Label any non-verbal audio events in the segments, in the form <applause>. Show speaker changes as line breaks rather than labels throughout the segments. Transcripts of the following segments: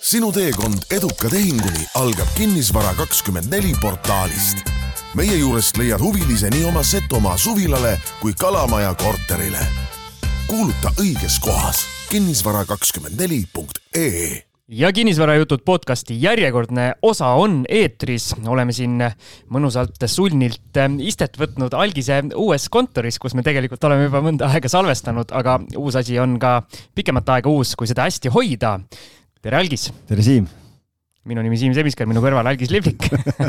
sinu teekond eduka tehinguni algab Kinnisvara kakskümmend neli portaalist. meie juurest leiad huvilise nii oma Setomaa suvilale kui Kalamaja korterile. kuuluta õiges kohas kinnisvara kakskümmend neli punkt ee
ja kinnisvarajutud podcasti järjekordne osa on eetris. oleme siin mõnusalt sulnilt istet võtnud Algise uues kontoris, kus me tegelikult oleme juba mõnda aega salvestanud, aga uus asi on ka pikemat aega uus, kui seda hästi hoida. Tere, Algis!
tere, Siim!
minu nimi Siim Semiskar, minu kõrval Algis Livlik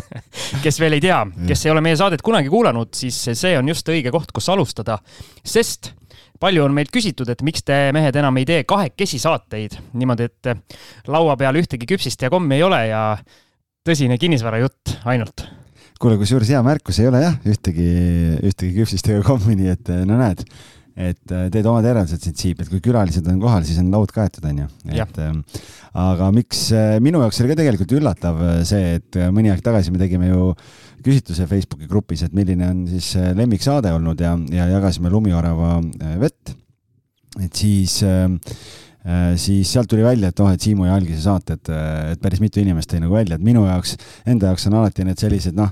<laughs> kes veel ei tea, kes ei ole meie saadet kunagi kuulanud, siis see on just õige koht, kus alustada, sest palju on meilt küsitud, et miks te mehed enam ei tee kahekesi saateid niimoodi, et laua peal ühtegi küpsist ja kommi ei ole ja tõsine kinnisvarajutt ainult.
kuule, kusjuures hea märkus, ei ole jah ühtegi, ühtegi küpsist ega kommi, nii et no näed, et teed omad järeldused siit siip, et kui külalised on kohal, siis on laud kaetud, onju. et ähm, aga miks minu jaoks oli ka tegelikult üllatav see, et mõni aeg tagasi me tegime ju küsitluse Facebooki grupis, et milline on siis äh, lemmiksaade olnud ja, ja jagasime Lumiorava äh, vett. et siis äh, siis sealt tuli välja, et oh, et Siimu ja Algise saated, et päris mitu inimest tõi nagu välja, et minu jaoks, enda jaoks on alati need sellised noh,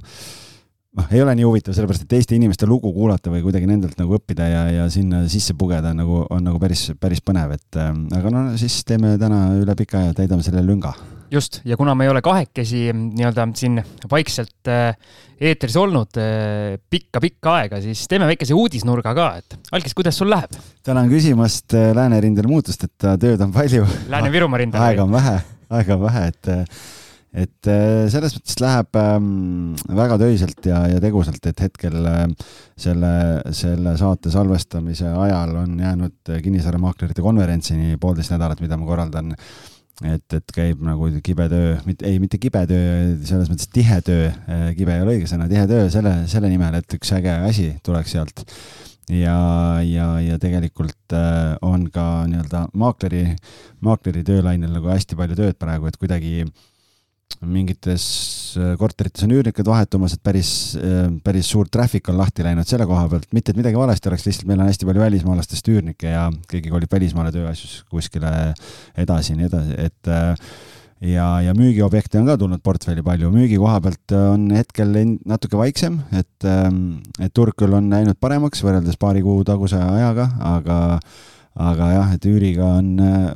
noh, ei ole nii huvitav, sellepärast et teiste inimeste lugu kuulata või kuidagi nendelt nagu õppida ja, ja sinna sisse pugeda nagu on nagu päris, päris põnev, et aga no siis teeme täna üle pika aja, täidame selle lünga
just, ja kuna me ei ole kahekesi nii-öelda siin vaikselt äh, eetris olnud pikka-pikka äh, aega, siis teeme väikese uudisnurga ka, et Algis, kuidas sul läheb?
tänan küsimast äh, läänerindel muutust, et tööd on palju.
Lääne-Virumaa rindel. <laughs>
aega on vähe, aega on vähe, et et selles mõttes läheb ähm, väga töiselt ja, ja tegusalt, et hetkel äh, selle, selle saate salvestamise ajal on jäänud kinnisvaramaaklerite konverentsini poolteist nädalat, mida ma korraldan et, et käib nagu kibe töö, mitte, ei, mitte kibe töö, selles mõttes tihe töö, äh, kibe ei ole õige sõna, tihe töö selle, selle nimel, et üks äge asi tuleks sealt. ja, ja, ja tegelikult äh, on ka nii-öelda maakleri, maakleri töölainel nagu hästi palju tööd praegu, et kuidagi äh, mingites äh, korterites on üürnikud vahetumas, et päris, äh, päris suur traffic on lahti läinud selle koha pealt, mitte et midagi valesti oleks, lihtsalt meil on hästi palju välismaalastest üürnikke ja keegi kolib välismaale tööasjus kuskile edasi ja nii edasi, et äh, ja, ja müügiobjekte on ka tulnud portfelli palju, müügi koha pealt on hetkel natuke vaiksem, et, et turg küll on läinud paremaks võrreldes paari kuu taguse ajaga, aga aga jah, et üüriga on,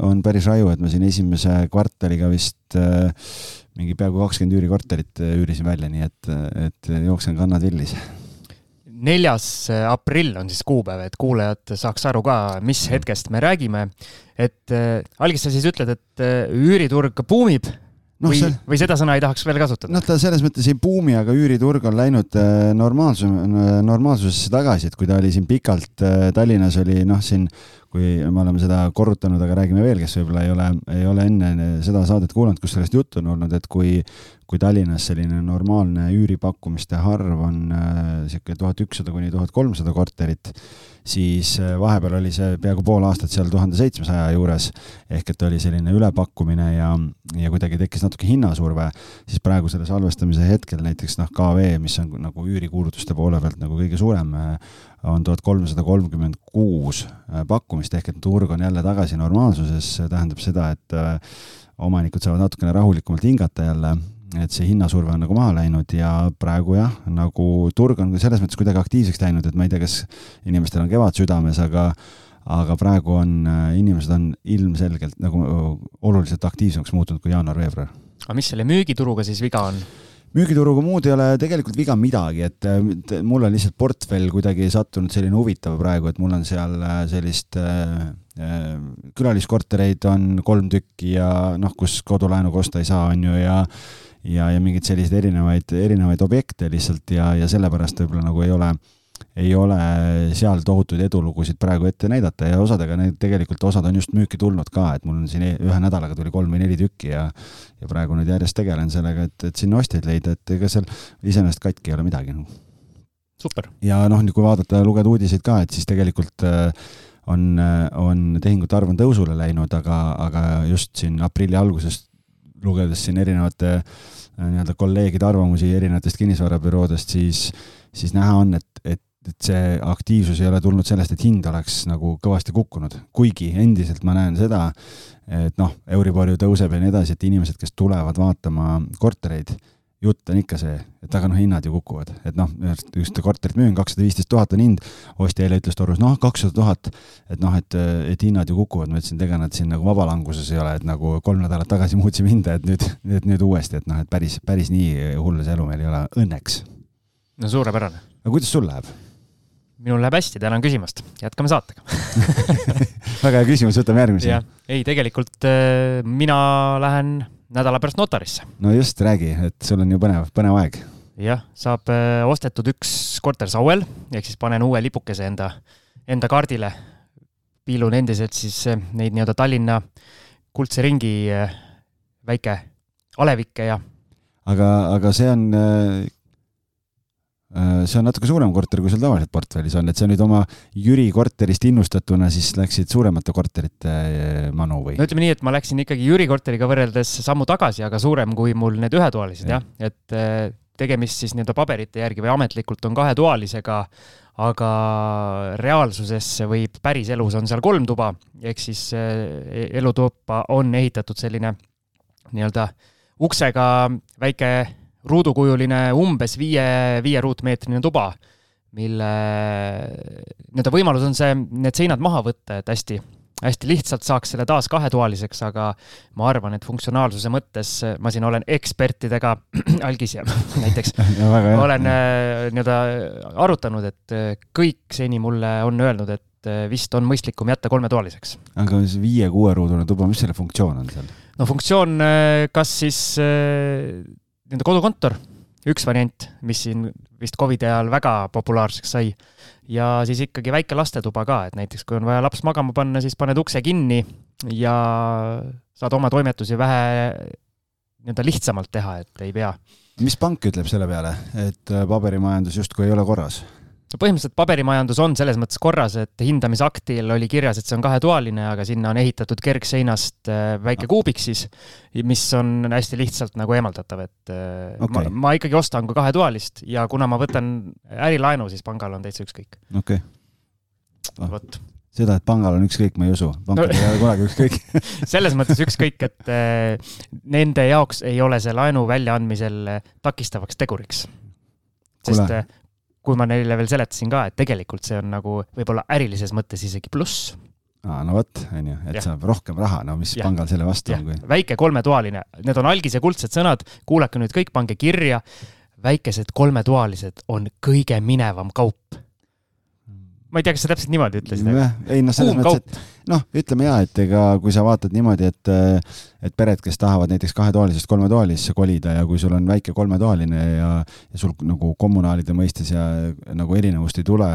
on päris raju, et me siin esimese kvartaliga vist mingi peaaegu kakskümmend üürikorterit äh, üürisin välja, nii et, et jooksen kannad villis.
neljas äh, aprill on siis kuupäev, et kuulajad saaks aru ka, mis mm. hetkest me räägime. et äh, algis sa siis ütled, et äh, üüriturg buumib no, või see..., või seda sõna ei tahaks veel kasutada?
noh, ta selles mõttes ei buumi, aga üüriturg on läinud äh, normaalsus, normaalsusesse tagasi, et kui ta oli siin pikalt äh,, Tallinnas oli noh, siin kui me oleme seda korrutanud, aga räägime veel, kes võib-olla ei ole, ei ole enne seda saadet kuulanud, kus sellest juttu on olnud, et kui, kui Tallinnas selline normaalne üüripakkumiste arv on niisugune äh, tuhat ükssada kuni tuhat kolmsada korterit, siis äh, vahepeal oli see peaaegu pool aastat seal tuhande seitsmesaja juures, ehk et oli selline ülepakkumine ja, ja kuidagi tekkis natuke hinnasurve, siis praegu selle salvestamise hetkel näiteks noh, KV, mis on nagu üürikuulutuste poole pealt nagu kõige suurem äh, on tuhat kolmsada kolmkümmend kuus äh, pakkumist, ehk et turg on jälle tagasi normaalsuses, see tähendab seda, et äh, omanikud saavad natukene rahulikumalt hingata jälle, et see hinnasurve on nagu maha läinud ja praegu jah, nagu turg on selles mõttes kuidagi aktiivseks läinud, et ma ei tea, kas inimestel on kevad südames, aga aga praegu on, äh, inimesed on ilmselgelt nagu oluliselt aktiivsemaks muutunud kui jaanuar-veebruar.
aga mis selle müügituruga siis viga on?
Müügituruga muud ei ole tegelikult viga midagi, et mul on lihtsalt portfell kuidagi sattunud selline huvitav praegu, et mul on seal äh, sellist äh, äh, külaliskortereid on kolm tükki ja noh, kus kodulaenuga osta ei saa, on ju, ja ja, ja mingeid selliseid erinevaid, erinevaid objekte lihtsalt ja, ja sellepärast võib-olla nagu ei ole äh, ei ole seal tohutuid edulugusid praegu ette näidata ja osadega need tegelikult, osad on just müüki tulnud ka, et mul on siin e-, ühe nädalaga tuli kolm või neli tükki ja ja praegu nüüd järjest tegelen sellega, et, et sinna ostjaid leida, et ega seal iseenesest katki ei ole midagi.
super.
ja noh, kui vaadata, lugeda uudiseid ka, et siis tegelikult äh, on, äh, on tehingute arv on tõusule läinud, aga, aga just siin aprilli alguses lugedes siin erinevate äh, nii-öelda kolleegide arvamusi erinevatest kinnisvarabüroodest, siis, siis näha on, et, et et see aktiivsus ei ole tulnud sellest, et hind oleks nagu kõvasti kukkunud, kuigi endiselt ma näen seda, et noh, Euribor ju tõuseb ja nii edasi, et inimesed, kes tulevad vaatama kortereid jutt on ikka see, et aga noh, hinnad ju kukuvad, et noh, just korterit müün, kakssada viisteist tuhat on hind, ostja eile ütles torus, noh, kakssada tuhat, et noh, et, et hinnad ju kukuvad, ma ütlesin, et ega nad siin nagu vabalanguses ei ole, et nagu kolm nädalat tagasi muutsime hinda, et nüüd, nüüd, nüüd uuesti, et noh, et päris, päris nii hull see elu meil ei ole, õnneks.
no suurepärane.
no kuidas sul läheb?
Minul läheb hästi, tänan küsimast, jätkame saatega <laughs>
väga hea küsimus, võtame järgmise.
ei, tegelikult äh, mina lähen nädala pärast notarisse.
no just, räägi, et sul on ju põnev, põnev aeg.
jah, saab äh, ostetud üks korter Sauel, ehk siis panen uue lipukese enda, enda kaardile. piilun endiselt siis äh, neid nii-öelda Tallinna kuldse ringi väike alevikke ja.
aga, aga see on see on natuke suurem korter, kui sul tavaliselt portfellis on, et sa nüüd oma Jüri korterist innustatuna siis läksid suuremate korterite äh, manu või?
no ütleme nii, et ma läksin ikkagi Jüri korteriga võrreldes sammu tagasi, aga suurem kui mul need ühetoalised jah ja., et äh, tegemist siis nii-öelda paberite järgi või ametlikult on kahetoalisega, aga reaalsuses võib päriselus on seal kolm tuba, ehk siis elutuppa on ehitatud selline nii-öelda uksega väike ruudukujuline umbes viie, viie ruutmeetrine tuba, mille nii-öelda võimalus on see, need seinad maha võtta, et hästi, hästi lihtsalt saaks selle taas kahetoaliseks, aga ma arvan, et funktsionaalsuse mõttes ma siin olen ekspertidega, <clears throat> algis ja <laughs> näiteks <laughs> olen äh, nii-öelda arutanud, et äh, kõik seni mulle on öelnud, et äh, vist on mõistlikum jätta kolmetoaliseks.
aga see viie-kuueruudune tuba, mis selle funktsioon on seal?
no funktsioon, kas siis nii-öelda kodukontor, üks variant, mis siin vist Covidi ajal väga populaarseks sai. ja siis ikkagi väike lastetuba ka, et näiteks kui on vaja laps magama panna, siis paned ukse kinni ja saad oma toimetusi vähe nii-öelda lihtsamalt teha, et ei pea.
mis pank ütleb selle peale, et paberimajandus justkui ei ole korras?
No põhimõtteliselt paberimajandus on selles mõttes korras, et hindamisaktil oli kirjas, et see on kahetoaline, aga sinna on ehitatud kergseinast äh, väike kuubik siis, mis on hästi lihtsalt nagu eemaldatav, et äh, okay. ma, ma ikkagi ostan ka kahetoalist ja kuna ma võtan ärilaenu, siis pangal on täitsa ükskõik.
okei okay. ah.. vot seda, et pangal on ükskõik, ma ei usu, pankadel no, ei ole kunagi ükskõik <laughs>
selles mõttes ükskõik, et äh, nende jaoks ei ole see laenu väljaandmisel takistavaks teguriks. sest Kule kui ma neile veel seletasin ka, et tegelikult see on nagu võib-olla ärilises mõttes isegi pluss.
aa, no vot, on ju, et ja. saab rohkem raha, no mis ja. pangal selle vastu ja. on, kui.
väike kolmetoaline, need on algise kuldsed sõnad, kuulake nüüd kõik, pange kirja. väikesed kolmetoalised on kõige minevam kaup ma ei tea, kas sa täpselt niimoodi ütlesid.
ei noh, selles mõttes, et noh, ütleme ja, et ega kui sa vaatad niimoodi, et et pered, kes tahavad näiteks kahetoalisest kolmetoalisesse kolida ja kui sul on väike kolmetoaline ja, ja sul nagu kommunaalide mõistes ja nagu erinevust ei tule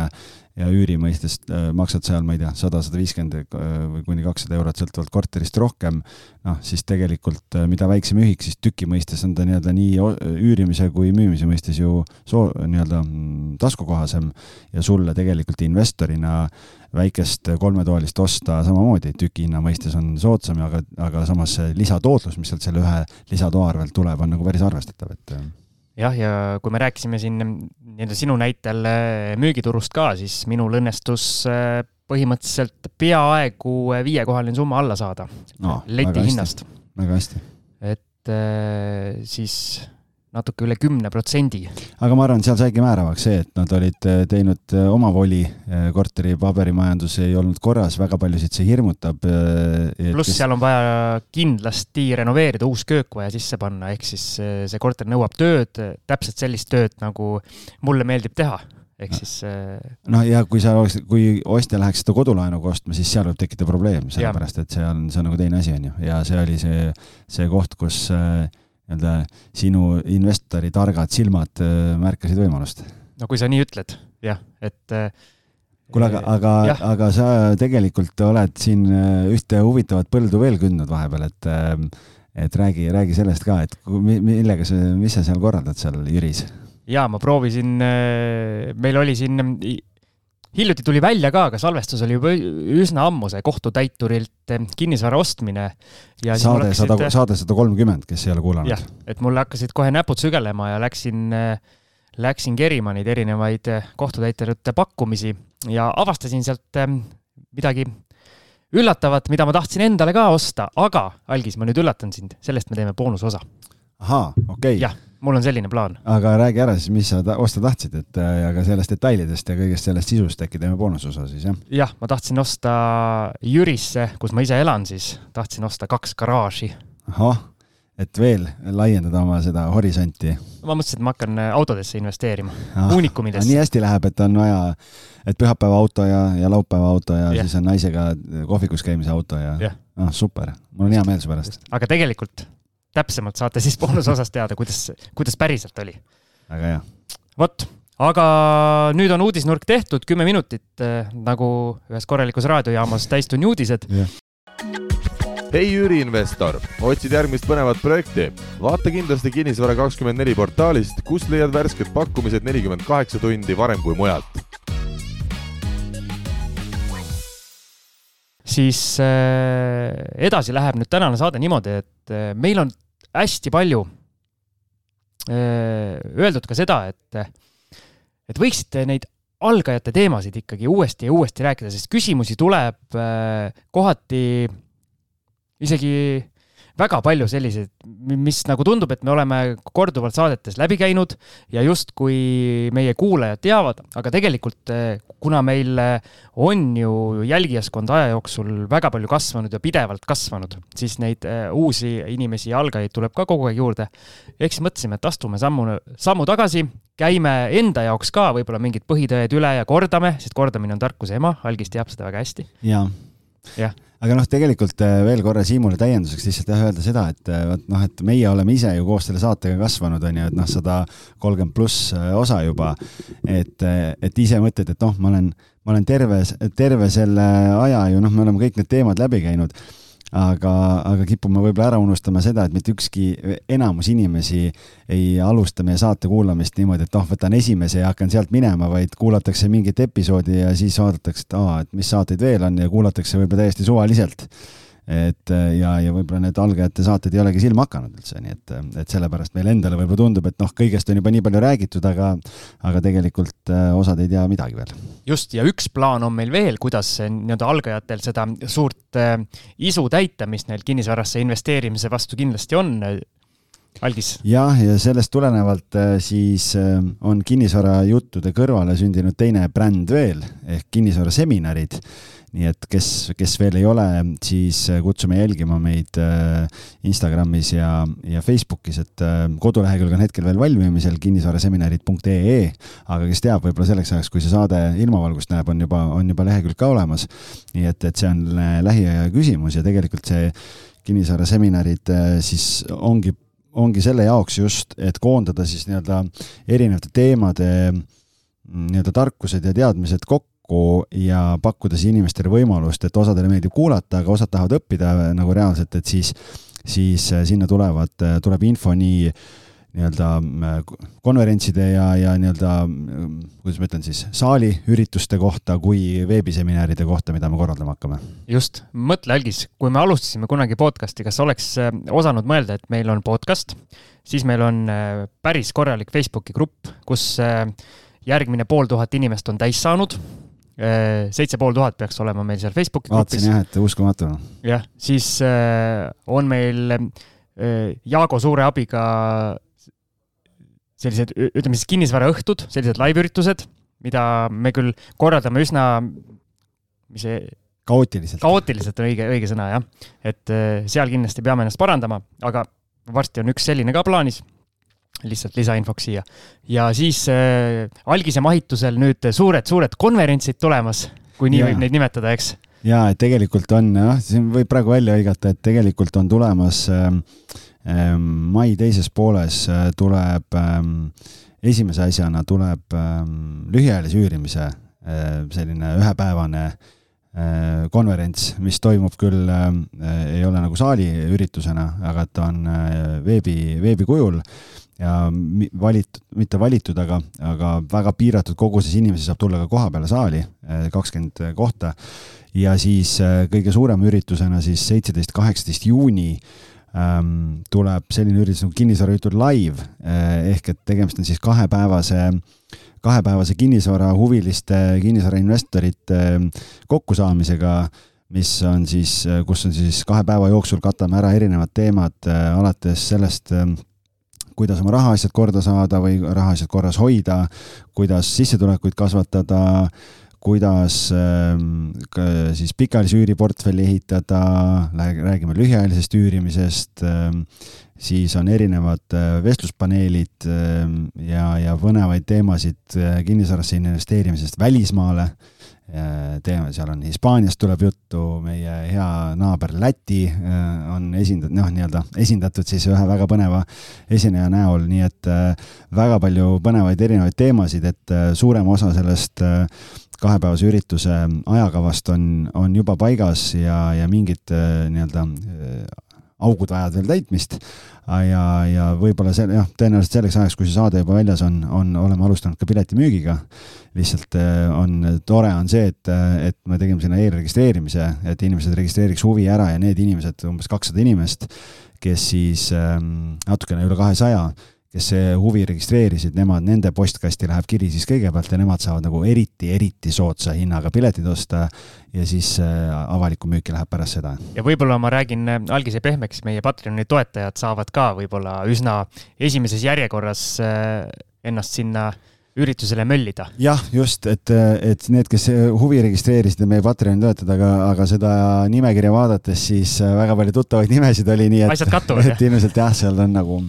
ja üüri mõistes äh, maksad seal, ma ei tea, sada, sada viiskümmend äh, või kuni kakssada eurot sõltuvalt korterist rohkem, noh, siis tegelikult äh, mida väiksem ühik, siis tüki mõistes on ta nii-öelda nii üürimise kui müümise mõistes ju soo-, nii-öelda mm, taskukohasem ja sulle tegelikult investorina väikest kolmetoalist osta samamoodi tüki hinna mõistes on soodsam, aga, aga samas see lisatootlus, mis sealt selle ühe lisatoa arvelt tuleb, on nagu päris arvestatav, et
jah, ja kui me rääkisime siin nii-öelda sinu näitel äh, müügiturust ka, siis minul õnnestus äh, põhimõtteliselt peaaegu viiekohaline summa alla saada
no,
leti hinnast.
väga hästi.
et äh, siis natuke üle kümne protsendi.
aga ma arvan, seal saigi määravaks see, et nad olid äh, teinud äh, omavoli, äh, korteri paberimajandus ei olnud korras, väga paljusid see hirmutab.
pluss kes... seal on vaja kindlasti renoveerida, uus köök vaja sisse panna, ehk siis see korter nõuab tööd, täpselt sellist tööd, nagu mulle meeldib teha ehk siis.
noh, ja kui sa oleks, kui ostja läheks seda kodulaenuga ostma, siis seal võib tekkida probleem, sellepärast et see on, see on nagu teine asi, on ju, ja see oli see, see koht, kus äh, nii-öelda sinu investori targad silmad äh, märkasid võimalust?
no kui sa nii ütled, jah, et äh,
kuule, aga, aga, aga sa tegelikult oled siin äh, ühte huvitavat põldu veel kündnud vahepeal, et et räägi, räägi sellest ka, et millega sa, mis sa seal korraldad seal Jüris?
jaa, ma proovisin, meil oli siin hiljuti tuli välja ka, aga salvestus oli juba üsna ammu see kohtutäiturilt eh, kinnisvara ostmine.
saade sada, saade sada kolmkümmend, kes ei ole kuulanud.
et mul hakkasid kohe näpud sügelema ja läksin, eh, läksin kerima neid erinevaid kohtutäiturite pakkumisi ja avastasin sealt midagi üllatavat, mida ma tahtsin endale ka osta, aga Algis, ma nüüd üllatan sind, sellest me teeme boonusosa.
ahaa, okei okay..
Mul on selline plaan.
aga räägi ära siis, mis sa ta osta tahtsid, et äh, ja ka sellest detailidest ja kõigest sellest sisust äkki teeme boonusosa siis, jah?
jah, ma tahtsin osta Jürisse, kus ma ise elan, siis tahtsin osta kaks garaaži.
ahah et veel laiendada oma seda horisonti.
ma mõtlesin, et ma hakkan äh, autodesse investeerima ah,, uunikumidesse.
nii hästi läheb, et on vaja, et pühapäeva auto ja, ja laupäeva auto ja yeah. siis on naisega kohvikus käimise auto ja yeah. noh, super, mul on hea meel su pärast.
aga tegelikult täpsemalt saate siis boonusosas teada, kuidas, kuidas päriselt oli.
väga hea.
vot, aga nüüd on uudisnurk tehtud, kümme minutit äh, nagu ühes korralikus raadiojaamas täistunni uudised yeah
hei üüriinvestor, otsid järgmist põnevat projekti? vaata kindlasti Kinnisvara kakskümmend neli portaalist, kust leiad värsked pakkumised nelikümmend kaheksa tundi varem kui mujalt.
Siis äh, edasi läheb nüüd tänane saade niimoodi, et äh, meil on hästi palju äh, öeldud ka seda, et, et võiksite neid algajate teemasid ikkagi uuesti ja uuesti rääkida, sest küsimusi tuleb kohati isegi väga palju selliseid, mis nagu tundub, et me oleme korduvalt saadetes läbi käinud ja justkui meie kuulajad teavad, aga tegelikult eh, kuna meil eh, on ju jälgijaskond aja jooksul väga palju kasvanud ja pidevalt kasvanud, siis neid eh, uusi inimesi ja algajaid tuleb ka kogu aeg juurde. ehk siis mõtlesime, et astume sammu, sammu tagasi, käime enda jaoks ka võib-olla mingid põhitõed üle ja kordame, sest kordamine on tarkuse ema, Algis teab seda väga hästi.
jaa. jah aga noh, tegelikult äh, veel korra Siimule täienduseks lihtsalt jah, öelda seda, et äh, vot noh, et meie oleme ise ju koos selle saatega kasvanud, on ju, et noh, sada kolmkümmend pluss äh, osa juba. et, et ise mõtled, et noh, ma olen, ma olen terve, terve selle aja ju noh, me oleme kõik need teemad läbi käinud aga, aga kipume võib-olla ära unustama seda, et mitte ükski, enamus inimesi ei alusta meie saate kuulamist niimoodi, et noh, võtan esimese ja hakkan sealt minema, vaid kuulatakse mingit episoodi ja siis vaadatakse, et aa, et mis saateid veel on ja kuulatakse võib-olla täiesti suvaliselt et äh, ja, ja võib-olla need algajate saated ei olegi silma hakanud üldse, nii et, et sellepärast meile endale võib-olla tundub, et noh, kõigest on juba nii palju räägitud, aga, aga tegelikult äh, osad ei tea midagi veel.
just, ja üks plaan on meil veel, kuidas nii-öelda algajatel seda suurt äh, isu täita, mis neil kinnisvarasse investeerimise vastu kindlasti on. Algis.
jah, ja sellest tulenevalt äh, siis on kinnisvarajuttude kõrvale sündinud teine bränd veel ehk kinnisvaraseminarid nii et kes, kes veel ei ole, siis äh, kutsume jälgima meid äh, Instagramis ja, ja Facebookis, et äh, kodulehekülg on hetkel veel valmimisel, kinnisvaraseminarid.ee, aga kes teab, võib-olla selleks ajaks, kui see saade ilmavalgust näeb, on juba, on juba lehekülg ka olemas. nii et, et see on lähiaja küsimus ja tegelikult see kinnisvaraseminarid siis ongi, ongi selle jaoks just, et koondada siis nii-öelda erinevate teemade mm, nii-öelda tarkused ja teadmised kokku kokku ja pakkuda siis inimestele võimalust, et osadele meeldib kuulata, aga osad tahavad õppida nagu reaalselt, et siis, siis äh, sinna tulevad, äh, tuleb info nii nii-öelda äh, konverentside ja, ja nii-öelda, kuidas ma ütlen siis, saali ürituste kohta kui veebiseminaride kohta, mida me korraldama hakkame.
just, mõtle, Algis, kui me alustasime kunagi podcast'i, kas oleks osanud mõelda, et meil on podcast, siis meil on päris korralik Facebooki grupp, kus järgmine pool tuhat inimest on täis saanud Äh, seitse pool tuhat peaks olema meil seal Facebooki
grupis. vaatasin jah, et uskumatu.
jah, siis äh, on meil äh, Jaago suure abiga sellised, ütleme siis kinnisvaraõhtud, sellised live-üritused, mida me küll korraldame üsna, mis see
kaootiliselt.
kaootiliselt on õige, õige sõna, jah. et seal kindlasti peame ennast parandama, aga varsti on üks selline ka plaanis lihtsalt lisainfoks siia. ja siis äh, algise mahitusel nüüd suured-suured konverentsid tulemas, kui nii ja. võib neid nimetada, eks?
ja, et tegelikult on jah, siin võib praegu välja hõigata, et tegelikult on tulemas äh, äh, mai teises pooles äh, tuleb äh, esimese asjana tuleb äh, lühiajalise üürimise äh, selline ühepäevane äh, konverents, mis toimub küll äh,, ei ole nagu saaliüritusena, aga ta on äh, veebi, veebi kujul ja valitud, mitte valitud, aga, aga väga piiratud koguses inimesi saab tulla ka koha peale saali, eh, kakskümmend kohta. ja siis eh, kõige suurema üritusena siis seitseteist, kaheksateist juuni ähm, tuleb selline üritus nagu kinnisvarajutud live ehk et tegemist on siis kahepäevase kahepäevase kinnisvarahuviliste, kinnisvarainvestorite kokkusaamisega mis on siis, kus on siis kahe päeva jooksul katame ära erinevad teemad, alates sellest, kuidas oma rahaasjad korda saada või rahaasjad korras hoida, kuidas sissetulekuid kasvatada, kuidas ähm, siis pikaajalise üüriportfelli ehitada, räägime lühiajalisest üürimisest, ähm, siis on erinevad äh, vestluspaneelid ähm, ja, ja põnevaid teemasid äh, kinnisvarasse investeerimisest välismaale teeme, seal on Hispaaniast tuleb juttu, meie hea naaber Läti äh, on esindatud, noh, nii-öelda esindatud siis ühe väga põneva esineja näol, nii et äh, väga palju põnevaid erinevaid teemasid, et äh, suurem osa sellest kahepäevase ürituse ajakavast on, on juba paigas ja, ja mingid nii-öelda augud vajavad veel täitmist. ja, ja võib-olla see jah, tõenäoliselt selleks ajaks, kui see saade juba väljas on, on, oleme alustanud ka piletimüügiga. lihtsalt äh, on, tore on see, et, et me tegime sinna eelregistreerimise, et inimesed registreeriks huvi ära ja need inimesed, umbes kakssada inimest, kes siis ähm, natukene üle kahesaja kes huvi registreerisid, nemad, nende postkasti läheb kiri siis kõigepealt ja nemad saavad nagu eriti, eriti soodsa hinnaga piletid osta ja siis äh, avalikku müüki läheb pärast seda.
ja võib-olla ma räägin äh, algise pehmeks, meie Patreoni toetajad saavad ka võib-olla üsna esimeses järjekorras äh, ennast sinna üritusele möllida.
jah, just, et, et need, kes huvi registreerisid ja meie Patreoni toetada, aga, aga seda nimekirja vaadates, siis väga palju tuttavaid nimesid oli, nii et. <laughs> jah? ilmselt jah, seal on nagu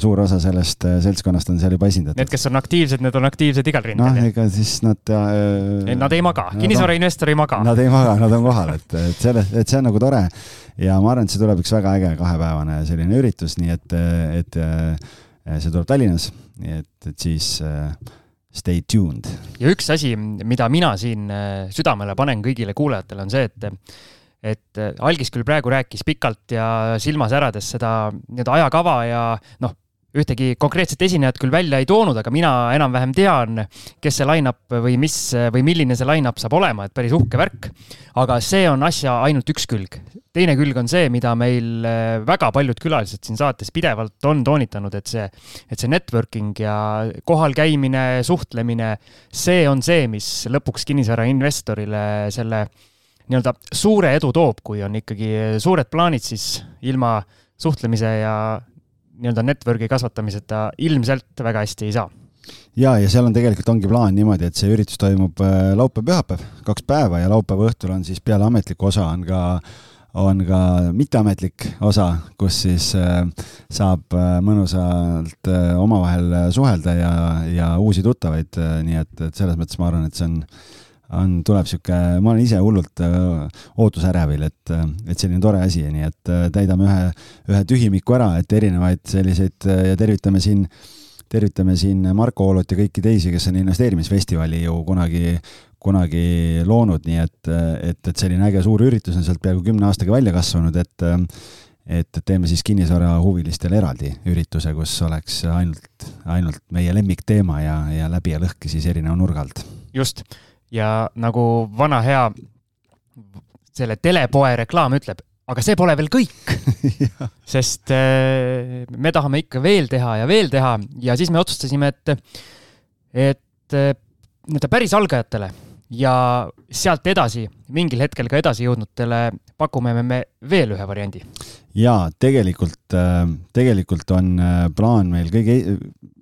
suur osa sellest seltskonnast on seal juba esindatud.
Need, kes on aktiivsed, need on aktiivsed igal rindel.
noh, ega siis nad
äh,. Nad ei maga, kinnisvarainvestor ei maga.
Nad ei maga, nad on kohal, et, et selles, et see on nagu tore ja ma arvan, et see tuleb üks väga äge kahepäevane selline üritus, nii et, et see tuleb Tallinnas et, et siis äh, stay tuned.
ja üks asi, mida mina siin äh, südamele panen kõigile kuulajatele, on see, et et Algis küll praegu rääkis pikalt ja silma särades seda nii-öelda ajakava ja noh, ühtegi konkreetset esinejat küll välja ei toonud, aga mina enam-vähem tean, kes see line-up või mis või milline see line-up saab olema, et päris uhke värk. aga see on asja ainult üks külg. teine külg on see, mida meil eh, väga paljud külalised siin saates pidevalt on toonitanud, et see, et see networking ja kohal käimine, suhtlemine, see on see, mis lõpuks kinnisvarainvestorile selle nii-öelda suure edu toob, kui on ikkagi suured plaanid, siis ilma suhtlemise ja nii-öelda network'i kasvatamiseta ilmselt väga hästi ei saa.
Ja, ja seal on tegelikult ongi plaan niimoodi, et see üritus toimub äh, laupäev-pühapäev, kaks päeva ja laupäeva õhtul on siis peale ametlikku osa on ka on ka mitteametlik osa, kus siis äh, saab äh, mõnusalt omavahel suhelda ja, ja uusi tuttavaid nii et, et selles mõttes ma arvan, et see on on, tuleb sihuke, ma olen ise hullult äh, ootusärevil, et, äh, et selline tore asi, nii et äh, täidame ühe, ühe tühimiku ära, et erinevaid selliseid ja tervitame siin, tervitame siin Marko Oolot ja kõiki teisi, kes on investeerimisfestivali ju kunagi, kunagi loonud, nii et, et, et selline äge suur üritus on sealt peaaegu kümne aastaga välja kasvanud, et et teeme siis kinnisvarahuvilistele eraldi ürituse, kus oleks ainult, ainult meie lemmikteema ja, ja läbi ja lõhki siis erineva nurga alt.
just ja nagu vana hea selle telepoe reklaam ütleb, aga see pole veel kõik. <laughs> Sest äh, me tahame ikka veel teha ja veel teha. Ja siis me otsustasime, et, et äh, nii-öelda päris algajatele ja sealt edasi, mingil hetkel ka edasi jõudnutele pakume me veel ühe variandi.
ja tegelikult, äh, tegelikult on plaan meil kõige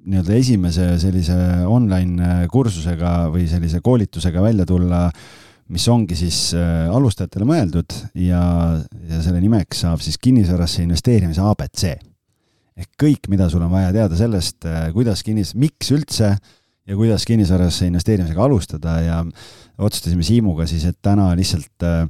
nii-öelda esimese sellise online äh, kursusega või sellise koolitusega välja tulla, mis ongi siis äh, alustajatele mõeldud ja, ja selle nimeks saab siis kinnisvarasse investeerimise abc. ehk kõik, mida sul on vaja teada sellest, äh, kuidas kinnis, miks üldse ja kuidas kinnisvarasse investeerimisega alustada ja otsustasime Siimuga siis, et täna lihtsalt äh,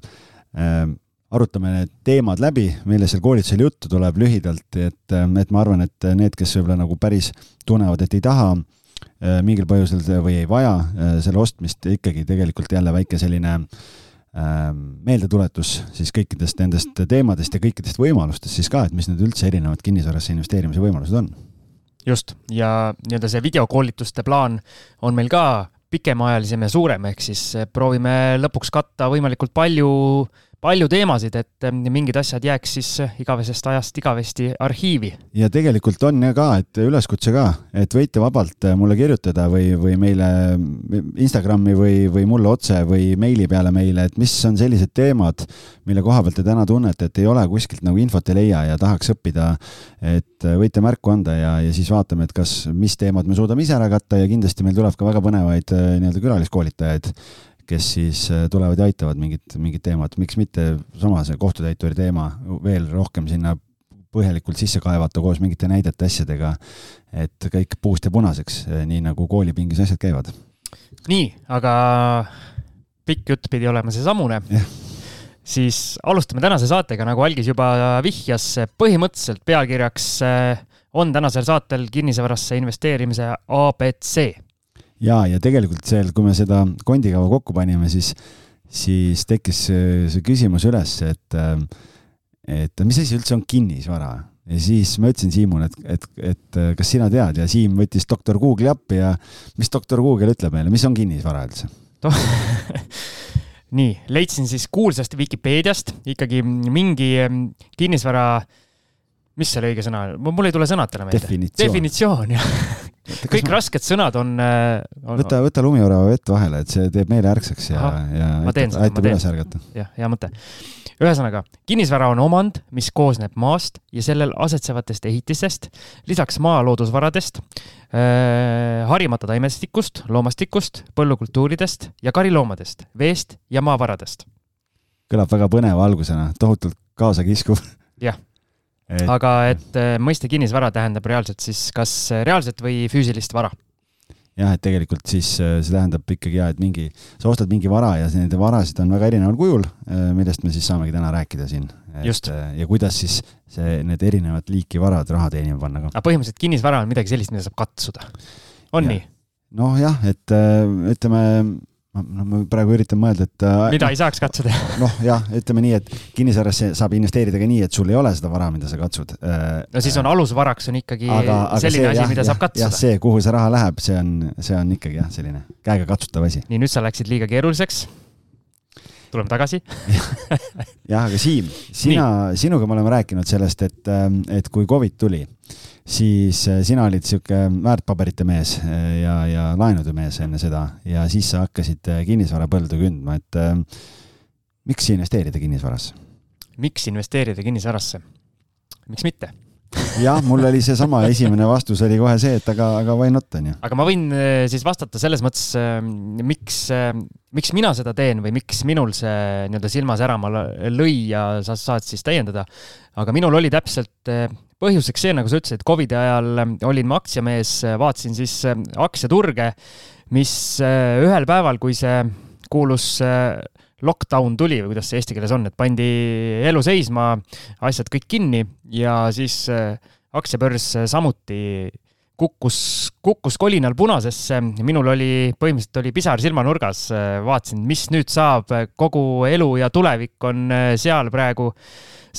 arutame need teemad läbi, millest seal koolitusel juttu tuleb lühidalt, et, et ma arvan, et need, kes võib-olla nagu päris tunnevad, et ei taha äh, mingil põhjusel või ei vaja äh, selle ostmist, ikkagi tegelikult jälle väike selline äh, meeldetuletus siis kõikidest nendest teemadest ja kõikidest võimalustest siis ka, et mis need üldse erinevad kinnisvarasse investeerimise võimalused on.
Just, ja nii-öelda see videokoolituste plaan on meil ka pikemaajalisem ja suurem, ehk siis proovime lõpuks katta võimalikult palju palju teemasid, et eh, mingid asjad jääks siis eh, igavesest ajast igavesti arhiivi.
ja tegelikult on ja ka, et üleskutse ka, et võite vabalt eh, mulle kirjutada või, või meile Instagrami või, või mulle otse või meili peale meile, et mis on sellised teemad, mille koha pealt te täna tunnete, et ei ole kuskilt nagu infot ei leia ja tahaks õppida. et võite märku anda ja, ja siis vaatame, et kas, mis teemad me suudame ise ära katta ja kindlasti meil tuleb ka väga põnevaid nii-öelda külaliskoolitajaid kes siis äh, tulevad ja aitavad mingit, mingit teemat, miks mitte sama see kohtutäituri teema veel rohkem sinna põhjalikult sisse kaevata koos mingite näidete, asjadega, et kõik puust ja punaseks, äh, nii nagu koolipingis asjad käivad.
nii, aga pikk jutt pidi olema seesamune siis alustame tänase saatega, nagu Algis juba vihjas, põhimõtteliselt pealkirjaks äh, on tänasel saatel kinnisvarasse investeerimise abc
ja, ja tegelikult seal, kui me seda kondikava kokku panime, siis, siis tekkis see, see küsimus üles, et, et mis asi üldse on kinnisvara? Ja siis ma ütlesin Siimule, et, et, et kas sina tead? Ja Siim võttis doktor Google'i appi ja mis doktor Google ütleb meile, mis on kinnisvara üldse? <laughs>
Nii, leidsin siis kuulsast Vikipeediast ikkagi mingi kinnisvara, mis selle õige sõna, mul ei tule sõnad täna
meelde. definitsioon.
definitsioon, jah <laughs> kõik ma... rasked sõnad on, äh, on.
võta, võta lumiorava vett vahele, et see teeb meele ärksaks ja, ja aitab, aitab üles ärgata.
jah, hea mõte. ühesõnaga, kinnisvara on omand, mis koosneb maast ja sellel asetsevatest ehitistest, lisaks maa loodusvaradest äh,, harimata taimestikust, loomastikust, põllukultuuridest ja kariloomadest, veest ja maavaradest.
kõlab väga põneva algusena, tohutult kaasakiskuv.
jah et.... aga et äh, mõiste kinnisvara tähendab reaalselt siis kas reaalset või füüsilist vara?
jah, et tegelikult siis äh, see tähendab ikkagi ja, et mingi, sa ostad mingi vara ja nende varasid on väga erineval kujul, äh, millest me siis saamegi täna rääkida siin. ja kuidas siis see, need erinevat liiki varad raha teenima panna ka.
aga põhimõtteliselt kinnisvara on midagi sellist, mida saab katsuda. on ja. nii?
noh, jah, et ütleme no ma praegu üritan mõelda, et.
Äh, mida ei saaks katsuda <laughs>
noh, jah, ütleme nii, et kinnisvarasse saab investeerida ka nii, et sul ei ole seda vara, mida sa katsud.
Äh, no siis on alusvaraks on ikkagi aga, aga selline see, asi, mida jah, saab katsuda.
jah, see, kuhu see raha läheb, see on, see on ikkagi jah, selline käega katsutav asi.
nii, nüüd sa läksid liiga keeruliseks. tuleme tagasi <laughs>
jah, aga Siim, sina, sinuga me oleme rääkinud sellest, et, et kui Covid tuli siis äh, sina olid sihuke väärtpaberite mees äh, ja, ja laenude mees enne seda ja siis sa hakkasid äh, kinnisvarapõldu kündma, et äh, miks investeerida kinnisvarasse?
miks investeerida kinnisvarasse? miks mitte?
jah, mul oli seesama <laughs> esimene vastus oli kohe see, et aga, aga why not on ju.
aga ma võin siis vastata selles mõttes, miks, miks mina seda teen või miks minul see nii-öelda silma särama lõi ja sa saad siis täiendada. aga minul oli täpselt põhjuseks see, nagu sa ütlesid, Covidi ajal ähm, olin ma aktsiamees, äh, vaatasin siis ähm, aktsiaturge, mis äh, ühel päeval, kui see kuulus äh, lockdown tuli või kuidas see eesti keeles on, et pandi elu seisma, asjad kõik kinni ja siis aktsiabörs samuti kukkus, kukkus kolinal punasesse. minul oli, põhimõtteliselt oli pisar silmanurgas, vaatasin, mis nüüd saab, kogu elu ja tulevik on seal praegu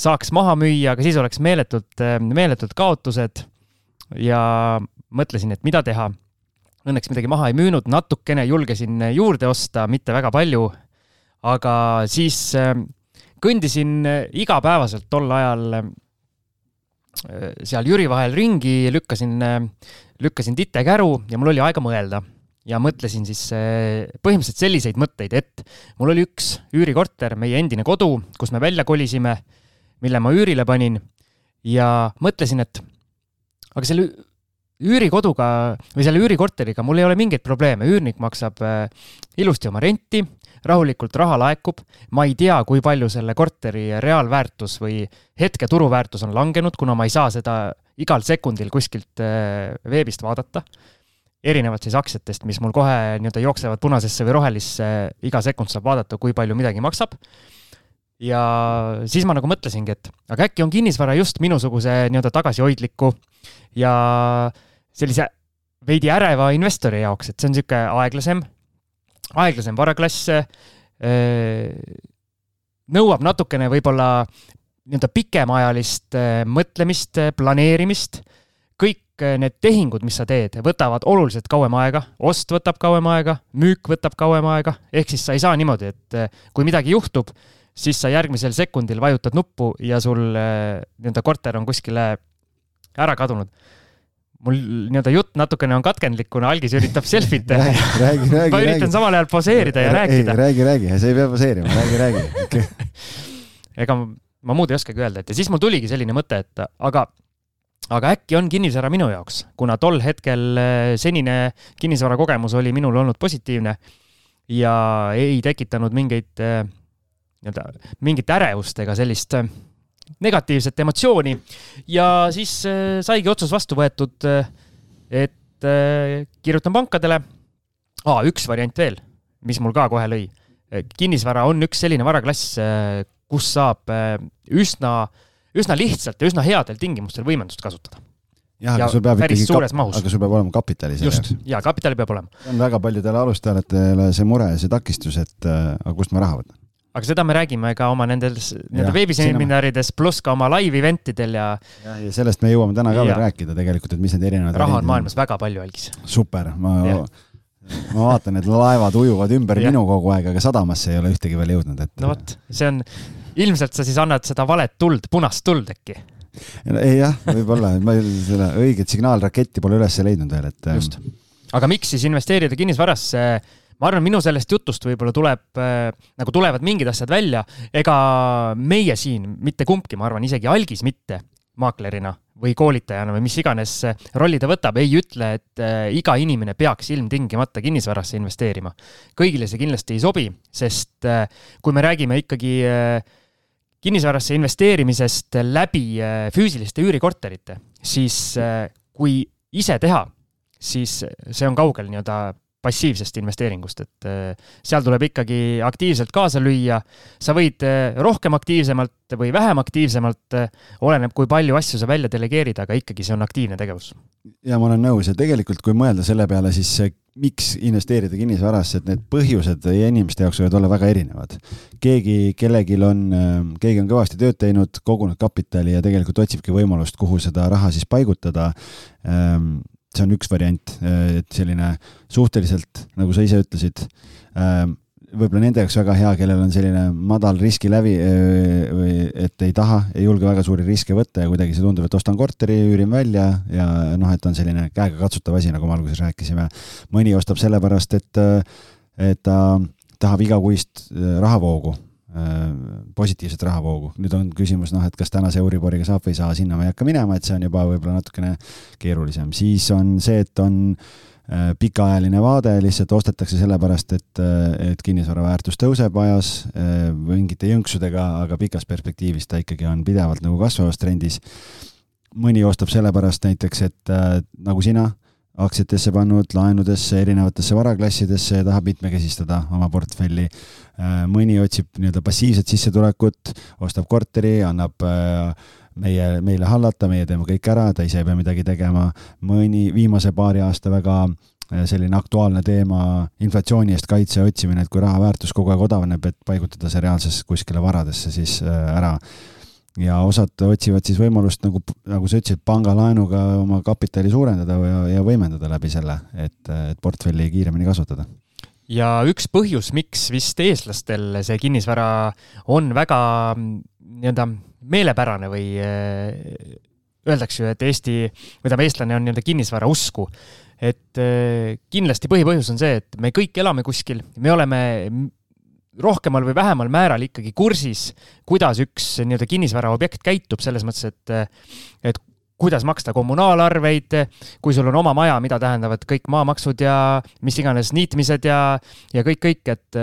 saaks maha müüa, aga siis oleks meeletult, äh, meeletud kaotused. ja mõtlesin, et mida teha. Õnneks midagi maha ei müünud, natukene julgesin juurde osta, mitte väga palju. aga siis äh, kõndisin äh, igapäevaselt tol ajal seal Jüri vahel ringi, lükkasin, lükkasin tite käru ja mul oli aega mõelda. Ja mõtlesin siis põhimõtteliselt selliseid mõtteid, et mul oli üks üürikorter, meie endine kodu, kus me välja kolisime mille ma üürile panin. Ja mõtlesin, et aga selle üürikoduga või selle üürikorteriga mul ei ole mingeid probleeme, üürnik maksab äh, ilusti oma renti, rahulikult raha laekub, ma ei tea, kui palju selle korteri reaalväärtus või hetke turuväärtus on langenud, kuna ma ei saa seda igal sekundil kuskilt äh, veebist vaadata. erinevalt siis aktsiatest, mis mul kohe nii-öelda jooksevad punasesse või rohelisse, iga sekund saab vaadata, kui palju midagi maksab ja siis ma nagu mõtlesingi, et aga äkki on kinnisvara just minusuguse nii-öelda tagasihoidliku ja sellise veidi äreva investori jaoks, et see on niisugune aeglasem, aeglasem varaklass, nõuab natukene võib-olla nii-öelda pikemaajalist mõtlemist, planeerimist, kõik need tehingud, mis sa teed, võtavad oluliselt kauem aega, ost võtab kauem aega, müük võtab kauem aega, ehk siis sa ei saa niimoodi, et kui midagi juhtub, siis sa järgmisel sekundil vajutad nuppu ja sul äh, nii-öelda korter on kuskile ära kadunud mul nii-öelda jutt natukene on katkendlik, kuna algis üritab selfit teha.
räägi, räägi,
ma üritan
räägi.
samal ajal poseerida ja rääkida.
räägi, räägi, sa ei pea poseerima, räägi, räägi okay.. <laughs>
ega ma muud ei oskagi öelda, et ja siis mul tuligi selline mõte, et aga, aga äkki on kinnisvara minu jaoks, kuna tol hetkel eh, senine kinnisvara kogemus oli minul olnud positiivne ja ei tekitanud mingeid eh, nii-öelda mingit ärevust ega sellist äh, negatiivset emotsiooni ja siis äh, saigi otsus vastu võetud, äh, et äh, kirjutan pankadele. aa, üks variant veel, mis mul ka kohe lõi. kinnisvara on üks selline varaklass, kus saab üsna, üsna lihtsalt ja üsna headel tingimustel võimendust kasutada.
jah,
Ja
aga sul peab ikkagi, aga sul peab olema kapitali selle
just, ja kapitali peab olema.
on väga paljudele alustajatele see mure, see takistus, et aga kust ma raha võtan.
Aga seda me räägime ka oma nendes
Jah,
veebiseminarides pluss ka oma live eventidel ja
jah, ja sellest me jõuame täna ka veel
Ja.
rääkida tegelikult, et mis need erinevad
raha on maailmas väga palju, Algis.
super, ma ma vaatan, et laevad ujuvad ümber
Jah.
minu kogu aeg, aga sadamasse ei ole ühtegi veel jõudnud, et.
no vot, see on, ilmselt sa siis annad seda valet tuld, punast tuld äkki.
ei jah, võib-olla, ma selle õiget signaalraketti pole üles leidnud veel, et.
just. aga miks siis investeerida kinnisvarasse? Ma arvan, minu sellest jutust võib-olla tuleb äh, nagu tulevad mingid asjad välja, ega meie siin mitte kumbki, ma arvan, isegi algis mitte maaklerina või koolitajana või mis iganes äh, rolli ta võtab, ei ütle, et äh, iga inimene peaks ilmtingimata kinnisvarasse investeerima. kõigile see kindlasti ei sobi, sest kui me räägime ikkagi kinnisvarasse investeerimisest läbi füüsiliste üürikorterite, siis kui ise teha, siis see on kaugel nii-öelda passiivsest investeeringust, et äh, seal tuleb ikkagi aktiivselt kaasa lüüa. sa võid äh, rohkem aktiivsemalt või vähem aktiivsemalt, oleneb, kui palju asju sa välja delegeerid, aga ikkagi see on aktiivne tegevus.
ja ma olen nõus ja tegelikult, kui mõelda selle peale, siis miks investeerida kinnisvarasse, et need põhjused inimeste jaoks võivad olla väga erinevad. keegi, kellelgi on, keegi on kõvasti tööd teinud, kogunud kapitali ja tegelikult otsibki võimalust, kuhu seda raha siis paigutada see on üks variant, et selline suhteliselt, nagu sa ise ütlesid, võib-olla nende jaoks väga hea, kellel on selline madal riskilävi või et ei taha, ei julge väga suuri riske võtta ja kuidagi see tundub, et ostan korteri, üürin välja ja noh, et on selline käegakatsutav asi, nagu me alguses rääkisime. mõni ostab sellepärast, et, et ta tahab igakuist rahavoogu positiivset rahavoogu. nüüd on küsimus noh, et kas tänase Euriboriga saab või ei saa, sinna ma ei hakka minema, et see on juba võib-olla natukene keerulisem. siis on see, et on pikaajaline vaade, lihtsalt ostetakse sellepärast, et, et kinnisvara väärtus tõuseb ajas mingite jõnksudega, aga pikas perspektiivis ta ikkagi on pidevalt nagu kasvavas trendis. mõni ostab sellepärast näiteks, et nagu sina, aktsiatesse pannud, laenudesse, erinevatesse varaklassidesse ja tahab mitmekesistada oma portfelli. mõni otsib nii-öelda passiivset sissetulekut, ostab korteri, annab meie, meile hallata, meie teeme kõik ära, ta ise ei pea midagi tegema. mõni viimase paari aasta väga selline aktuaalne teema, inflatsiooni eest kaitse otsimine, et kui raha väärtus kogu aeg odavneb, et paigutada see reaalses kuskile varadesse siis ära ja osad otsivad siis võimalust nagu, nagu sa ütlesid, pangalaenuga oma kapitali suurendada ja, ja võimendada läbi selle, et, et portfelli kiiremini kasvatada.
ja üks põhjus, miks vist eestlastel see kinnisvara on väga nii-öelda meelepärane või öeldakse ju, et Eesti, või tähendab, eestlane on nii-öelda kinnisvara usku. et kindlasti põhipõhjus on see, et me kõik elame kuskil, me oleme rohkemal või vähemal määral ikkagi kursis, kuidas üks nii-öelda kinnisvaraobjekt käitub, selles mõttes, et, et kuidas maksta kommunaalarveid, kui sul on oma maja, mida tähendavad kõik maamaksud ja mis iganes niitmised ja, ja kõik, kõik, et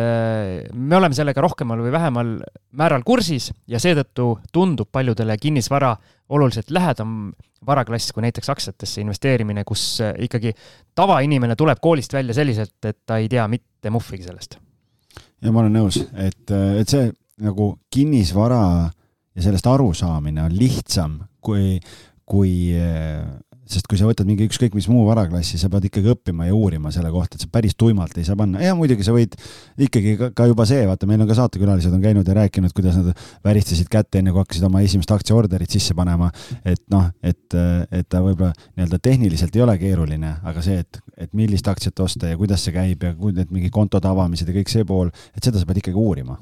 me oleme sellega rohkemal või vähemal määral kursis ja seetõttu tundub paljudele kinnisvara oluliselt lähedam varaklass kui näiteks aktsiatesse investeerimine, kus ikkagi tavainimene tuleb koolist välja selliselt, et ta ei tea mitte muhvigi sellest
ja ma olen nõus, et, et see nagu kinnisvara ja sellest arusaamine on lihtsam, kui, kui, sest kui sa võtad mingi ükskõik mis muu varaklassi, sa pead ikkagi õppima ja uurima selle kohta, et sa päris tuimalt ei saa panna ja muidugi sa võid ikkagi ka, ka juba see, vaata, meil on ka saatekülalised on käinud ja rääkinud, kuidas nad väristasid kätte, enne kui hakkasid oma esimest aktsiaorderit sisse panema. et noh, et, et ta võib-olla nii-öelda tehniliselt ei ole keeruline, aga see, et, et millist aktsiat osta ja kuidas see käib ja need mingi kontode avamised ja kõik see pool, et seda sa pead ikkagi uurima.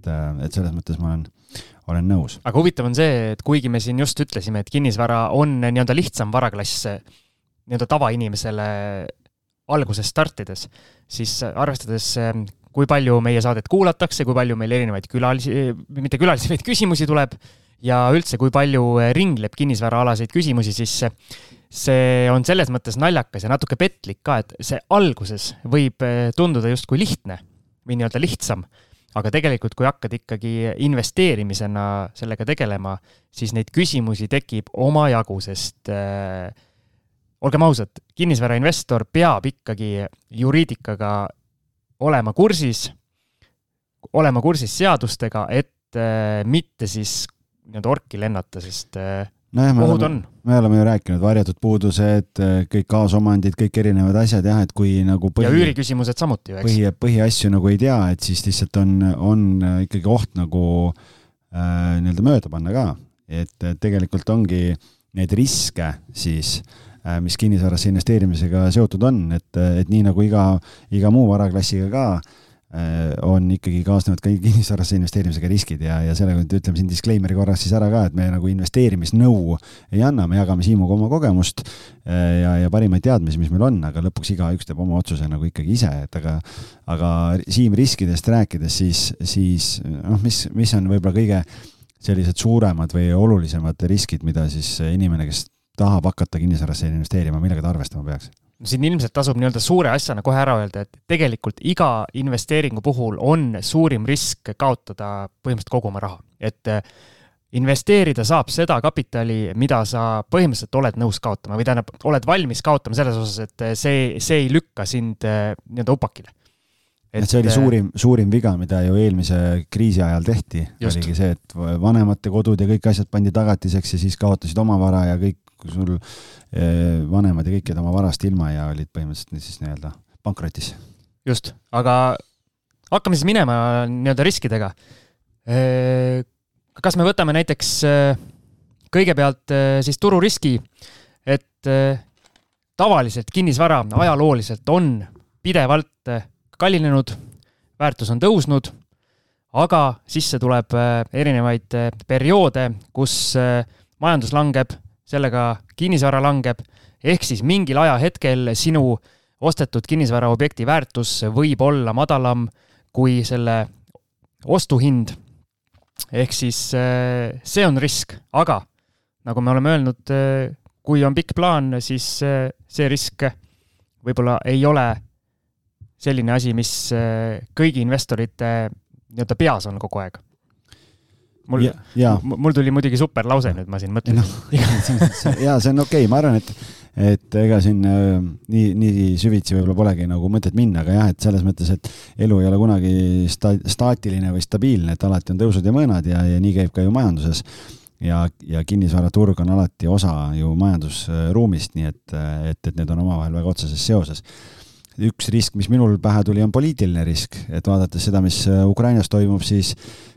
Et, et selles mõttes ma olen, olen nõus.
aga huvitav on see, et kuigi me siin just ütlesime, et kinnisvara on nii-öelda lihtsam varaklass nii-öelda tavainimesele alguses startides, siis arvestades, kui palju meie saadet kuulatakse, kui palju meil erinevaid külalisi, mitte külalisi, <laughs> vaid küsimusi tuleb ja üldse, kui palju ringleb kinnisvaraalaseid küsimusi, siis see on selles mõttes naljakas ja natuke petlik ka, et see alguses võib tunduda justkui lihtne või nii-öelda lihtsam aga tegelikult, kui hakkad ikkagi investeerimisena sellega tegelema, siis neid küsimusi tekib omajagu, sest äh, olgem ausad, kinnisvarainvestor peab ikkagi juriidikaga olema kursis, olema kursis seadustega, et äh, mitte siis nii-öelda orki lennata, sest äh,
nojah, me
ohud
oleme, me oleme ju rääkinud, varjatud puudused, kõik kaasomandid, kõik erinevad asjad jah, et kui nagu
põhi, ja üüriküsimused samuti ju, eks.
põhi, põhiasju nagu ei tea, et siis lihtsalt on, on ikkagi oht nagu äh, nii-öelda mööda panna ka. et tegelikult ongi neid riske siis äh, mis kinnisvarasse investeerimisega seotud on, et, et nii nagu iga, iga muu varaklassiga ka äh,, Äh, on ikkagi kaasnevad ka kinnisvarasse investeerimisega riskid ja, ja sellega ütleme siin disclaimer'i korras siis ära ka, et me nagu investeerimisnõu ei anna, me jagame Siimuga oma kogemust äh, ja, ja parimaid teadmisi, mis meil on, aga lõpuks igaüks teeb oma otsuse nagu ikkagi ise, et aga, aga Siim riskidest rääkides, siis, siis noh, mis, mis on võib-olla kõige sellised suuremad või olulisemad riskid, mida siis inimene, kes tahab hakata kinnisvarasse investeerima, millega ta arvestama peaks?
Siin ilmselt tasub nii-öelda suure asjana kohe ära öelda, et tegelikult iga investeeringu puhul on suurim risk kaotada põhimõtteliselt kogu oma raha, et eh, investeerida saab seda kapitali, mida sa põhimõtteliselt oled nõus kaotama või tähendab, oled valmis kaotama selles osas, et eh, see, see ei lükka sind eh, nii-öelda upakile.
et see oli suurim, suurim viga, mida ju eelmise kriisi ajal tehti, oligi see, et vanemate kodud ja kõik asjad pandi tagatiseks ja siis kaotasid oma vara ja kõik kui sul eh, vanemad ja kõik jäid oma varast ilma ja olid põhimõtteliselt siis nii-öelda pankrotis.
just, aga hakkame siis minema nii-öelda riskidega. Eh, kas me võtame näiteks eh, kõigepealt siis tururiski, et tavaliselt kinnisvara ajalooliselt on pidevalt kallinenud, väärtus on tõusnud, aga sisse tuleb erinevaid perioode, kus majandus langeb sellega kinnisvara langeb, ehk siis mingil ajahetkel sinu ostetud kinnisvaraobjekti väärtus võib olla madalam kui selle ostuhind. ehk siis äh, see on risk, aga nagu me oleme öelnud, äh, kui on pikk plaan, siis äh, see risk võib-olla ei ole selline asi, mis kõigi investorite nii-öelda peas on kogu aeg mul, mul tuli muidugi super lause nüüd, ma siin mõtlesin.
No, <laughs> ja see on okei okay., ma arvan, et, et ega siin äh, nii, nii süvitsi võib-olla polegi nagu mõtet minna, aga jah, et selles mõttes, et elu ei ole kunagi sta-, staatiline või stabiilne, et alati on tõusud ja mõõnad ja, ja nii käib ka ju majanduses. Ja, ja kinnisvaraturg on alati osa ju majandusruumist, nii et, et, et need on omavahel väga otseses seoses üks risk, mis minul pähe tuli, on poliitiline risk, et vaadates seda, mis äh, Ukrainas toimub, siis,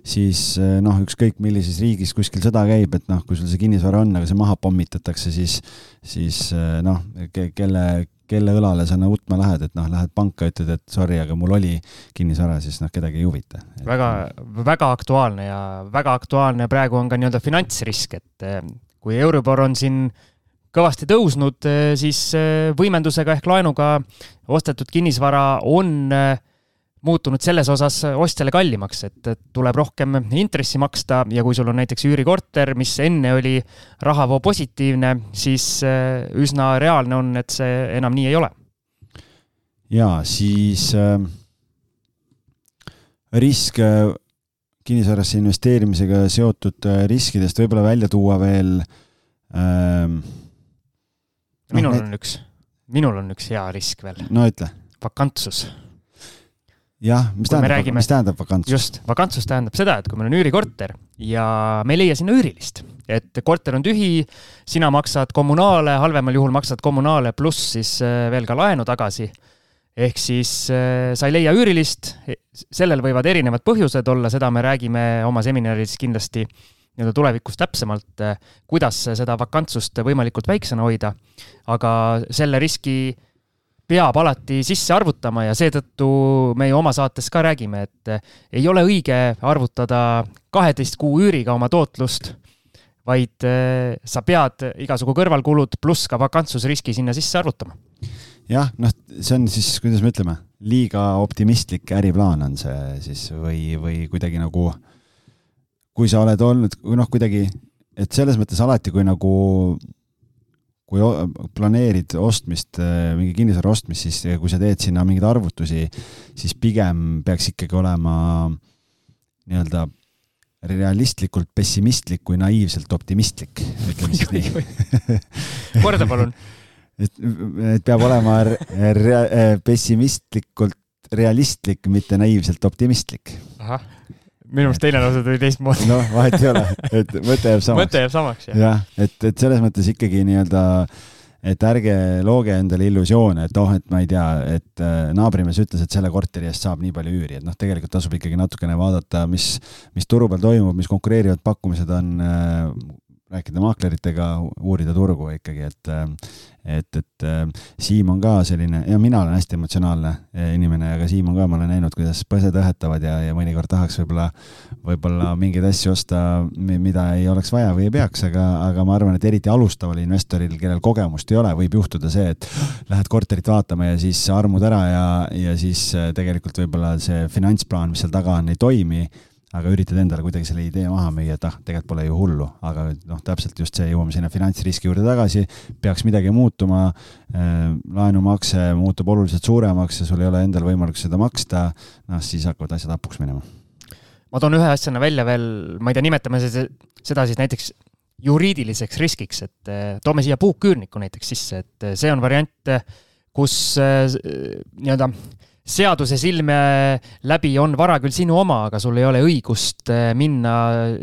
siis äh, noh, ükskõik millises riigis kuskil sõda käib, et noh, kui sul see kinnisvara on, aga see maha pommitatakse, siis, siis äh, noh, kelle, kelle õlale sa nutma lähed, et noh, lähed panka, ütled, et sorry, aga mul oli kinnisvara, siis noh, kedagi ei huvita.
väga, väga aktuaalne ja väga aktuaalne praegu on ka nii-öelda finantsrisk, et kui Euribor on siin kõvasti tõusnud, eh, siis eh, võimendusega ehk laenuga ostetud kinnisvara on eh, muutunud selles osas ostjale kallimaks, et tuleb rohkem intressi maksta ja kui sul on näiteks üürikorter, mis enne oli rahavoo positiivne, siis üsna reaalne on, et see enam nii ei ole.
ja siis äh, risk kinnisvarasse investeerimisega seotud riskidest võib-olla välja tuua veel äh,
minul no, on üks, minul on üks hea risk veel.
no ütle.
vakantsus.
jah, mis tähendab, räägime... mis tähendab vakantsus?
just, vakantsus tähendab seda, et kui meil on üürikorter ja me ei leia sinna üürilist, et korter on tühi, sina maksad kommunaale, halvemal juhul maksad kommunaale pluss siis äh, veel ka laenu tagasi ehk siis äh, sa ei leia üürilist, sellel võivad erinevad põhjused olla, seda me räägime oma seminaris kindlasti nii-öelda tulevikus täpsemalt, eh, kuidas seda vakantsust võimalikult väiksena hoida. aga selle riski peab alati sisse arvutama ja seetõttu me ju oma saates ka räägime, et ei ole õige arvutada kaheteist kuu üüriga oma tootlust, vaid eh, sa pead igasugu kõrvalkulud pluss ka vakantsusriski sinna sisse arvutama.
jah, noh, see on siis, kuidas me ütleme, liiga optimistlik äriplaan on see siis või, või kuidagi nagu, kui sa oled olnud, noh, kuidagi, et selles mõttes alati, kui nagu kui planeerid ostmist, mingi kinnisvara ostmist, siis kui sa teed sinna mingeid arvutusi, siis pigem peaks ikkagi olema nii-öelda realistlikult pessimistlik kui naiivselt optimistlik, ütleme siis nii.
korda palun <laughs>
et, et peab olema rea, pessimistlikult realistlik, mitte naiivselt optimistlik.
ahah, minu arust teine lause tuli teistmoodi.
noh, vahet ei ole, et mõte jääb samaks.
mõte jääb samaks, jah.
jah, et, et selles mõttes ikkagi nii-öelda et ärge looge endale illusioone, et oh, et ma ei tea, et äh, naabrimees ütles, et selle korteri eest saab nii palju üüri, et noh, tegelikult tasub ikkagi natukene vaadata, mis, mis turu peal toimub, mis konkureerivad pakkumised on, äh, rääkida maakleritega, uurida turgu ikkagi, et äh, et, et äh, Siim on ka selline ja mina olen hästi emotsionaalne äh, inimene, aga Siim on ka, ma olen näinud, kuidas põsed õhetavad ja, ja mõnikord tahaks võib-olla, võib-olla mingeid asju osta, mida ei oleks vaja või ei peaks, aga, aga ma arvan, et eriti alustaval investoril, kellel kogemust ei ole, võib juhtuda see, et lähed korterit vaatama ja siis armud ära ja, ja siis tegelikult võib-olla see finantsplaan, mis seal taga on, ei toimi aga üritad endale kuidagi selle idee maha müüa, et ah, tegelikult pole ju hullu, aga noh, täpselt just see, jõuame sinna finantsriski juurde tagasi, peaks midagi muutuma. Äh,, laenumakse muutub oluliselt suuremaks ja sul ei ole endal võimalik seda maksta, noh, siis hakkavad asjad hapuks minema.
ma toon ühe asjana välja veel, ma ei tea, nimetame seda siis näiteks juriidiliseks riskiks, et äh, toome siia puuküürniku näiteks sisse, et äh, see on variant, kus äh, nii-öelda seaduse silme läbi on vara küll sinu oma, aga sul ei ole õigust eh, minna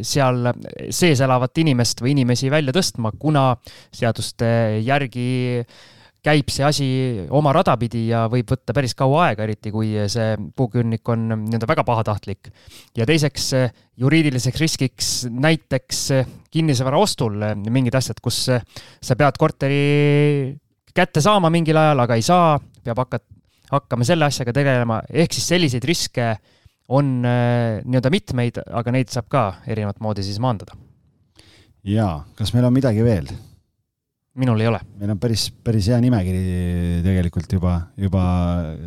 seal sees elavat inimest või inimesi välja tõstma, kuna seaduste järgi käib see asi oma rada pidi ja võib võtta päris kaua aega, eriti kui see puuküürnik on nii-öelda väga pahatahtlik. ja teiseks juriidiliseks riskiks näiteks kinnisvara ostul mingid asjad, kus sa pead korteri kätte saama mingil ajal, aga ei saa, peab hakata hakkame selle asjaga tegelema, ehk siis selliseid riske on äh, nii-öelda mitmeid, aga neid saab ka erinevat moodi siis maandada.
jaa, kas meil on midagi veel?
minul ei ole.
meil on päris, päris hea nimekiri tegelikult juba, juba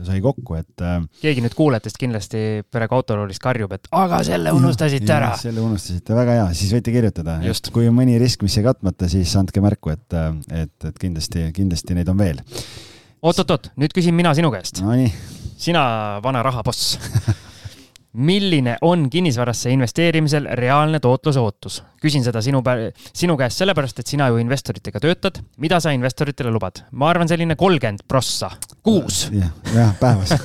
sai kokku, et äh....
keegi nüüd kuulajatest kindlasti perega autoroolist karjub, et aga selle unustasite ja, ära.
selle unustasite, väga hea, siis võite kirjutada. kui on mõni risk, mis jäi katmata, siis andke märku, et, et, et kindlasti, kindlasti neid on veel
oot-oot-oot, nüüd küsin mina sinu käest
no,.
sina, vana rahaboss <laughs> milline on kinnisvarasse investeerimisel reaalne tootluse ootus? küsin seda sinu, sinu käest sellepärast, et sina ju investoritega töötad. mida sa investoritele lubad? ma arvan, selline kolmkümmend prossa kuus.
jah, jah, päevas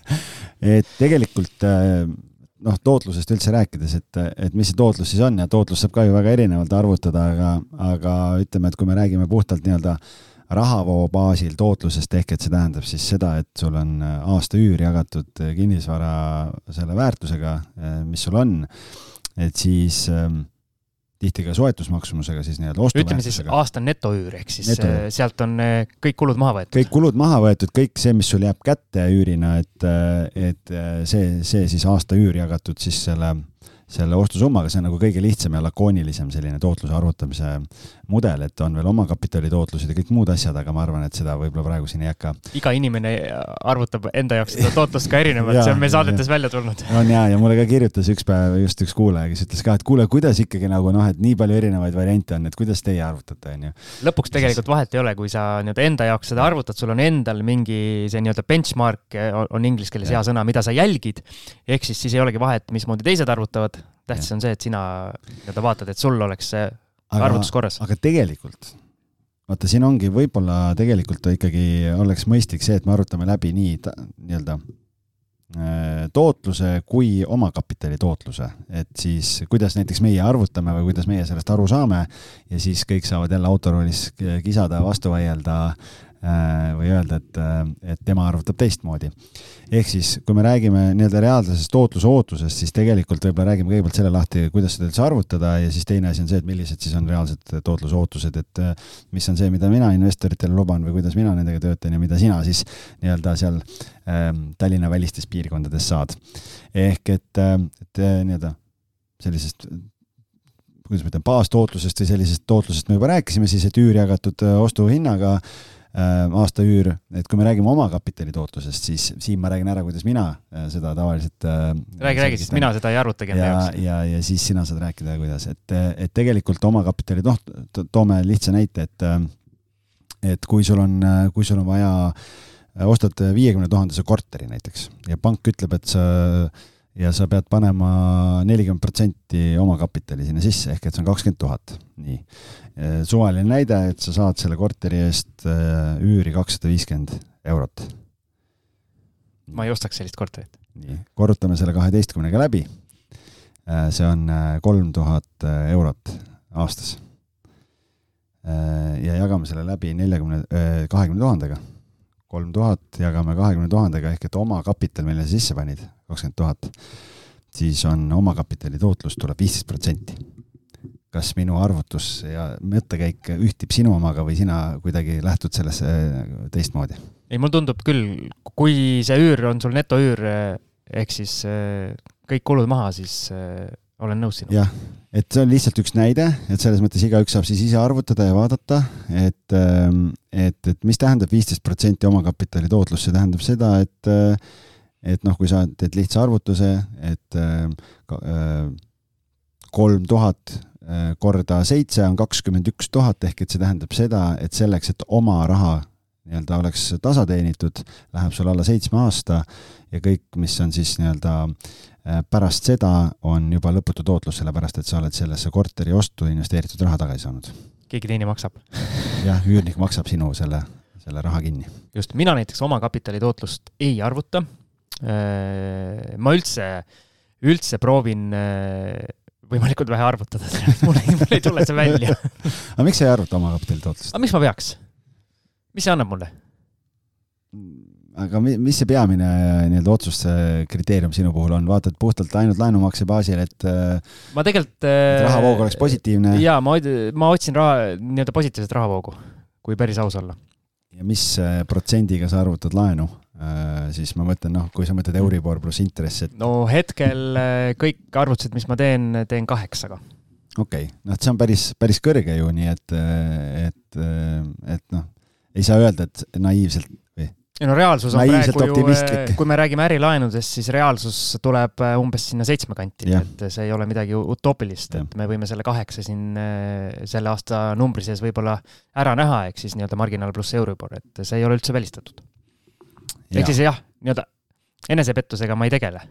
<laughs> et tegelikult äh, noh, tootlusest üldse rääkides, et, et mis see tootlus siis on ja tootlus saab ka ju väga erinevalt arvutada, aga, aga ütleme, et kui me räägime puhtalt nii-öelda äh, rahavoo baasil tootlusest ehk et see tähendab siis seda, et sul on äh, aasta üür jagatud äh, kinnisvara selle väärtusega, äh, mis sul on, et siis ähm, tihti ka soetusmaksumusega siis nii-öelda
ostuväärtusega. ütleme siis aasta netoüür, ehk siis netoüür. sealt on kõik kulud maha võetud.
kõik kulud maha võetud, kõik see, mis sul jääb kätte üürina, et, et see, see siis aasta üür jagatud siis selle selle ostusummaga, see on nagu kõige lihtsam ja lakoonilisem selline tootluse arvutamise mudel, et on veel omakapitali tootlused ja kõik muud asjad, aga ma arvan, et seda võib-olla praegu siin ei hakka.
iga inimene arvutab enda jaoks seda tootlust ka erinevalt, see on meil <laughs> saadetes ja. välja tulnud.
on ja, ja mulle ka kirjutas üks päev just üks kuulaja, kes ütles ka, et kuule, kuidas ikkagi nagu noh, et nii palju erinevaid variante on, et kuidas teie arvutate, onju.
lõpuks tegelikult siis... vahet ei ole, kui sa nii-öelda enda jaoks seda arvutad, sul on endal mingi see nii-öelda benchmark on inglise keeles hea sõna, mida sa jälgid. ehk siis siis ei olegi vahet, mismoodi teised arvutavad, tähtis on see, et sina nii-öelda vaatad, et sul oleks see aga, arvutus korras.
aga tegelikult, vaata, siin ongi võib-olla tegelikult ikkagi oleks mõistlik see, et me arutame läbi nii nii-öelda äh, tootluse kui omakapitali tootluse, et siis kuidas näiteks meie arvutame või kuidas meie sellest aru saame ja siis kõik saavad jälle autoroolis kisada, vastu vaielda või öelda, et, et tema arvutab teistmoodi. ehk siis, kui me räägime nii-öelda reaalsest tootluse ootusest, siis tegelikult võib-olla räägime kõigepealt selle lahti, kuidas seda üldse arvutada ja siis teine asi on see, et millised siis on reaalsed tootluse ootused, et mis on see, mida mina investoritele luban või kuidas mina nendega töötan ja mida sina siis nii-öelda seal ähm, Tallinna välistes piirkondades saad. ehk et, et nii-öelda sellisest kuidas ma ütlen, baastootlusest või sellisest tootlusest me juba rääkisime siis, et üür jagatud ostuhinnaga Äh, aastaüür, et kui me räägime omakapitali tootlusest, siis siin ma räägin ära, kuidas mina äh, seda tavaliselt äh,
räägi, räägi, sest mina seda ei arvutagi
enda jaoks. ja, ja, ja siis sina saad rääkida, kuidas, et, et tegelikult omakapitali, noh, toome lihtsa näite, et et kui sul on, kui sul on vaja, ostad viiekümne tuhandese korteri näiteks ja pank ütleb, et sa ja sa pead panema nelikümmend protsenti omakapitali sinna sisse, ehk et see on kakskümmend tuhat, nii Äh, suvaline näide, et sa saad selle korteri eest äh, üüri kakssada viiskümmend eurot.
ma ei ostaks sellist korterit.
nii, korrutame selle kaheteistkümnega läbi. Äh, see on kolm tuhat eurot aastas. ja jagame selle läbi neljakümne, kahekümne tuhandega. Kolm tuhat jagame kahekümne tuhandega ehk et omakapital, mille sa sisse panid, kakskümmend tuhat, siis on omakapitali tootlus tuleb viisteist protsenti kas minu arvutus ja mõttekäik ühtib sinu omaga või sina kuidagi lähtud sellesse äh, teistmoodi?
ei, mulle tundub küll, kui see üür on sul netoüür, äh, ehk siis äh, kõik kulud maha, siis olen nõus sinuga.
jah, et see on lihtsalt üks näide, et selles mõttes igaüks saab siis ise arvutada ja vaadata, et, ähm, et, et mis tähendab viisteist protsenti omakapitali tootlus, see tähendab seda, et et noh, kui sa teed lihtsa arvutuse, et kolm tuhat Äh, korda seitse on kakskümmend üks tuhat, ehk et see tähendab seda, et selleks, et oma raha nii-öelda oleks tasa teenitud, läheb sul alla seitsme aasta ja kõik, mis on siis nii-öelda äh, pärast seda, on juba lõputu tootlus, sellepärast et sa oled sellesse korteri ostu investeeritud raha tagasi saanud.
keegi teine maksab. <laughs>
jah, üürnik maksab sinu selle, selle raha kinni.
just, mina näiteks omakapitali tootlust ei arvuta. Äh, ma üldse, üldse proovin võimalikult vähe arvutada <laughs> mul ei, mul ei tule see välja <laughs>
aga miks sa ei arvuta omakapitali tootlust?
aga miks ma peaks? mis see annab mulle?
Aga mis see peamine nii-öelda otsustuskriteerium sinu puhul on, vaatad puhtalt ainult laenumakse baasil, et
ma tegelikult et
rahavoog oleks positiivne?
jaa, ma, ma otsin raha, nii-öelda positiivset rahavoogu, kui päris aus olla.
ja mis protsendiga sa arvutad laenu? Äh, siis ma mõtlen, noh, kui sa mõtled Euribor pluss intress, et.
no hetkel äh, kõik arvutused, mis ma teen, teen kaheksaga.
okei okay., noh, see on päris, päris kõrge ju, nii et, et, et noh, ei saa öelda, et naiivselt?
Ei no reaalsus on praegu ju, äh, kui me räägime ärilaenudest, siis reaalsus tuleb umbes sinna seitsme kanti, et see ei ole midagi utoopilist, et me võime selle kaheksa siin selle aasta numbri sees võib-olla ära näha, ehk siis nii-öelda marginaal pluss Euribor, et see ei ole üldse välistatud. Ehk siis jah, nii-öelda enesepettusega ma ei tegele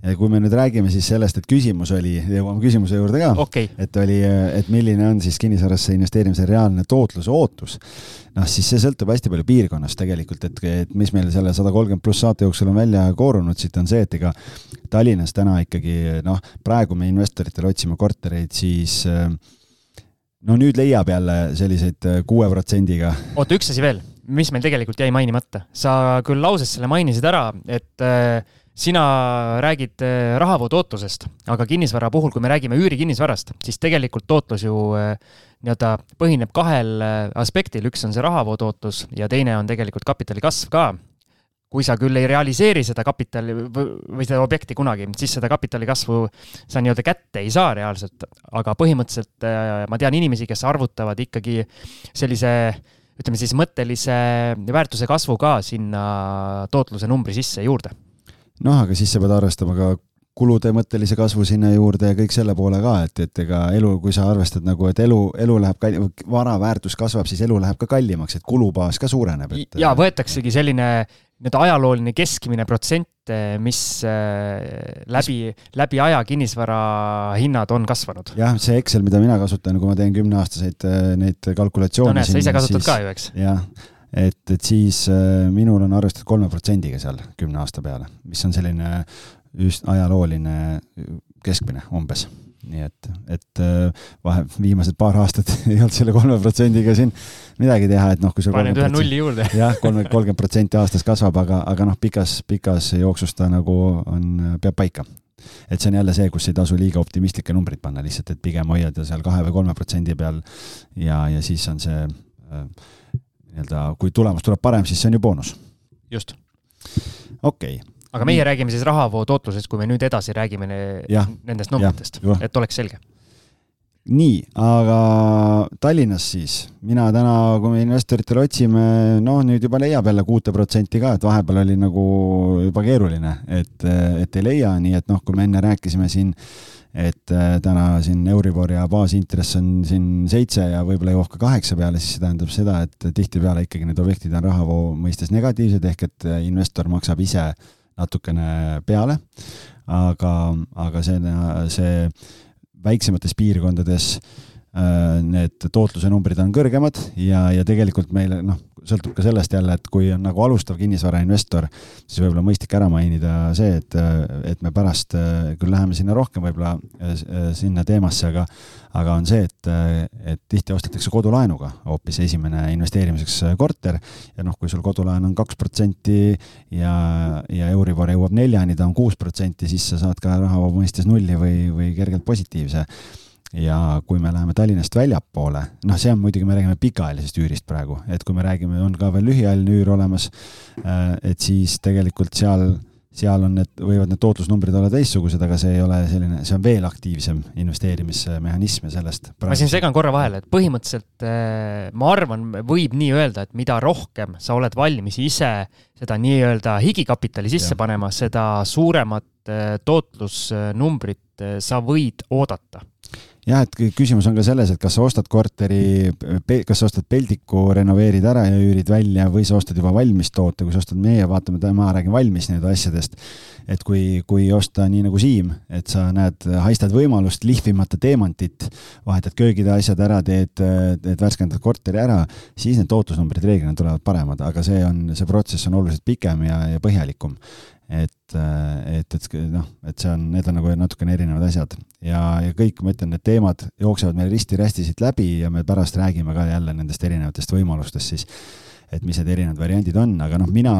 ja kui me nüüd räägime siis sellest, et küsimus oli, jõuame küsimuse juurde ka
okay.,
et oli, et milline on siis kinnisvarasse investeerimise reaalne tootluse ootus, noh siis see sõltub hästi palju piirkonnast tegelikult, et, et mis meil selle sada kolmkümmend pluss saate jooksul on välja koorunud siit, on see, et ega Tallinnas täna ikkagi noh, praegu me investoritele otsime kortereid, siis no nüüd leiab jälle selliseid kuue protsendiga.
oota, üks asi veel mis meil tegelikult jäi mainimata, sa küll lauses selle mainisid ära, et äh, sina räägid äh, rahavoo tootlusest, aga kinnisvara puhul, kui me räägime üürikinnisvarast, siis tegelikult tootlus ju äh, nii-öelda põhineb kahel aspektil, üks on see rahavoo tootlus ja teine on tegelikult kapitali kasv ka. kui sa küll ei realiseeri seda kapitali või seda objekti kunagi, siis seda kapitali kasvu sa nii-öelda kätte ei saa reaalselt, aga põhimõtteliselt ma tean inimesi, kes arvutavad ikkagi sellise ütleme siis mõttelise väärtuse kasvu ka sinna tootluse numbri sisse juurde.
Noh, aga siis sa pead arvestama ka kulude mõttelise kasvu sinna juurde ja kõik selle poole ka, et, et ega elu, kui sa arvestad nagu, et elu, elu läheb kalli-, vara väärtus kasvab, siis elu läheb ka kallimaks, et kulubaas ka suureneb, et.
ja võetaksegi selline nii-öelda ajalooline keskmine protsent, mis äh, läbi, läbi aja kinnisvara hinnad on kasvanud.
jah, see Excel, mida mina kasutan, kui ma teen kümneaastaseid äh, neid kalkulatsioone.
no näed, sa ise kasutad siis, ka ju, eks?
jah, et, et siis äh, minul on arvestatud kolme protsendiga seal kümne aasta peale, mis on selline just ajalooline keskmine umbes nii et, et äh, vahe, viimased paar aastat <laughs> ei olnud selle kolme protsendiga siin midagi teha, et noh, kui sul
paned ühe nulli juurde. <laughs>
jah, kolmkümmend, kolmkümmend protsenti aastas kasvab, aga, aga noh, pikas, pikas jooksus ta nagu on, peab paika et see on jälle see, kus ei tasu liiga optimistlikke numbreid panna lihtsalt, et pigem hoiada seal kahe või kolme protsendi peal ja, ja siis on see äh, nii-öelda, kui tulemus tuleb parem, siis see on ju boonus.
just.
okei okay
aga meie räägime siis rahavoo tootlusest, kui me nüüd edasi räägime ne ja, nendest numbritest, et oleks selge.
nii, aga Tallinnas siis, mina täna, kui me investoritele otsime, noh, nüüd juba leiab jälle kuute protsenti ka, et vahepeal oli nagu juba keeruline, et, et ei leia, nii et noh, kui me enne rääkisime siin et täna siin Euribor ja baasintress on siin seitse ja võib-olla jõuab ka kaheksa peale, siis see tähendab seda, et tihtipeale ikkagi need objektid on rahavoo mõistes negatiivsed, ehk et investor maksab ise äh, natukene peale, aga, aga see, see väiksemates piirkondades äh, need tootluse numbrid on kõrgemad ja, ja tegelikult meile noh, sõltub ka sellest jälle, et kui on nagu alustav kinnisvarainvestor, siis võib-olla mõistlik ära mainida see, et, et me pärast küll läheme sinna rohkem võib-olla sinna teemasse, aga aga on see, et, et tihti ostetakse kodulaenuga hoopis esimene investeerimiseks korter ja noh, kui sul kodulaen on kaks protsenti ja, ja Euribor jõuab neljani, ta on kuus protsenti, siis sa saad ka rahavaba mõistes nulli või, või kergelt positiivse ja kui me läheme Tallinnast väljapoole, noh, see on muidugi, me räägime pikaajalisest üürist praegu, et kui me räägime, on ka veel lühiajaline üür olemas, äh, et siis tegelikult seal, seal on need, võivad need tootlusnumbrid olla teistsugused, aga see ei ole selline, see on veel aktiivsem investeerimismehhanism ja sellest
praegu... ma siin segan korra vahele, et põhimõtteliselt äh, ma arvan, võib nii öelda, et mida rohkem sa oled valmis ise seda nii-öelda higikapitali sisse ja. panema, seda suuremat äh, tootlusnumbrit sa võid oodata
jah, et küsimus on ka selles, et kas sa ostad korteri, kas sa ostad peldiku, renoveerid ära ja üürid välja või sa ostad juba valmis toote, kui sa ostad meie, vaatame, ma räägin valmis nii-öelda asjadest. et kui, kui osta nii nagu Siim, et sa näed, haistad võimalust lihvimata teemantit, vahetad köögide asjad ära, teed, teed värskendad korteri ära, siis need tootlusnumbrid reeglina tulevad paremad, aga see on, see protsess on oluliselt pikem ja, ja põhjalikum et, et, et noh, et see on, need on nagu natukene erinevad asjad. Ja, ja kõik, ma ütlen, need teemad jooksevad meil risti-rästi siit läbi ja me pärast räägime ka jälle nendest erinevatest võimalustest siis, et mis need erinevad variandid on, aga noh, mina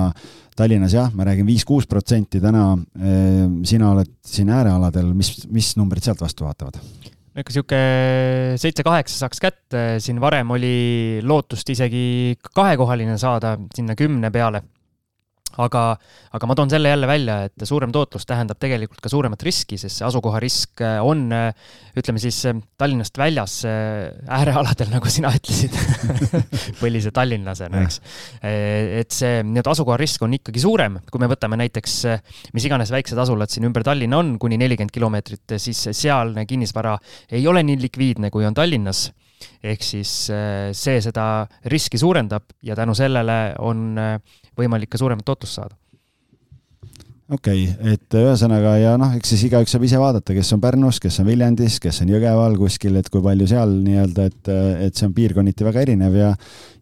Tallinnas jah, ma räägin viis-kuus protsenti täna, eh, sina oled siin äärealadel, mis, mis numbrid sealt vastu vaatavad?
no ikka sihuke seitse-kaheksa saaks kätte, siin varem oli lootust isegi kahekohaline saada sinna kümne peale aga, aga ma toon selle jälle välja, et suurem tootlus tähendab tegelikult ka suuremat riski, sest see asukoharisk äh, on, äh, ütleme siis äh, Tallinnast väljas äärealadel, <laughs> nagu sina ütlesid. Põlise tallinlasena, eks. et see nii-öelda asukoharisk on ikkagi suurem, kui me võtame näiteks mis iganes väiksed asulad siin ümber Tallinna on, kuni nelikümmend kilomeetrit, siis sealne kinnisvara ei ole nii likviidne, kui on Tallinnas ehk siis see seda riski suurendab ja tänu sellele on võimalik ka suuremat tootlust saada
okei okay,, et ühesõnaga ja noh, eks siis igaüks saab ise vaadata, kes on Pärnus, kes on Viljandis, kes on Jõgeval kuskil, et kui palju seal nii-öelda, et, et see on piirkonniti väga erinev ja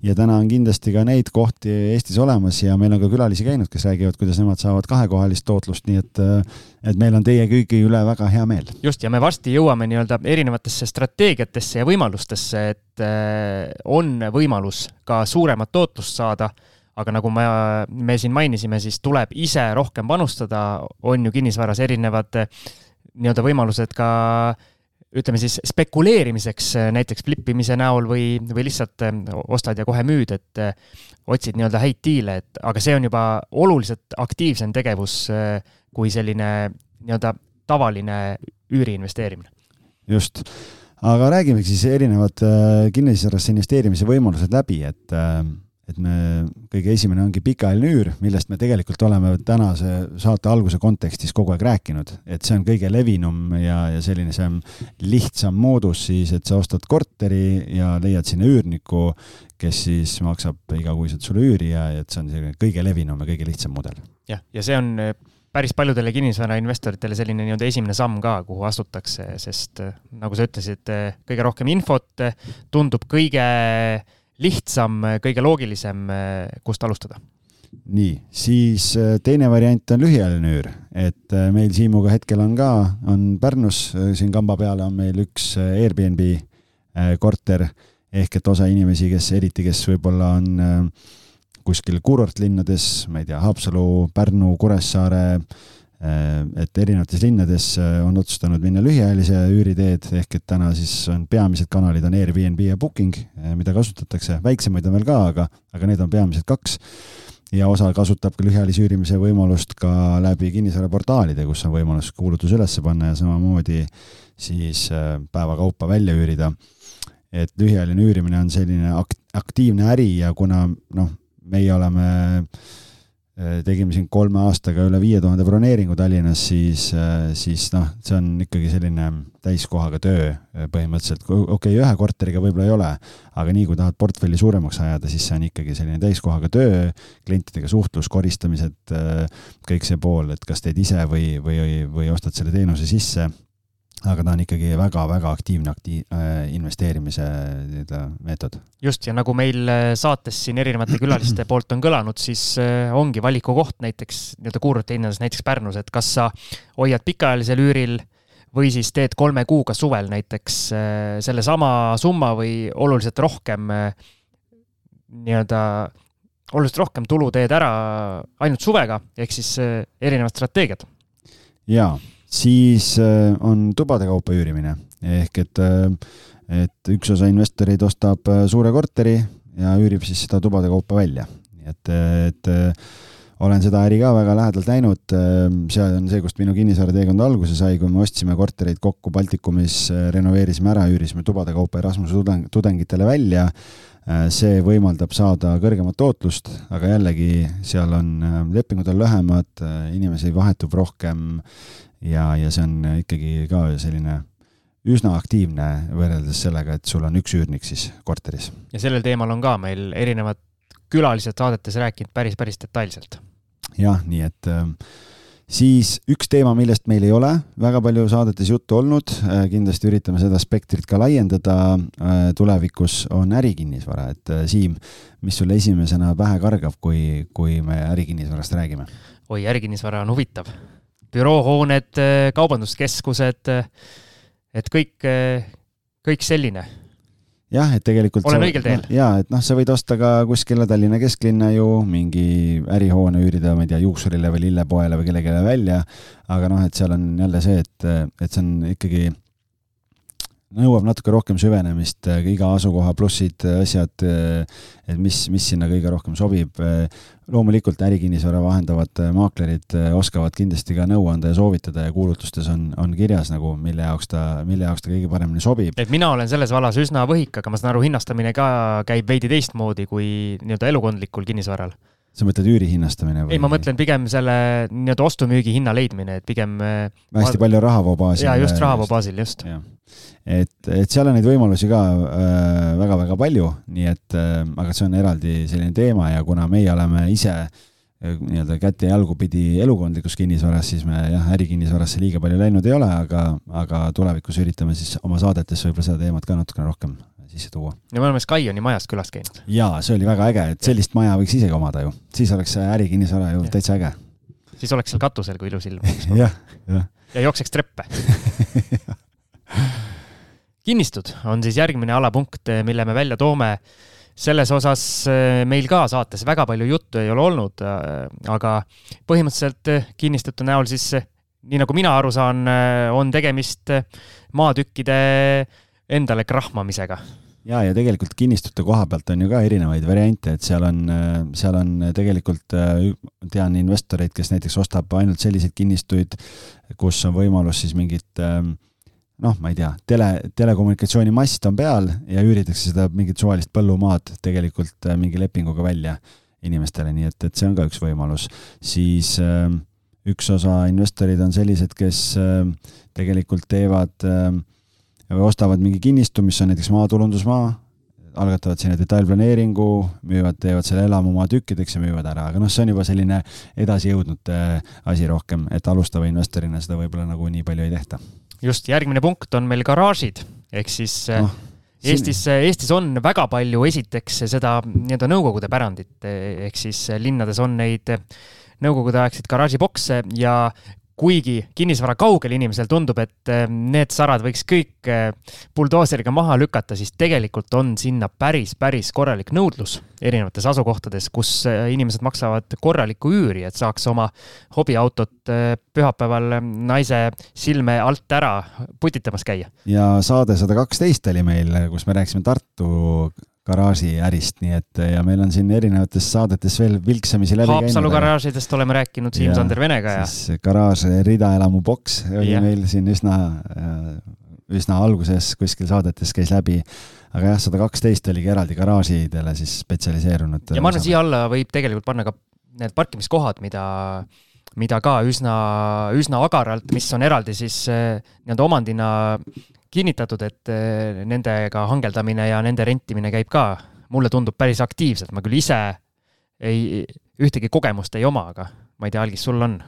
ja täna on kindlasti ka neid kohti Eestis olemas ja meil on ka külalisi käinud, kes räägivad, kuidas nemad saavad kahekohalist tootlust, nii et et meil on teie kõigi üle väga hea meel.
just, ja me varsti jõuame nii-öelda erinevatesse strateegiatesse ja võimalustesse, et on võimalus ka suuremat tootlust saada aga nagu me, me siin mainisime, siis tuleb ise rohkem panustada, on ju kinnisvaras erinevad eh, nii-öelda võimalused ka ütleme siis spekuleerimiseks eh, näiteks flippimise näol või, või lihtsalt eh, ostad ja kohe müüd, et otsid nii-öelda häid diile, et aga see on juba oluliselt aktiivsem tegevus kui selline nii-öelda tavaline üüri investeerimine.
just, aga räägimegi siis erinevad kinnisvarasse investeerimise võimalused läbi, et et me, kõige esimene ongi pikaajaline üür, millest me tegelikult oleme tänase saate alguse kontekstis kogu aeg rääkinud, et see on kõige levinum ja, ja selline see lihtsam moodus siis, et sa ostad korteri ja leiad sinna üürniku, kes siis maksab igakuiselt sulle üüri ja et see on selline kõige levinum ja kõige lihtsam mudel.
jah, ja see on eh, päris paljudele kinnisvarainvestoritele selline nii-öelda esimene samm ka, kuhu astutakse, sest eh, nagu sa ütlesid, eh, kõige rohkem infot tundub kõige lihtsam, kõige loogilisem, kust alustada?
nii, siis äh, teine variant on lühiajaline üür, et äh, meil Siimuga hetkel on ka, on Pärnus siin kamba peal on meil üks Airbnb korter ehk et osa inimesi, kes eriti, kes võib-olla on kuskil kuurortlinnades, ma ei tea, Haapsalu, Pärnu, Kuressaare Äh, et erinevates linnades äh, on otsustanud minna lühiajalise üüriteed, ehk et täna siis on peamised kanalid on Airbnb ja Booking, äh, mida kasutatakse, väiksemaid on veel ka, aga, aga need on peamised kaks. ja osa kasutab ka lühiajalise üürimise võimalust ka läbi kinnisvaraportaalide, kus on võimalus kuulutus üles panna ja samamoodi siis päeva kaupa välja üürida. et lühiajaline üürimine on selline akt-, aktiivne äri ja kuna noh, meie oleme äh, Äh, tegime siin kolme aastaga üle viie tuhande broneeringu Tallinnas, siis, äh, siis noh, see on ikkagi selline täiskohaga töö äh, põhimõtteliselt. okei okay,, ühe korteriga võib-olla ei ole, aga nii kui tahad portfelli suuremaks ajada, siis see on ikkagi selline täiskohaga töö, klientidega suhtlus, koristamised, kõik see pool, et kas teed ise või, või, või ostad selle teenuse sisse aga ta on ikkagi väga-väga aktiivne aktiiv, äh, investeerimise nii-öelda meetod.
just, ja nagu meil äh, saates siin erinevate <clears throat> külaliste poolt on kõlanud, siis äh, ongi valikukoht näiteks nii-öelda kuurortlinnades, näiteks Pärnus, et kas sa hoiad pikaajalisel üüril või siis teed kolme kuuga suvel näiteks sellesama summa või oluliselt rohkem nii-öelda, oluliselt rohkem tulu teed ära ainult suvega, ehk siis erinevad strateegiad.
jaa siis äh, on tubade kaupa üürimine ehk et, äh, et üks osa investoreid ostab äh, suure korteri ja üürib siis seda tubade kaupa välja. et, et olen seda äri ka väga lähedalt näinud, see on see, kust minu kinnisvarateekond alguse sai, kui me ostsime kortereid kokku Baltikumis, renoveerisime ära, üürisime tubade kaupa Erasmuse tudeng, tudengitele välja. see võimaldab saada kõrgemat tootlust, aga jällegi seal on lepingud on lühemad, inimesi vahetub rohkem ja, ja see on ikkagi ka selline üsna aktiivne võrreldes sellega, et sul on üks üürnik siis korteris.
ja sellel teemal on ka meil erinevad külalised saadetes rääkinud päris, päris detailselt.
jah, nii et äh, siis üks teema, millest meil ei ole väga palju saadetes juttu olnud, äh, kindlasti üritame seda spektrit ka laiendada äh, tulevikus, on ärikinnisvara, et Siim, mis sulle esimesena pähe kargab, kui, kui me ärikinnisvarast räägime?
oi, ärikinnisvara on huvitav büroohooned, kaubanduskeskused, et kõik, kõik selline
jah, et tegelikult
olen õigel teel
no,? jaa, et noh, sa võid osta ka kuskile Tallinna kesklinna ju mingi ärihoone üürida, ma ei tea, juuksurile või lillepoele või kellelegi välja, aga noh, et seal on jälle see, et, et see on ikkagi nõuab natuke rohkem süvenemist, iga asukoha plussid, asjad, et mis, mis sinna kõige rohkem sobib. Loomulikult ärikinnisvara vahendavad maaklerid oskavad kindlasti ka nõu anda ja soovitada ja kuulutustes on, on kirjas nagu, mille jaoks ta, mille jaoks ta kõige paremini sobib.
et mina olen selles vallas üsna võhik, aga ma saan aru, hinnastamine ka käib veidi teistmoodi kui nii-öelda elukondlikul kinnisvaral
sa mõtled üüri hinnastamine
või? ei, ma mõtlen pigem selle nii-öelda ostu-müügi hinna leidmine, et pigem
hästi ma... palju rahavoo baasil.
jaa, just rahavoo baasil, just.
et, et seal on neid võimalusi ka väga-väga äh, palju, nii et äh, aga see on eraldi selline teema ja kuna meie oleme ise äh, nii-öelda kätt ja jalgu pidi elukondlikus kinnisvaras, siis me jah, ärikinnisvarasse liiga palju läinud ei ole, aga, aga tulevikus üritame siis oma saadetes võib-olla seda teemat ka natukene rohkem sisse tuua.
ja me oleme Skyoni majas külas käinud.
jaa, see oli väga äge, et sellist maja võiks isegi omada ju, siis oleks ärikinnisvara ju ja. täitsa äge.
siis oleks seal katusel, kui ilus ilm
oleks. jah, jah.
ja jookseks treppe <laughs> kinnistud on siis järgmine alapunkt, mille me välja toome. selles osas eh, meil ka saates väga palju juttu ei ole olnud, eh, aga põhimõtteliselt eh, kinnistute näol siis nii nagu mina aru saan, on tegemist maatükkide endale krahmamisega
ja, ja tegelikult kinnistute koha pealt on ju ka erinevaid variante, et seal on, seal on tegelikult, tean investoreid, kes näiteks ostab ainult selliseid kinnistuid, kus on võimalus siis mingit noh, ma ei tea, tele, telekommunikatsioonimast on peal ja üüritakse seda mingit suvalist põllumaad tegelikult mingi lepinguga välja inimestele, nii et, et see on ka üks võimalus. siis üks osa investorid on sellised, kes tegelikult teevad äh, või ostavad mingi kinnistu, mis on näiteks maatulundusmaa, algatavad sinna detailplaneeringu, müüvad, teevad selle elamumaa tükkideks ja müüvad ära, aga noh, see on juba selline edasijõudnud asi rohkem, et alustava investorina seda võib-olla nagu nii palju ei tehta.
just, järgmine punkt on meil garaažid, ehk siis oh. Eestis, Eestis on väga palju esiteks seda nii-öelda nõukogude pärandit, ehk siis linnades on neid nõukogudeaegseid garaažibokse ja kuigi kinnisvara kaugel inimesel tundub, et eh, need sarad võiks kõik eh, buldooseriga maha lükata, siis tegelikult on sinna päris, päris korralik nõudlus erinevates asukohtades, kus eh, inimesed maksavad korralikku üüri, et saaks oma hobiautot pühapäeval naise silme alt ära putitamas käia.
ja saade sada kaksteist oli meil, kus me rääkisime Tartu garaažiärist, nii et ja meil on siin erinevates saadetes veel vilksamisi läbi
Haapsalu käinud. Haapsalu garaažidest oleme rääkinud Siim-Sander Venega ja.
siis garaaž ridaelamu boks oli ja. meil siin üsna, üsna alguses kuskil saadetes käis läbi. aga jah, sada kaksteist oligi eraldi garaažidele siis spetsialiseerunud.
ja ma arvan, siia alla võib tegelikult panna ka need parkimiskohad, mida mida ka üsna, üsna agaralt, mis on eraldi siis eh, nii-öelda omandina kinnitatud, et eh, nendega hangeldamine ja nende rentimine käib ka, mulle tundub päris aktiivselt, ma küll ise ei, ühtegi kogemust ei oma, aga ma ei tea, Algis, sul on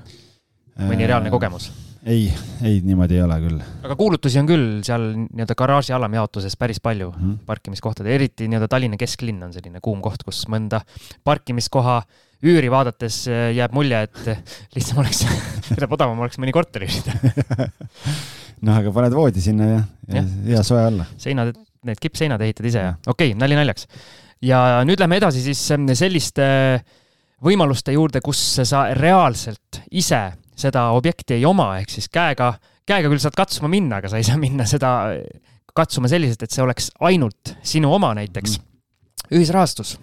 mõni reaalne äh, kogemus?
ei, ei, niimoodi ei ole küll.
aga kuulutusi on küll seal nii-öelda garaaži alamjaotuses päris palju mm. parkimiskohtade, eriti nii-öelda Tallinna kesklinn on selline kuum koht, kus mõnda parkimiskoha üüri vaadates eh, jääb mulje, et lihtsam oleks, <laughs> ütleb odavam oleks mõni korter üürida <laughs>
noh, aga paned voodi sinna ja, ja, ja soe alla.
seinad, need kippseinad ehitad ise ja okei okay,, nali naljaks. ja nüüd lähme edasi siis mm, selliste võimaluste juurde, kus sa reaalselt ise seda objekti ei oma, ehk siis käega, käega küll saad katsuma minna, aga sa ei saa minna seda katsuma selliselt, et see oleks ainult sinu oma näiteks mm.. ühisrahastus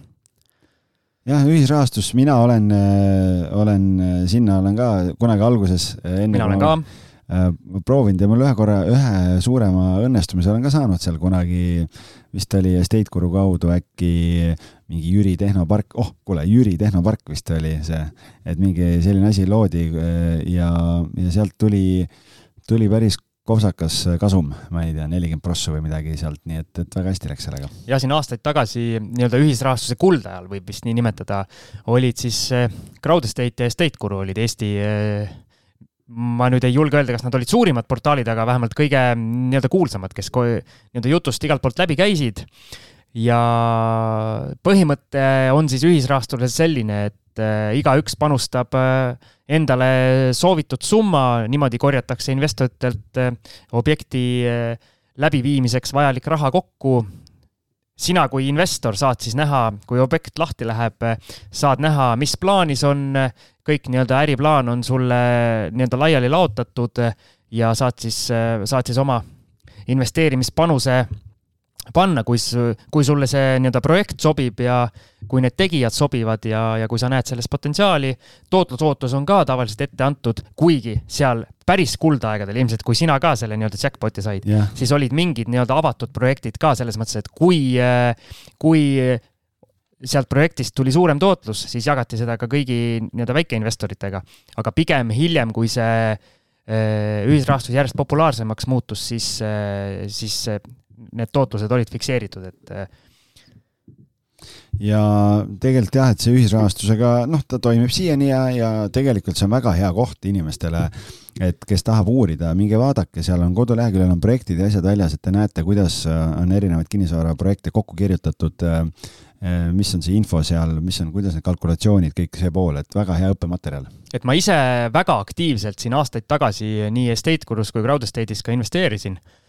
jah, ühisrahastus, mina olen, äh, olen, äh, sinna olen ka kunagi alguses.
Äh, mina olen ka
Äh, proovinud ja mul ühe korra, ühe suurema õnnestumise olen ka saanud seal kunagi, vist oli Estate Guru kaudu äkki mingi Jüri tehnopark, oh kuule, Jüri tehnopark vist oli see, et mingi selline asi loodi äh, ja, ja sealt tuli, tuli päris kopsakas kasum, ma ei tea, nelikümmend prossu või midagi sealt, nii et, et väga hästi läks sellega.
ja siin aastaid tagasi nii-öelda ühisrahastuse kuldajal võib vist nii nimetada, olid siis äh, Crowd Estate ja Estate Guru olid Eesti ma nüüd ei julge öelda, kas nad olid suurimad portaalid, aga vähemalt kõige nii-öelda kuulsamad, kes nii-öelda jutust igalt poolt läbi käisid. ja põhimõte on siis ühisrahastuses selline, et äh, igaüks panustab äh, endale soovitud summa, niimoodi korjatakse investoritelt äh, objekti läbiviimiseks vajalik raha kokku sina kui investor saad siis näha, kui objekt lahti läheb, saad näha, mis plaanis on, kõik nii-öelda äriplaan on sulle nii-öelda laiali laotatud ja saad siis, saad siis oma investeerimispanuse panna, kui, kui sulle see nii-öelda projekt sobib ja kui need tegijad sobivad ja, ja kui sa näed selles potentsiaali. tootlusootus on ka tavaliselt ette antud, kuigi seal päris kuldaegadel ilmselt, kui sina ka selle nii-öelda jackpot'i said yeah., siis olid mingid nii-öelda avatud projektid ka selles mõttes, et kui, kui sealt projektist tuli suurem tootlus, siis jagati seda ka kõigi nii-öelda väikeinvestoritega. aga pigem hiljem, kui see eh, ühisrahastus järjest populaarsemaks muutus, siis, eh, siis need tootlused olid fikseeritud, et äh,
ja tegelikult jah, et see ühisrahastusega, noh, ta toimib siiani ja, ja tegelikult see on väga hea koht inimestele, et kes tahab uurida, minge vaadake, seal on koduleheküljel on projektid ja asjad väljas, et te näete, kuidas on erinevaid kinnisvaraprojekte kokku kirjutatud, äh, mis on see info seal, mis on, kuidas need kalkulatsioonid, kõik see pool, et väga hea õppematerjal.
et ma ise väga aktiivselt siin aastaid tagasi nii Estate Gurus kui Crowd Estate'is ka investeerisin Äh,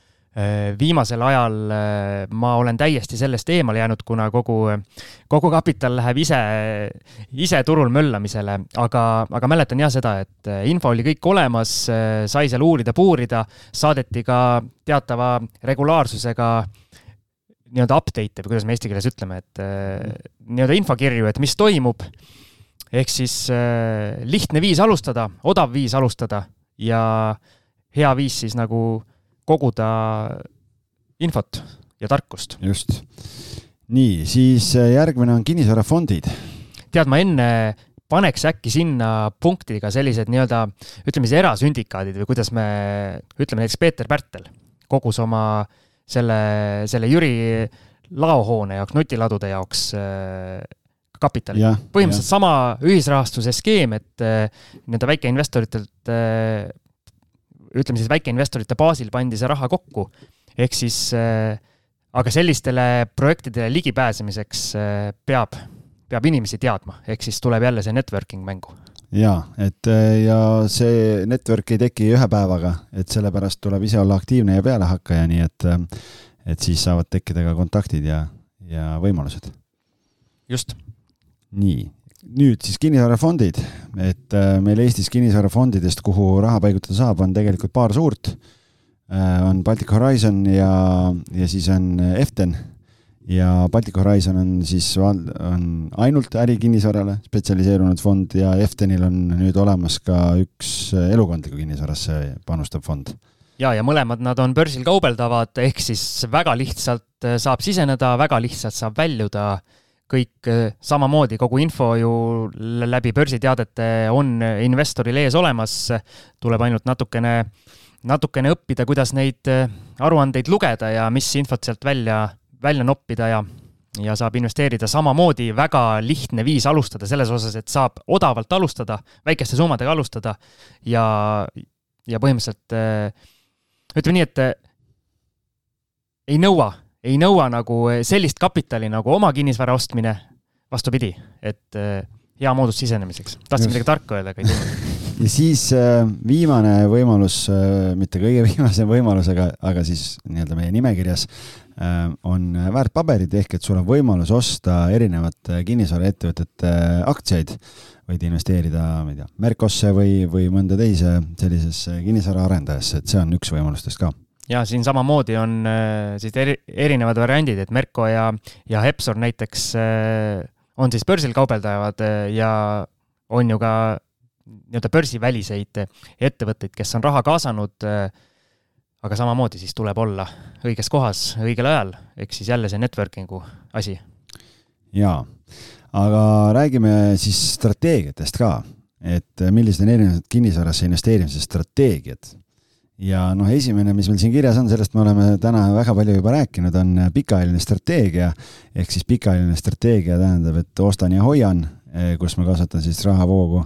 viimasel ajal äh, ma olen täiesti sellest eemale jäänud, kuna kogu, kogu kapital läheb ise, ise turul möllamisele, aga, aga mäletan jah seda, et äh, info oli kõik olemas, sai seal uurida, puurida, saadeti ka teatava regulaarsusega nii-öelda update'e või kuidas me eesti keeles ütleme, et nii-öelda infokirju, et mis toimub. ehk siis lihtne viis alustada, odav viis alustada ja hea viis siis nagu koguda infot ja tarkust.
just. nii, siis äh, järgmine on kinnisvarafondid.
tead, ma enne paneks äkki sinna punktiga sellised nii-öelda, ütleme siis erasündikaadid või kuidas me ütleme näiteks Peeter Pärtel kogus oma selle, selle Jüri laohoone jaoks, nutiladude jaoks äh, kapitali. põhimõtteliselt ja. sama ühisrahastuse skeem, et äh, nii-öelda väikeinvestoritelt ütleme siis väikeinvestorite baasil pandi see raha kokku. ehk siis äh, aga sellistele projektidele ligipääsemiseks äh, peab, peab inimesi teadma, ehk siis tuleb jälle see networking mängu
ja et ja see network ei teki ühe päevaga, et sellepärast tuleb ise olla aktiivne ja pealehakkaja, nii et, et siis saavad tekkida ka kontaktid ja, ja võimalused.
just.
nii, nüüd siis kinnisvarafondid, et meil Eestis kinnisvarafondidest, kuhu raha paigutada saab, on tegelikult paar suurt. on Baltic Horizon ja, ja siis on Eften ja Baltic Horizon on siis, on ainult ärikinnisvarale spetsialiseerunud fond ja Eftenil on nüüd olemas ka üks elukondliku kinnisvarasse panustav fond.
ja, ja mõlemad nad on börsil kaubeldavad, ehk siis väga lihtsalt saab siseneda, väga lihtsalt saab väljuda, kõik samamoodi, kogu info ju läbi börsiteadete on investoril ees olemas, tuleb ainult natukene, natukene õppida, kuidas neid aruandeid lugeda ja mis infot sealt välja välja noppida ja, ja saab investeerida. Samamoodi, väga lihtne viis alustada selles osas, et saab odavalt alustada, väikeste summadega alustada ja, ja põhimõtteliselt äh, ütleme nii, et ei nõua, ei nõua nagu sellist kapitali nagu oma kinnisvara ostmine, vastupidi, et äh, hea moodus sisenemiseks. tahtsin midagi tarka öelda, aga ei tulnud
ja siis viimane võimalus, mitte kõige <laughs> viimase võimalusega, aga siis nii-öelda meie nimekirjas on väärtpaberid ehk et sul on võimalus osta erinevate kinnisvaraettevõtete aktsiaid. võid investeerida, ma ei tea, Merkosse või, või mõnda teise sellisesse kinnisvaraarendajasse, et see on üks võimalustest ka
ja siin samamoodi on äh, siis eri, erinevad variandid, et Merko ja, ja Hepsor näiteks äh, on siis börsil kaubeldavad ja on ju ka nii-öelda börsiväliseid ettevõtteid, kes on raha kaasanud äh, aga samamoodi siis tuleb olla õiges kohas õigel ajal, ehk siis jälle see networking'u asi.
jaa, aga räägime siis strateegiatest ka, et millised on erinevad kinnisvarasse investeerimise strateegiad. Ja noh, esimene, mis meil siin kirjas on, sellest me oleme täna väga palju juba rääkinud, on pikaajaline strateegia. ehk siis pikaajaline strateegia tähendab, et ostan ja hoian, kus ma kasvatan siis rahavoogu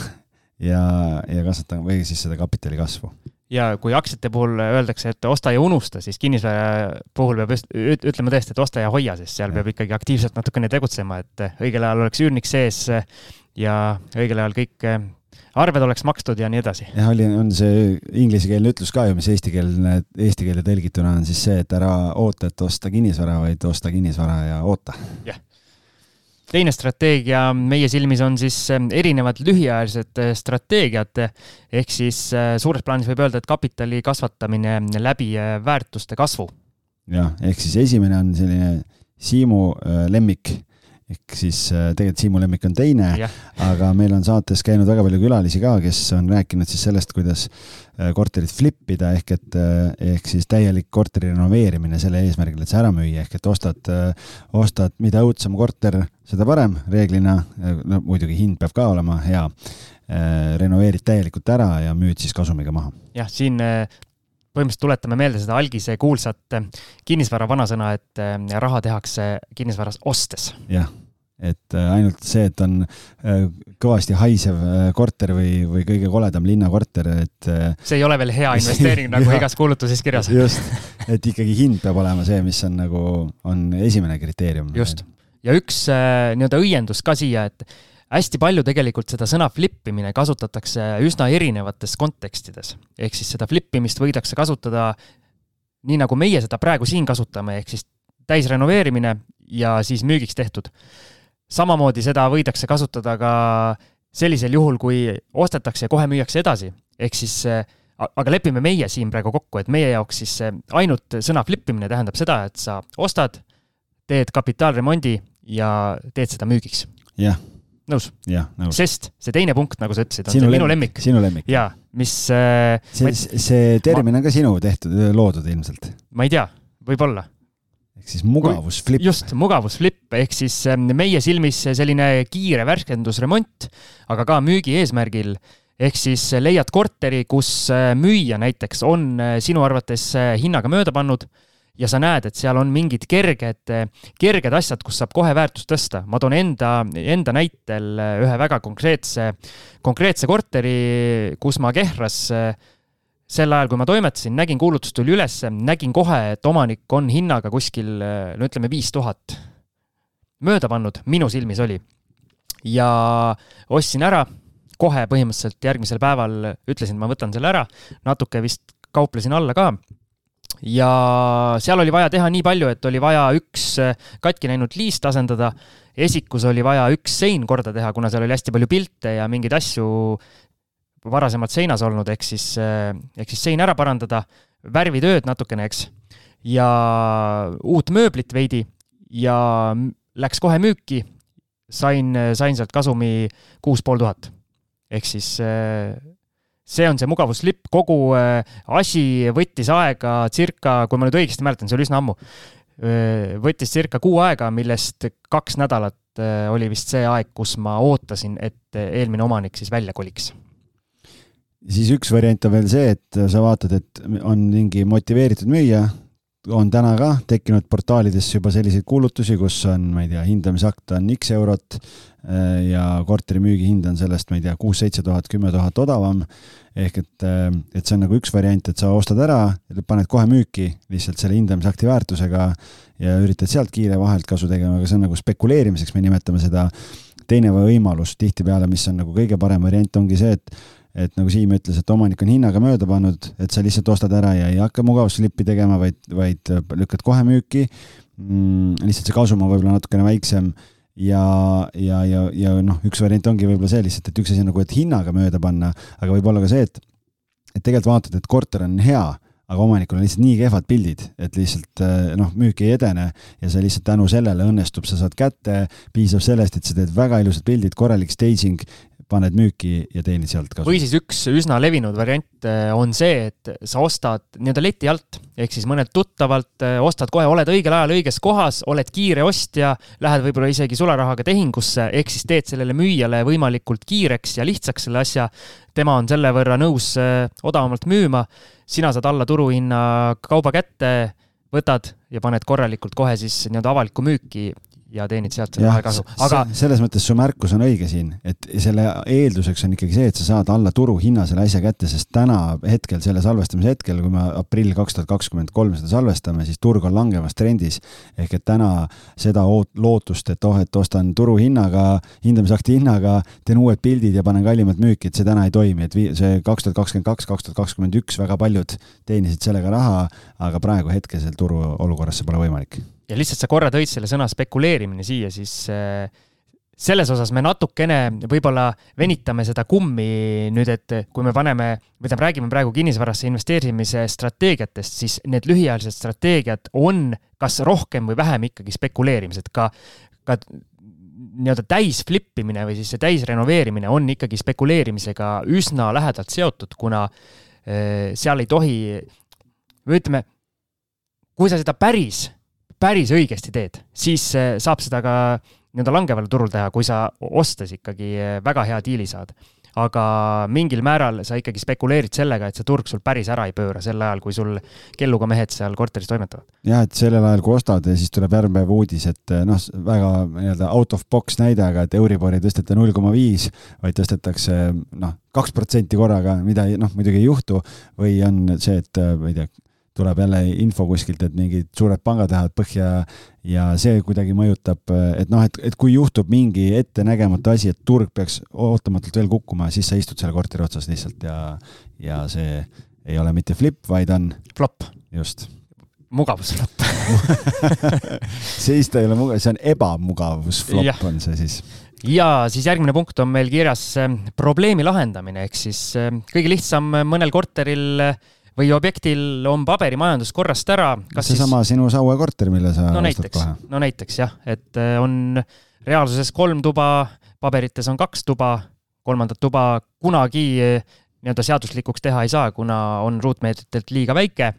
<laughs> ja, ja kasvatan või siis seda kapitali kasvu
ja kui aktsiate puhul öeldakse, et osta ja unusta, siis kinnisvara puhul peab just ütlema tõesti, et osta ja hoia, sest seal ja. peab ikkagi aktiivselt natukene tegutsema, et õigel ajal oleks üürnik sees ja õigel ajal kõik arved oleks makstud ja nii edasi.
jah, oli, on see inglisekeelne ütlus ka ju, mis eestikeelne, eesti keelde tõlgituna on siis see, et ära oota, et osta kinnisvara, vaid osta kinnisvara ja oota.
jah teine strateegia meie silmis on siis ähm, erinevad lühiajalised äh, strateegiad, ehk siis äh, suures plaanis võib öelda, et kapitali kasvatamine läbi väärtuste kasvu.
jah, ehk siis esimene on selline Siimu lemmik ehk siis tegelikult Siimu lemmik on teine, aga meil on saates käinud väga palju külalisi ka, kes on rääkinud siis sellest, kuidas korterit flip ida ehk et ehk siis täielik korteri renoveerimine selle eesmärgil, et see ära müüa, ehk et ostad, ostad, mida õudsem korter, seda parem reeglina, no muidugi hind peab ka olema hea, äh, renoveerid täielikult ära ja müüd siis kasumiga maha.
jah, siin äh, põhimõtteliselt tuletame meelde seda algise kuulsat äh, kinnisvara vanasõna, et raha tehakse kinnisvaras ostes.
jah, et ainult see, et on kõvasti haisev korter või, või kõige koledam linnakorter, et
see ei ole veel hea investeering nagu <laughs> igas kuulutuses kirjas.
just, et ikkagi hind peab olema see, mis on nagu, on esimene kriteerium.
just ja üks nii-öelda õiendus ka siia, et hästi palju tegelikult seda sõna flip imine kasutatakse üsna erinevates kontekstides. ehk siis seda flip imist võidakse kasutada nii, nagu meie seda praegu siin kasutame, ehk siis täisrenoveerimine ja siis müügiks tehtud. samamoodi seda võidakse kasutada ka sellisel juhul, kui ostetakse ja kohe müüakse edasi, ehk siis aga lepime meie siin praegu kokku, et meie jaoks siis ainult sõna flip imine tähendab seda, et sa ostad, teed kapitaalremondi ja teed seda müügiks.
jah.
nõus?
Nõus.
sest see teine punkt, nagu sa ütlesid, on sinu minu lemmik.
sinu lemmik.
jaa, mis äh,.
see, see termin ma... on ka sinu tehtud, loodud ilmselt.
ma ei tea, võib-olla
ehk siis mugavusflip.
just, mugavusflip ehk siis ähm, meie silmis selline kiire värskendusremont, aga ka müügi eesmärgil. ehk siis leiad korteri, kus äh, müüja näiteks on äh, sinu arvates äh, hinnaga mööda pannud ja sa näed, et seal on mingid kerged, kerged asjad, kus saab kohe väärtust tõsta. ma toon enda, enda näitel ühe väga konkreetse, konkreetse korteri, kus ma Kehras sel ajal, kui ma toimetasin, nägin, kuulutus tuli ülesse, nägin kohe, et omanik on hinnaga kuskil no ütleme, viis tuhat. Mööda pannud, minu silmis oli. ja ostsin ära, kohe põhimõtteliselt järgmisel päeval ütlesin, ma võtan selle ära, natuke vist kauplesin alla ka ja seal oli vaja teha nii palju, et oli vaja üks katki läinud liist asendada, esikus oli vaja üks sein korda teha, kuna seal oli hästi palju pilte ja mingeid asju varasemalt seinas olnud, ehk siis, eh, ehk siis sein ära parandada, värvitööd natukene, eks, ja uut mööblit veidi ja läks kohe müüki, sain, sain sealt kasumi kuus pool tuhat. ehk siis see on see mugavuslipp, kogu eh, asi võttis aega circa, kui ma nüüd õigesti mäletan, see oli üsna ammu, võttis circa kuu aega, millest kaks nädalat oli vist see aeg, kus ma ootasin, et eelmine omanik siis välja koliks.
Siis üks variant on veel see, et sa vaatad, et on mingi motiveeritud müüja, on täna ka tekkinud portaalidesse juba selliseid kuulutusi, kus on, ma ei tea, hindamisakt on X eurot äh, ja korteri müügihind on sellest, ma ei tea, kuus-seitse tuhat, kümme tuhat odavam. ehk et, äh, et see on nagu üks variant, et sa ostad ära, paned kohe müüki lihtsalt selle hindamisakti väärtusega ja üritad sealt kiire vahelt kasu tegema, aga see on nagu spekuleerimiseks, me nimetame seda. teine võimalus tihtipeale, mis on nagu kõige parem variant, ongi see, et et nagu Siim ütles, et omanik on hinnaga mööda pannud, et sa lihtsalt ostad ära ja ei hakka mugavuslippi tegema, vaid, vaid lükkad kohe müüki mm,. lihtsalt see kasum on võib-olla natukene väiksem ja, ja, ja, ja noh, üks variant ongi võib-olla see lihtsalt, et üks asi on nagu, et hinnaga mööda panna, aga võib-olla ka see, et, et tegelikult vaatad, et korter on hea, aga omanikul on lihtsalt nii kehvad pildid, et lihtsalt noh, müük ei edene ja see lihtsalt tänu sellele õnnestub, sa saad kätte, piisab sellest, et sa teed väga ilusad pildid, korralik staging paned müüki ja teenid sealt kasu.
või siis üks üsna levinud variant äh, on see, et sa ostad nii-öelda leti alt, ehk siis mõnelt tuttavalt äh, ostad kohe, oled õigel ajal õiges kohas, oled kiire ostja, lähed võib-olla isegi sularahaga tehingusse, ehk siis teed sellele müüjale võimalikult kiireks ja lihtsaks selle asja. tema on selle võrra nõus äh, odavamalt müüma, sina saad alla turuhinna kauba kätte võtad ja paned korralikult kohe siis nii-öelda avalikku müüki ja teenid sealt selle vahekasu,
aga selles mõttes su märkus on õige siin, et selle eelduseks on ikkagi see, et sa saad alla turuhinna selle asja kätte, sest täna hetkel, selle salvestamise hetkel, kui me aprill kaks tuhat kakskümmend kolm seda salvestame, siis turg on langevas trendis. ehk et täna seda lootust, et oh, et ostan turuhinnaga, hindamisakti hinnaga, teen uued pildid ja panen kallimat müüki, et see täna ei toimi, et see kaks tuhat kakskümmend kaks, kaks tuhat kakskümmend üks väga paljud teenisid sellega raha, aga praegu hetkesel turu olukorras see pole võimalik
ja lihtsalt sa korra tõid selle sõna spekuleerimine siia, siis äh, selles osas me natukene võib-olla venitame seda kummi nüüd, et kui me paneme, või tähendab, räägime praegu kinnisvarasse investeerimise strateegiatest, siis need lühiajalised strateegiad on kas rohkem või vähem ikkagi spekuleerimised, ka, ka nii-öelda täis flip imine või siis see täisrenoveerimine on ikkagi spekuleerimisega üsna lähedalt seotud, kuna äh, seal ei tohi, või ütleme, kui sa seda päris päris õigesti teed, siis eh, saab seda ka nii-öelda langeval turul teha, kui sa ostes ikkagi eh, väga hea diili saad. aga mingil määral sa ikkagi spekuleerid sellega, et see turg sul päris ära ei pööra sel ajal, kui sul kelluga mehed seal korteris toimetavad.
jah, et sellel ajal, kui ostad ja siis tuleb järgmine päev uudis, et eh, noh, väga nii-öelda out of box näide, aga et Euribori ei tõsteta null koma viis, vaid tõstetakse noh, kaks protsenti korraga, mida noh, muidugi ei juhtu, või on see, et ma ei tea, tuleb jälle info kuskilt, et mingid suured pangad lähevad põhja ja see kuidagi mõjutab, et noh, et, et kui juhtub mingi ettenägematu asi, et turg peaks ootamatult veel kukkuma, siis sa istud selle korteri otsas lihtsalt ja, ja see ei ole mitte flip, vaid on
flop.
just.
mugavusflop <laughs>
siis ta ei ole mugav, see on ebamugavusflop on see siis
ja siis järgmine punkt on meil kirjas eh, probleemi lahendamine, ehk siis eh, kõige lihtsam mõnel korteril äh, või objektil on paberimajandus korrast ära.
seesama siis... sinu Saue korter, mille sa
no näiteks, no näiteks jah, et äh, on reaalsuses kolm tuba, paberites on kaks tuba, kolmandat tuba kunagi äh, nii-öelda seaduslikuks teha ei saa, kuna on ruutmeetritelt liiga väike.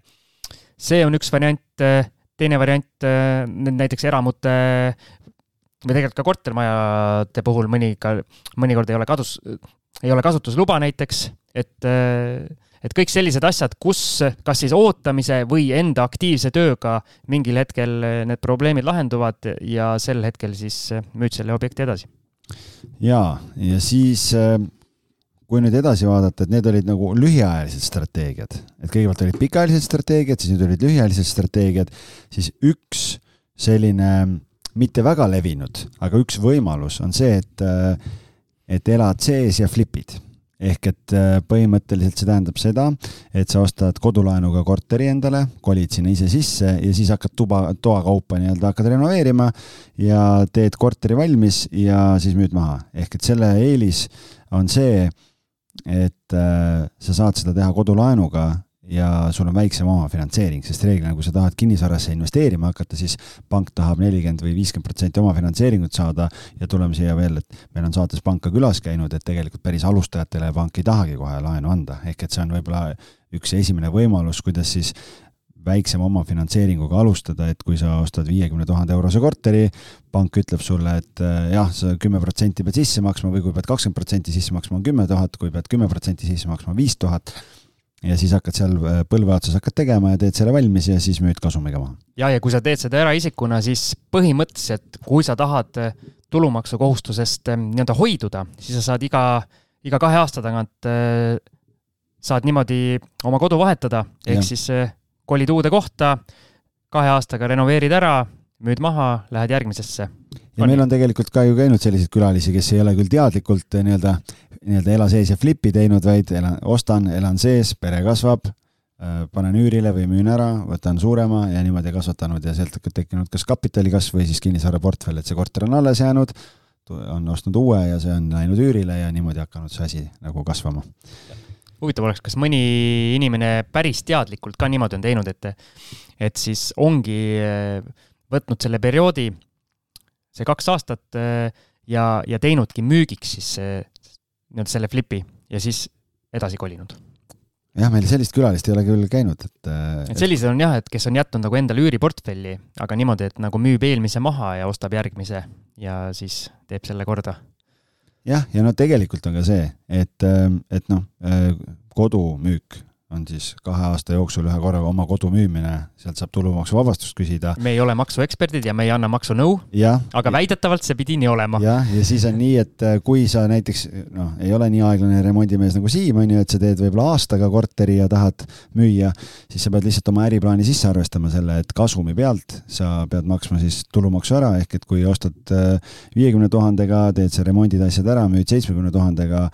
see on üks variant, äh, teine variant, näiteks eramute või tegelikult ka kortermajade puhul mõni, mõnikord ei ole kadus, ei ole kasutusluba näiteks, et et kõik sellised asjad, kus kas siis ootamise või enda aktiivse tööga mingil hetkel need probleemid lahenduvad ja sel hetkel siis müüd selle objekti edasi.
ja, ja siis äh, kui nüüd edasi vaadata, et need olid nagu lühiajalised strateegiad, et kõigepealt olid pikaajalised strateegiad, siis nüüd olid lühiajalised strateegiad, siis üks selline mitte väga levinud, aga üks võimalus on see, et, et elad sees ja flipid ehk et äh, põhimõtteliselt see tähendab seda, et sa ostad kodulaenuga korteri endale, kolid sinna ise sisse ja siis hakkad tuba, toakaupa nii-öelda hakkad renoveerima ja teed korteri valmis ja siis müüd maha. ehk et selle eelis on see, et äh, sa saad seda teha kodulaenuga ja sul on väiksem omafinantseering, sest reeglina, kui sa tahad kinnisvarasse investeerima hakata, siis pank tahab nelikümmend või viiskümmend protsenti omafinantseeringut saada ja tuleme siia veel, et meil on saates panka külas käinud, et tegelikult päris alustajatele pank ei tahagi kohe laenu anda, ehk et see on võib-olla üks esimene võimalus, kuidas siis väiksema omafinantseeringuga alustada, et kui sa ostad viiekümne tuhande eurose korteri, pank ütleb sulle, et eh, jah, sa kümme protsenti pead sisse maksma või kui pead kakskümmend protsenti sisse maksma, on kümme tuhat, kui pead kümme protsenti sisse maksma, viis tuhat ja siis hakkad seal äh, põlve otsas hakkad tegema ja teed selle valmis ja siis müüd kasumiga maha.
ja, ja kui sa teed seda eraisikuna, siis põhimõtteliselt, kui sa tahad äh, tulumaksukohustusest äh, nii-öelda hoiduda, siis sa saad iga, iga kahe aasta tagant saad niimoodi oma kodu vahetada, ehk siis kolid uude kohta, kahe aastaga renoveerid ära, müüd maha, lähed järgmisesse.
Ja on meil on tegelikult ka ju käinud selliseid külalisi, kes ei ole küll teadlikult nii-öelda nii-öelda ela sees ja flipi teinud, vaid elan, ostan, elan sees, pere kasvab, äh, panen üürile või müün ära, võtan suurema ja niimoodi kasvatanud ja sealt on tekkinud kas kapitali kasv või siis kinnisvaraportfell, et see korter on alles jäänud, on ostnud uue ja see on läinud üürile ja niimoodi hakanud see asi nagu kasvama.
huvitav oleks, kas mõni inimene päris teadlikult ka niimoodi on teinud, et, et siis ongi äh, võtnud selle perioodi, see kaks aastat äh, ja, ja teinudki müügiks siis nii-öelda selle flipi ja siis edasi kolinud.
jah, meil sellist külalist ei ole küll käinud, et
äh, et sellised on jah, et kes on jätnud nagu endale üüriportfelli, aga niimoodi, et nagu müüb eelmise maha ja ostab järgmise ja siis teeb selle korda.
jah, ja no tegelikult on ka see, et, et noh, kodumüük on siis kahe aasta jooksul ühe korraga oma kodu müümine, sealt saab tulumaksuvabastust küsida.
me ei ole maksueksperdid ja me ei anna maksunõu, aga väidetavalt see pidi nii olema.
jah, ja siis on nii, et äh, kui sa näiteks noh, ei ole nii aeglane remondimees nagu Siim on ju, et sa teed võib-olla aastaga korteri ja tahad müüa, siis sa pead lihtsalt oma äriplaani sisse arvestama selle, et kasumi pealt sa pead maksma siis tulumaksu ära, ehk et kui ostad äh, viiekümne tuhandega, teed see remondid, asjad ära, müüd seitsmekümne tuhandega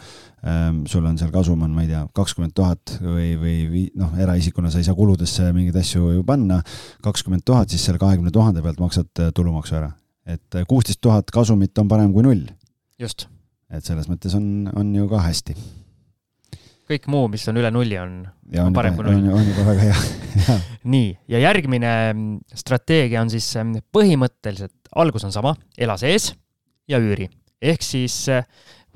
sul on seal kasum on, ma ei tea, kakskümmend tuhat või, või noh, eraisikuna sa ei saa kuludesse mingeid asju ju panna, kakskümmend tuhat, siis selle kahekümne tuhande pealt maksad äh, tulumaksu ära. et äh, kuusteist tuhat kasumit on parem kui null.
just.
et selles mõttes on, on ju ka hästi.
kõik muu, mis on üle nulli, on,
on, on parem kui null. on juba väga hea <laughs>
nii, ja järgmine mm, strateegia on siis mm, põhimõtteliselt, algus on sama, ela sees ja üüri. ehk siis äh,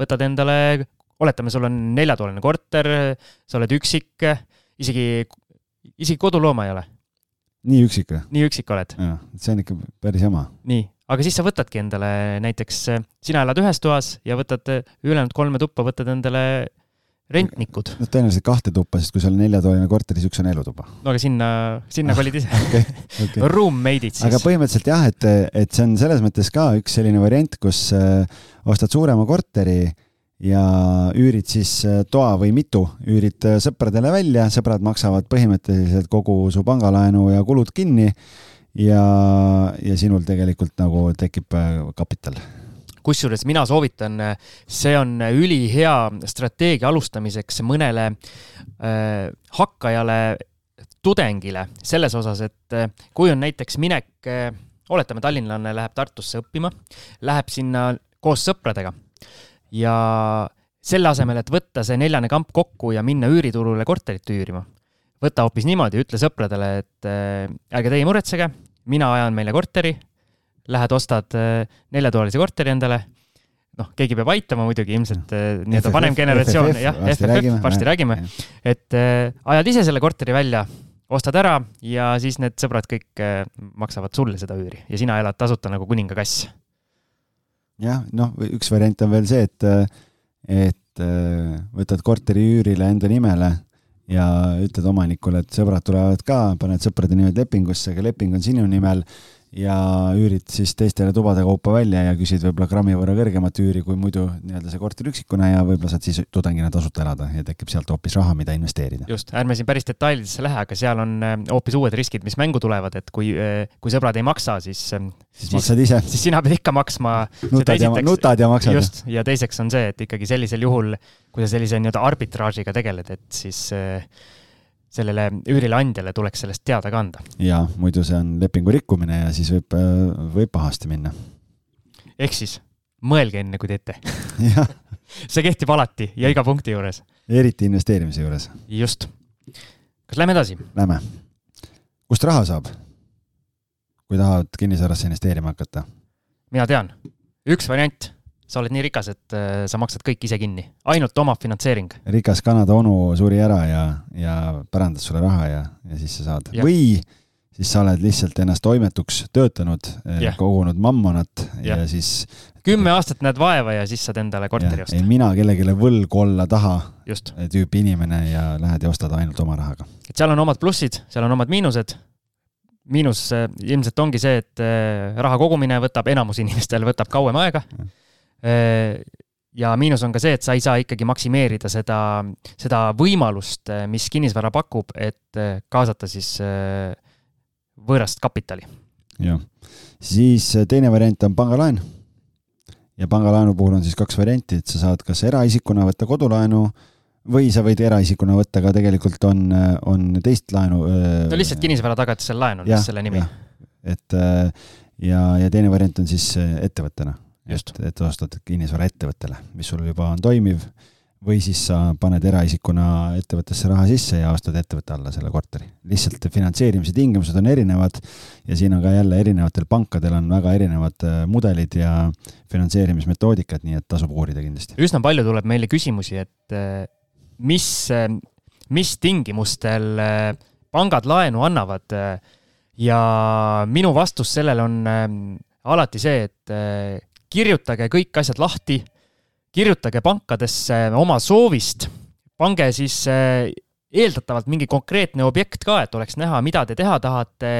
võtad endale oletame, sul on neljatoaline korter, sa oled üksik, isegi, isegi kodulooma ei ole.
nii üksik või?
nii üksik oled.
jah, see on ikka päris jama.
nii, aga siis sa võtadki endale näiteks, sina elad ühes toas ja võtad ülejäänud kolme tuppa, võtad endale rentnikud.
no tõenäoliselt kahte tuppa, sest kui sul on neljatoaline korter, siis üks on elutuba.
no aga sinna, sinna ah, kolid ise <laughs> okay,. Okay. Roommate'id siis.
aga põhimõtteliselt jah, et, et see on selles mõttes ka üks selline variant, kus äh, ostad suurema korteri ja üürid siis äh, toa või mitu, üürid äh, sõpradele välja, sõbrad maksavad põhimõtteliselt kogu su pangalaenu ja kulud kinni ja, ja sinul tegelikult nagu tekib äh, kapital.
Kusjuures mina soovitan, see on ülihea strateegia alustamiseks mõnele äh, hakkajale tudengile selles osas, et kui on näiteks minek oletame, tallinlane läheb Tartusse õppima, läheb sinna koos sõpradega ja selle asemel, et võtta see neljane kamp kokku ja minna üüriturule korterit üürima, võta hoopis niimoodi, ütle sõpradele, et äh, ärge teie muretsege, mina ajan meile korteri, lähed ostad äh, neljatoalise korteri endale, noh, keegi peab aitama muidugi ilmselt äh, nii-öelda vanem generatsioon, jah, FFF, varsti räägime, et ajad ise selle korteri välja, ostad ära ja siis need sõbrad kõik maksavad sulle seda üüri ja sina elad tasuta nagu kuningakass
jah, noh, üks variant on veel see, et, et võtad korteri üürile enda nimele ja ütled omanikule, et sõbrad tulevad ka, paned sõprade nimed lepingusse, aga leping on sinu nimel ja üürid siis teistele tubade kaupa välja ja küsid võib-olla grammi võrra kõrgemat üüri kui muidu nii-öelda see korter üksikuna ja võib-olla saad siis tudengina tasuta elada ja tekib sealt hoopis raha, mida investeerida.
just, ärme siin päris detailidesse lähe, aga seal on äh, hoopis uued riskid, mis mängu tulevad, et kui, äh, kui sõbrad ei maksa, siis
äh, siis maksad ise.
siis sina pead ikka maksma.
nutad ja, nutad ja maksad.
just, ja teiseks on see, et ikkagi sellisel juhul, kui sa sellise nii-öelda arbitraažiga tegeled, et siis äh, sellele üürileandjale tuleks sellest teada ka anda.
jaa, muidu see on lepingu rikkumine ja siis võib, äh, võib pahasti minna.
ehk siis mõelge enne, kui teete <laughs> see kehtib alati ja iga punkti juures.
eriti investeerimise juures.
just. kas lähme edasi?
Lähme. kust raha saab, kui tahavad kinnisvarasse investeerima hakata?
mina tean, üks variant sa oled nii rikas, et äh, sa maksad kõik ise kinni, ainult omafinantseering.
rikas Kanada onu suri ära ja, ja pärandas sulle raha ja, ja siis sa saad. või siis sa oled lihtsalt ennast toimetuks töötanud, äh, kogunud mammonat ja, ja siis.
kümme aastat näed vaeva ja siis saad endale korteri osta.
mina kellelegi võlgu olla taha tüüpi inimene ja lähed ja ostad ainult oma rahaga.
et seal on omad plussid, seal on omad miinused miinus äh, ilmselt ongi see, et raha kogumine võtab, enamus inimestel võtab kauem aega mm Äh, ja miinus on ka see, et sa ei saa ikkagi maksimeerida seda, seda võimalust, äh, mis kinnisvara pakub, et äh, kaasata siis võõrast kapitali.
jah, siis teine variant on pangalaen. ja pangalaenu puhul on siis kaks varianti, et sa saad kas eraisikuna võtta kodulaenu või sa võid eraisikuna võtta ka tegelikult on, on teist laenu.
no lihtsalt kinnisvara tagatisel laen on vist selle nimi.
et ja, ja teine variant on siis ettevõttena just, et ostad kinnisvara ettevõttele, mis sul juba on toimiv, või siis sa paned eraisikuna ettevõttesse raha sisse ja ostad ettevõtte alla selle korteri. lihtsalt finantseerimise tingimused on erinevad ja siin on ka jälle erinevatel pankadel on väga erinevad äh, mudelid ja finantseerimismetoodikad, nii et tasub uurida kindlasti.
üsna palju tuleb meile küsimusi, et äh, mis, äh, mis tingimustel pangad laenu annavad ja minu vastus sellele on alati see, et kirjutage kõik asjad lahti, kirjutage pankadesse oma soovist, pange siis eh, eeldatavalt mingi konkreetne objekt ka, et oleks näha, mida te teha tahate,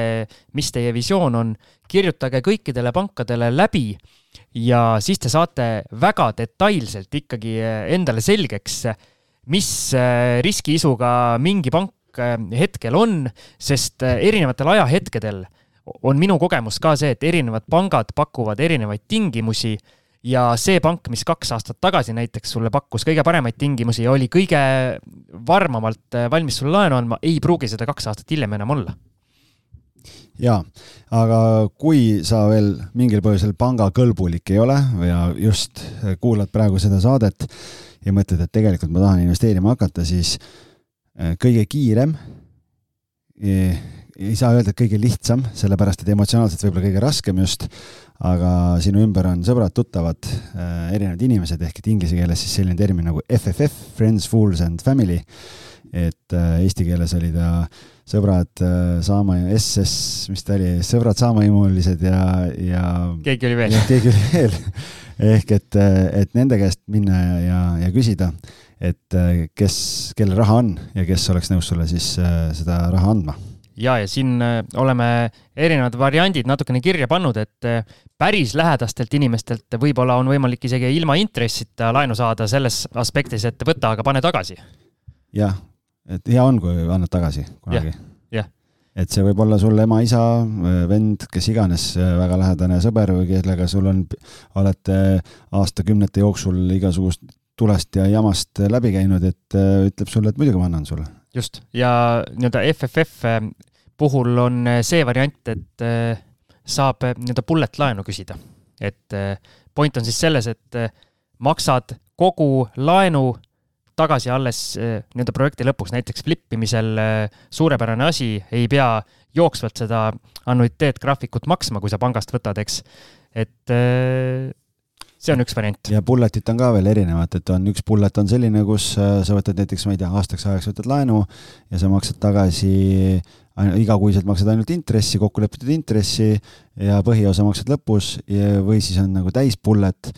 mis teie visioon on, kirjutage kõikidele pankadele läbi ja siis te saate väga detailselt ikkagi eh, endale selgeks, mis eh, riskiisuga mingi pank hetkel on, sest erinevatel ajahetkedel on minu kogemus ka see, et erinevad pangad pakuvad erinevaid tingimusi ja see pank, mis kaks aastat tagasi näiteks sulle pakkus kõige paremaid tingimusi ja oli kõige varmamalt äh, valmis sulle laenu andma, ei pruugi seda kaks aastat hiljem enam olla.
jaa, aga kui sa veel mingil põhjusel pangakõlbulik ei ole ja just kuulad praegu seda saadet ja mõtled, et tegelikult ma tahan investeerima hakata, siis äh, kõige kiirem eh, ei saa öelda, et kõige lihtsam, sellepärast et emotsionaalselt võib-olla kõige raskem just, aga sinu ümber on sõbrad-tuttavad äh,, erinevad inimesed, ehk et inglise keeles siis selline termin nagu FFF, Friends, Fools and Family. et äh, eesti keeles oli ta sõbrad äh, saama ja SS, mis ta oli, sõbrad saamaimulised ja, ja.
keegi oli veel.
keegi oli veel ehk et, äh, et nende käest minna ja, ja, ja küsida, et äh, kes, kellel raha on ja kes oleks nõus sulle siis äh, seda raha andma
ja, ja siin äh, oleme erinevad variandid natukene kirja pannud, et äh, päris lähedastelt inimestelt võib-olla on võimalik isegi ilma intressita laenu saada selles aspektis, et võta, aga pane tagasi.
jah, et hea on, kui annad tagasi kunagi. et see võib olla sul ema, isa, vend, kes iganes, väga lähedane sõber või kellega sul on, olete aastakümnete jooksul igasugust tulest ja jamast läbi käinud, et äh, ütleb sulle, et muidugi ma annan sulle
just, ja nii-öelda FFF äh, puhul on äh, see variant, et saab nii-öelda bullet laenu küsida. et point on siis selles, et maksad kogu laenu tagasi alles nii-öelda projekti lõpuks, näiteks flippimisel suurepärane asi, ei pea jooksvalt seda annuiteetgraafikut maksma, kui sa pangast võtad, eks. et see on üks variant.
ja bullet'it on ka veel erinevat, et on üks bullet on selline, kus äh, sa võtad näiteks, ma ei tea, aastaks ajaks võtad laenu ja sa maksad tagasi igakuiselt maksad ainult intressi, kokku lepitud intressi ja põhiosa maksad lõpus ja, või siis on nagu täis bullet,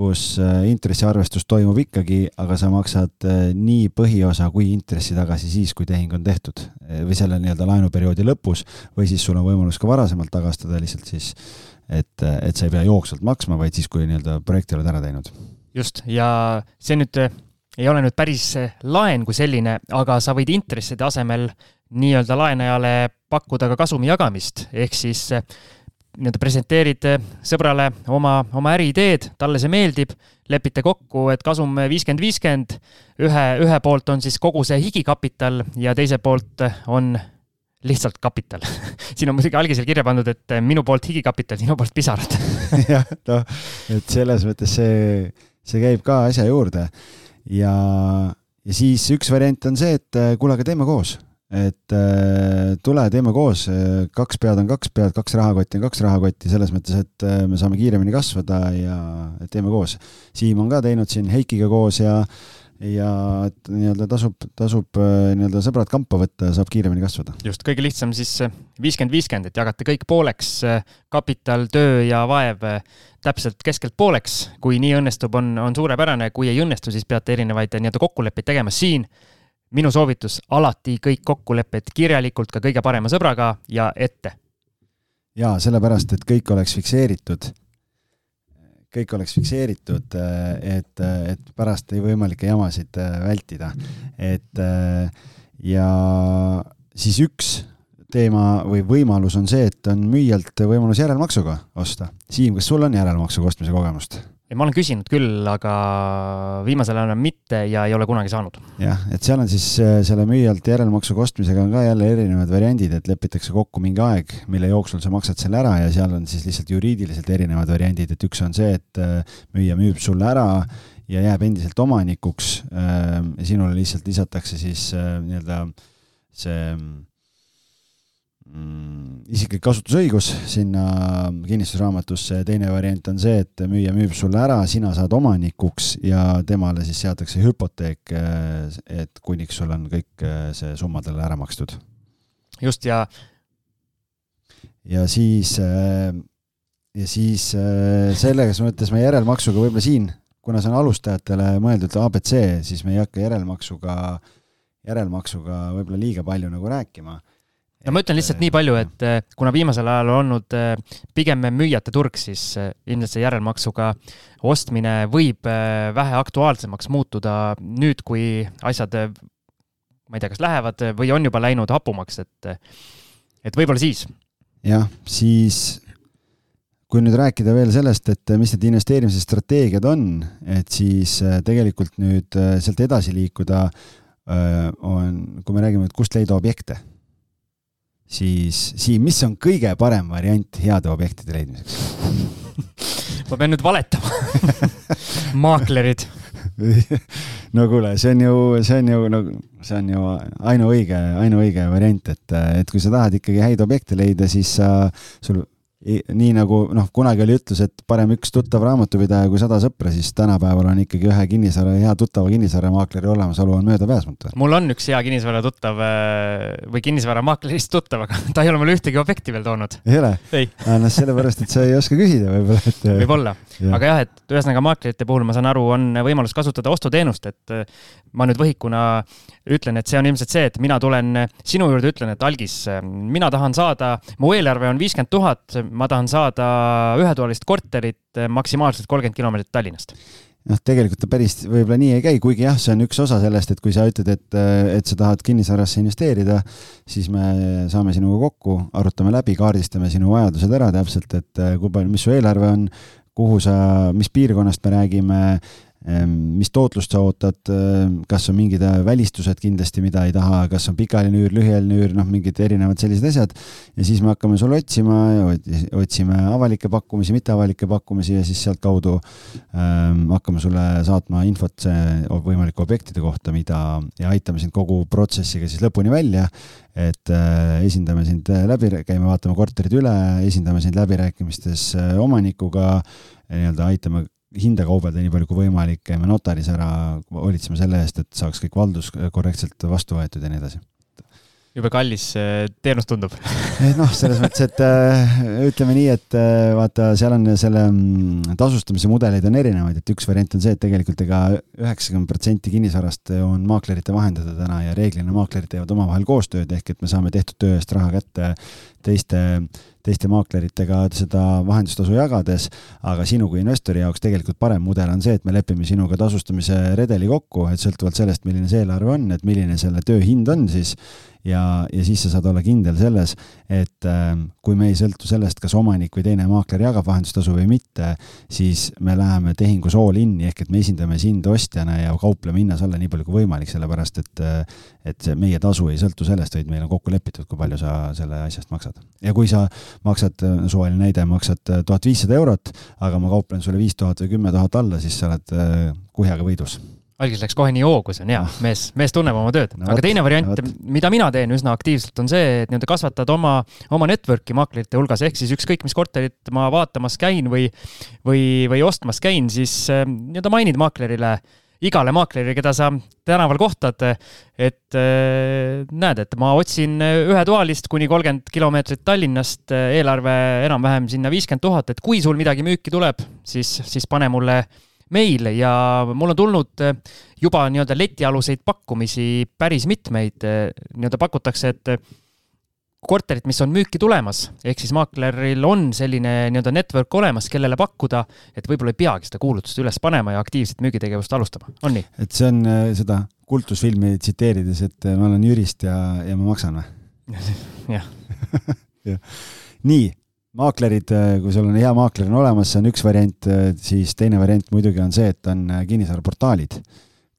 kus äh, intressiarvestus toimub ikkagi, aga sa maksad äh, nii põhiosa kui intressi tagasi siis, kui tehing on tehtud või selle nii-öelda laenuperioodi lõpus või siis sul on võimalus ka varasemalt tagastada lihtsalt siis, et, et sa ei pea jooksvalt maksma, vaid siis, kui nii-öelda projekti oled ära teinud.
just, ja see nüüd ei ole nüüd päris laen kui selline, aga sa võid intresside asemel nii-öelda laenajale pakkuda ka kasumi jagamist, ehk siis nii-öelda presenteerid sõbrale oma, oma äriideed, talle see meeldib, lepite kokku, et kasum viiskümmend, viiskümmend, ühe, ühe poolt on siis kogu see higikapital ja teise poolt on lihtsalt kapital <laughs> siin on muidugi algisel kirja pandud, et minu poolt higikapital, sinu poolt pisarad <laughs>
jah, noh, et selles mõttes see, see käib ka asja juurde. ja, ja siis üks variant on see, et kuule, aga teeme koos. Et äh, tule, teeme koos, kaks pead on kaks pead, kaks rahakotti on kaks rahakotti, selles mõttes, et äh, me saame kiiremini kasvada ja teeme koos. Siim on ka teinud siin Heikiga koos ja, ja nii-öelda tasub, tasub äh, nii-öelda sõbrad kampa võtta ja saab kiiremini kasvada.
just, kõige lihtsam siis viiskümmend, viiskümmend, et jagate kõik pooleks, kapital, töö ja vaev täpselt keskelt pooleks. kui nii õnnestub, on, on suurepärane, kui ei õnnestu, siis peate erinevaid nii-öelda kokkuleppeid tegema siin minu soovitus, alati kõik kokkulepped kirjalikult ka kõige parema sõbraga ja ette.
jaa, sellepärast, et kõik oleks fikseeritud. Kõik oleks fikseeritud, et, et pärast ei võimalikke jamasid äh, vältida. et äh, ja siis üks teema või võimalus on see, et on müüjalt võimalus järelmaksuga osta. Siim, kas sul on järelmaksuga ostmise kogemust?
Ja ma olen küsinud küll, aga viimasel ajal mitte ja ei ole kunagi saanud.
jah, et seal on siis äh, selle müüjalt järelmaksuga ostmisega on ka jälle erinevad variandid, et lepitakse kokku mingi aeg, mille jooksul sa maksad selle ära ja seal on siis lihtsalt juriidiliselt erinevad variandid, et üks on see, et äh, müüja müüb sulle ära ja jääb endiselt omanikuks. Äh, sinule lihtsalt lisatakse siis nii-öelda see mm, isiklik kasutusõigus sinna kinnistusraamatusse ja teine variant on see, et müüja müüb sulle ära, sina saad omanikuks ja temale siis seatakse hüpoteek, et kuniks sul on kõik see summa talle ära makstud.
just, ja
ja siis, ja siis selles mõttes me järelmaksuga võib-olla siin, kuna see on alustajatele mõeldud abc, siis me ei hakka järelmaksuga, järelmaksuga võib-olla liiga palju nagu rääkima
no ma ütlen lihtsalt nii palju, et eh, kuna viimasel ajal on olnud eh, pigem müüjate turg, siis eh, ilmselt see järelmaksuga ostmine võib vähe aktuaalsemaks muutuda nüüd, kui asjad, ma ei tea, kas lähevad või on juba läinud hapumaks, et, et võib-olla siis.
jah, siis kui nüüd rääkida veel sellest, et mis need investeerimise strateegiad on, et siis tegelikult nüüd sealt edasi liikuda on, kui me räägime, et kust leida objekte siis Siim, mis on kõige parem variant heade objektide leidmiseks?
Ma pean nüüd valetama. <laughs> Maaklerid. <laughs>
No kuule, see on ju, see on ju nagu, see on ju ainuõige, ainuõige variant, et, et kui sa tahad ikkagi häid objekte leida, siis sa, sul nii nagu noh, kunagi oli ütlus, et parem üks tuttav raamatupidaja kui sada sõpra, siis tänapäeval on ikkagi ühe kinnisvara, hea tuttava kinnisvaramaakleri olemasolu on möödapääsmatu.
mul on üks hea kinnisvara tuttav äh, või kinnisvaramaaklerist tuttav, aga <laughs> ta ei ole mulle ühtegi objekti veel toonud.
ei ole? noh, sellepärast, et sa ei oska küsida võib-olla, et.
võib-olla ja., aga jah, et ühesõnaga maaklerite puhul ma saan aru, on võimalus kasutada ostuteenust, et äh, ma nüüd võhikuna ütlen, et see on ilmselt see, et mina tulen sinu juurde, ütlen, et algis, mina tahan saada, mu eelarve on viiskümmend tuhat, ma tahan saada ühetoalist korterit maksimaalselt kolmkümmend kilomeetrit Tallinnast
noh, tegelikult ta päris võib-olla nii ei käi, kuigi jah, see on üks osa sellest, et kui sa ütled, et, et sa tahad kinnisvarasse investeerida, siis me saame sinuga kokku, arutame läbi, kaardistame sinu vajadused ära täpselt, et kui palju, mis su eelarve on, kuhu sa, mis piirkonnast me räägime mis tootlust sa ootad, ehm, kas on mingid äh, välistused kindlasti, mida ei taha, kas on pikaajaline üür, lühiajaline üür, noh, mingid erinevad sellised asjad. ja siis me hakkame sulle otsima, otsime avalikke pakkumisi, mitteavalikke pakkumisi ja siis sealtkaudu ähm, hakkame sulle saatma infot võimalike objektide kohta, mida ja aitame sind kogu protsessiga siis lõpuni välja. et äh, esindame sind läbi, käime vaatame korterid üle, esindame sind läbirääkimistes äh, omanikuga, nii-öelda aitame hinda kaubelda nii palju kui võimalik, käime notaris ära, hoolitseme selle eest, et saaks kõik valdus korrektselt vastu võetud ja nii edasi.
jube kallis teenus tundub <laughs>
noh, selles mõttes, et äh, ütleme nii, et vaata, seal on selle mm, tasustamise mudeleid on erinevaid, et üks variant on see, et tegelikult ega üheksakümmend protsenti kinnisvarast on maaklerite vahendada täna ja reeglina maaklerid teevad omavahel koostööd, ehk et me saame tehtud töö eest raha kätte teiste teiste maakleritega seda vahendustasu jagades, aga sinu kui investori jaoks tegelikult parem mudel on see, et me lepime sinuga tasustamise redeli kokku, et sõltuvalt sellest, milline see eelarve on, et milline selle töö hind on siis ja, ja siis sa saad olla kindel selles, et äh, kui me ei sõltu sellest, kas omanik või teine maakler jagab vahendustasu või mitte, siis me läheme tehingus all in'i ehk et me esindame sind ostjana ja kaupleme hinnas alla nii palju kui võimalik, sellepärast et äh, et see meie tasu ei sõltu sellest, vaid meil on kokku lepitud, kui palju sa selle asja eest maksad. ja kui sa maksad, suvaline näide, maksad äh, tuhat viissada eurot, aga ma kauplen sulle viis tuhat või kümme tuhat alla, siis sa oled äh, kuhjaga võidus
algis läks kohe nii hoogu, see on hea, mees, mees tunneb oma tööd no,. aga teine variant, mida mina teen üsna aktiivselt, on see, et nii-öelda kasvatad oma, oma network'i maaklerite hulgas, ehk siis ükskõik, mis korterit ma vaatamas käin või, või, või ostmas käin, siis äh, nii-öelda mainid maaklerile igale maaklerile, keda sa tänaval kohtad, et äh, näed, et ma otsin ühetoalist kuni kolmkümmend kilomeetrit Tallinnast, eelarve enam-vähem sinna viiskümmend tuhat, et kui sul midagi müüki tuleb, siis, siis pane mulle meil. Ja mul on tulnud juba nii-öelda letialuseid pakkumisi päris mitmeid, nii-öelda pakutakse, et korterit, mis on müüki tulemas, ehk siis maakleril on selline nii-öelda network olemas, kellele pakkuda, et võib-olla ei peagi seda kuulutust üles panema ja aktiivset müügitegevust alustama, on nii?
et see on äh, seda kultusfilmi tsiteerides, et äh, ma olen jurist ja, ja ma maksan või? <laughs> <laughs>
jah.
Nii, maaklerid, äh, kui sul on hea maakler on olemas, see on üks variant, siis teine variant muidugi on see, et on kinnisvaraportaalid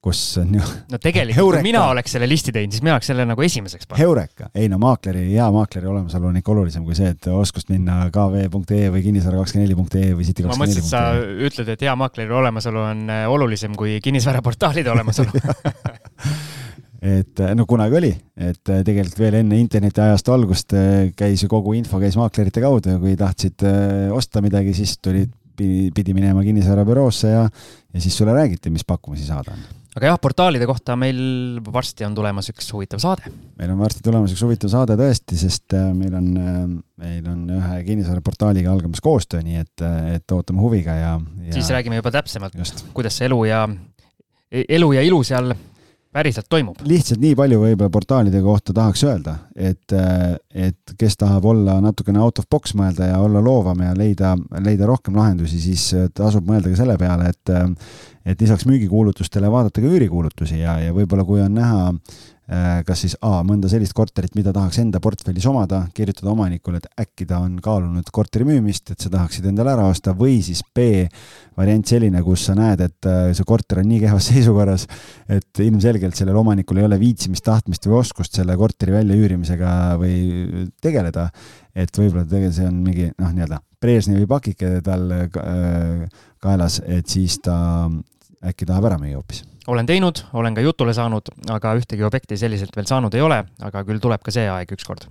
kus on ju.
no tegelikult, kui mina oleks selle listi teinud, siis mina oleks selle nagu esimeseks
pannud. Heureka, ei no maakleri, hea maakleri olemasolu on ikka olulisem kui see, et oskust minna kv.ee või kinnisvara24.ee või city24.ee.
ma mõtlesin, et sa ütled, et hea maakleri olemasolu on äh, olulisem kui kinnisvaraportaalide olemasolu <laughs>
et äh, no kunagi oli, et äh, tegelikult veel enne internetiajastu algust käis ju kogu info käis maaklerite kaudu ja kui tahtsid osta midagi, siis tulid, pidi minema kinnisvarabüroosse ja, ja siis sulle räägiti, mis pakkumisi saada on
aga jah, portaalide kohta meil varsti on tulemas üks huvitav saade.
meil on varsti tulemas üks huvitav saade tõesti, sest äh, meil on, äh, meil on ühe kinnisvaraportaaliga algamas koostöö, nii et, äh, et ootame huviga ja, ja.
siis räägime juba täpsemalt, kuidas see elu ja, elu ja ilu seal päriselt toimub?
lihtsalt nii palju võib-olla portaalide kohta tahaks öelda, et, et kes tahab olla natukene out of box mõelda ja olla loovam ja leida, leida rohkem lahendusi, siis tasub mõelda ka selle peale, et et lisaks müügikuulutustele vaadata ka üürikuulutusi ja, ja võib-olla kui on näha äh, kas siis A, mõnda sellist korterit, mida tahaks enda portfellis omada, kirjutada omanikule, et äkki ta on kaalunud korteri müümist, et sa tahaksid endale ära osta, või siis B, variant selline, kus sa näed, et äh, see korter on nii kehvas <laughs> seisukorras, et ilmselgelt sellel omanikul ei ole viitsimist, tahtmist või oskust selle korteri väljaüürimisega või tegeleda, et võib-olla tegelikult see on mingi noh, nii-öelda Brežnevi pakike tal äh, kaelas, et siis ta äkki tahab ära müüa hoopis.
Olen teinud, olen ka jutule saanud, aga ühtegi objekti selliselt veel saanud ei ole, aga küll tuleb ka see aeg ükskord.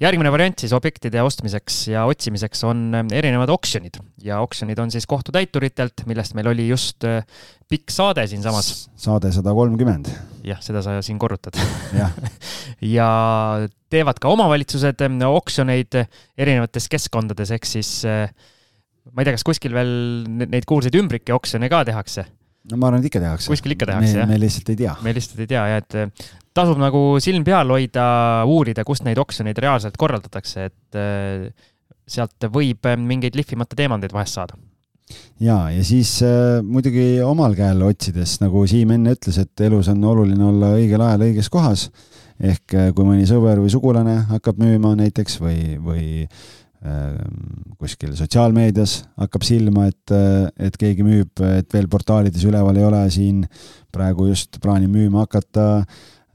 järgmine variant siis objektide ostmiseks ja otsimiseks on erinevad oksjonid ja oksjonid on siis kohtutäituritelt, millest meil oli just äh, pikk saade siinsamas.
saade sada kolmkümmend.
jah, seda sa siin korrutad <laughs> ja teevad ka omavalitsused äh, oksjoneid erinevates keskkondades, ehk siis äh, ma ei tea, kas kuskil veel neid kuulsaid ümbrike oksjone ka tehakse?
No ma arvan, et ikka tehakse.
kuskil ikka tehakse, jah?
me lihtsalt ei tea.
me lihtsalt ei tea jah, et tasub nagu silm peal hoida, uurida, kust neid oksjoneid reaalselt korraldatakse, et eh, sealt võib eh, mingeid lihvimata teemandeid vahest saada
ja, ja siis äh, muidugi omal käel otsides, nagu Siim enne ütles, et elus on oluline olla õigel ajal õiges kohas. ehk kui mõni sõber või sugulane hakkab müüma näiteks või, või Ehm, kuskil sotsiaalmeedias hakkab silma, et, et keegi müüb, et veel portaalides üleval ei ole, siin praegu just plaanin müüma hakata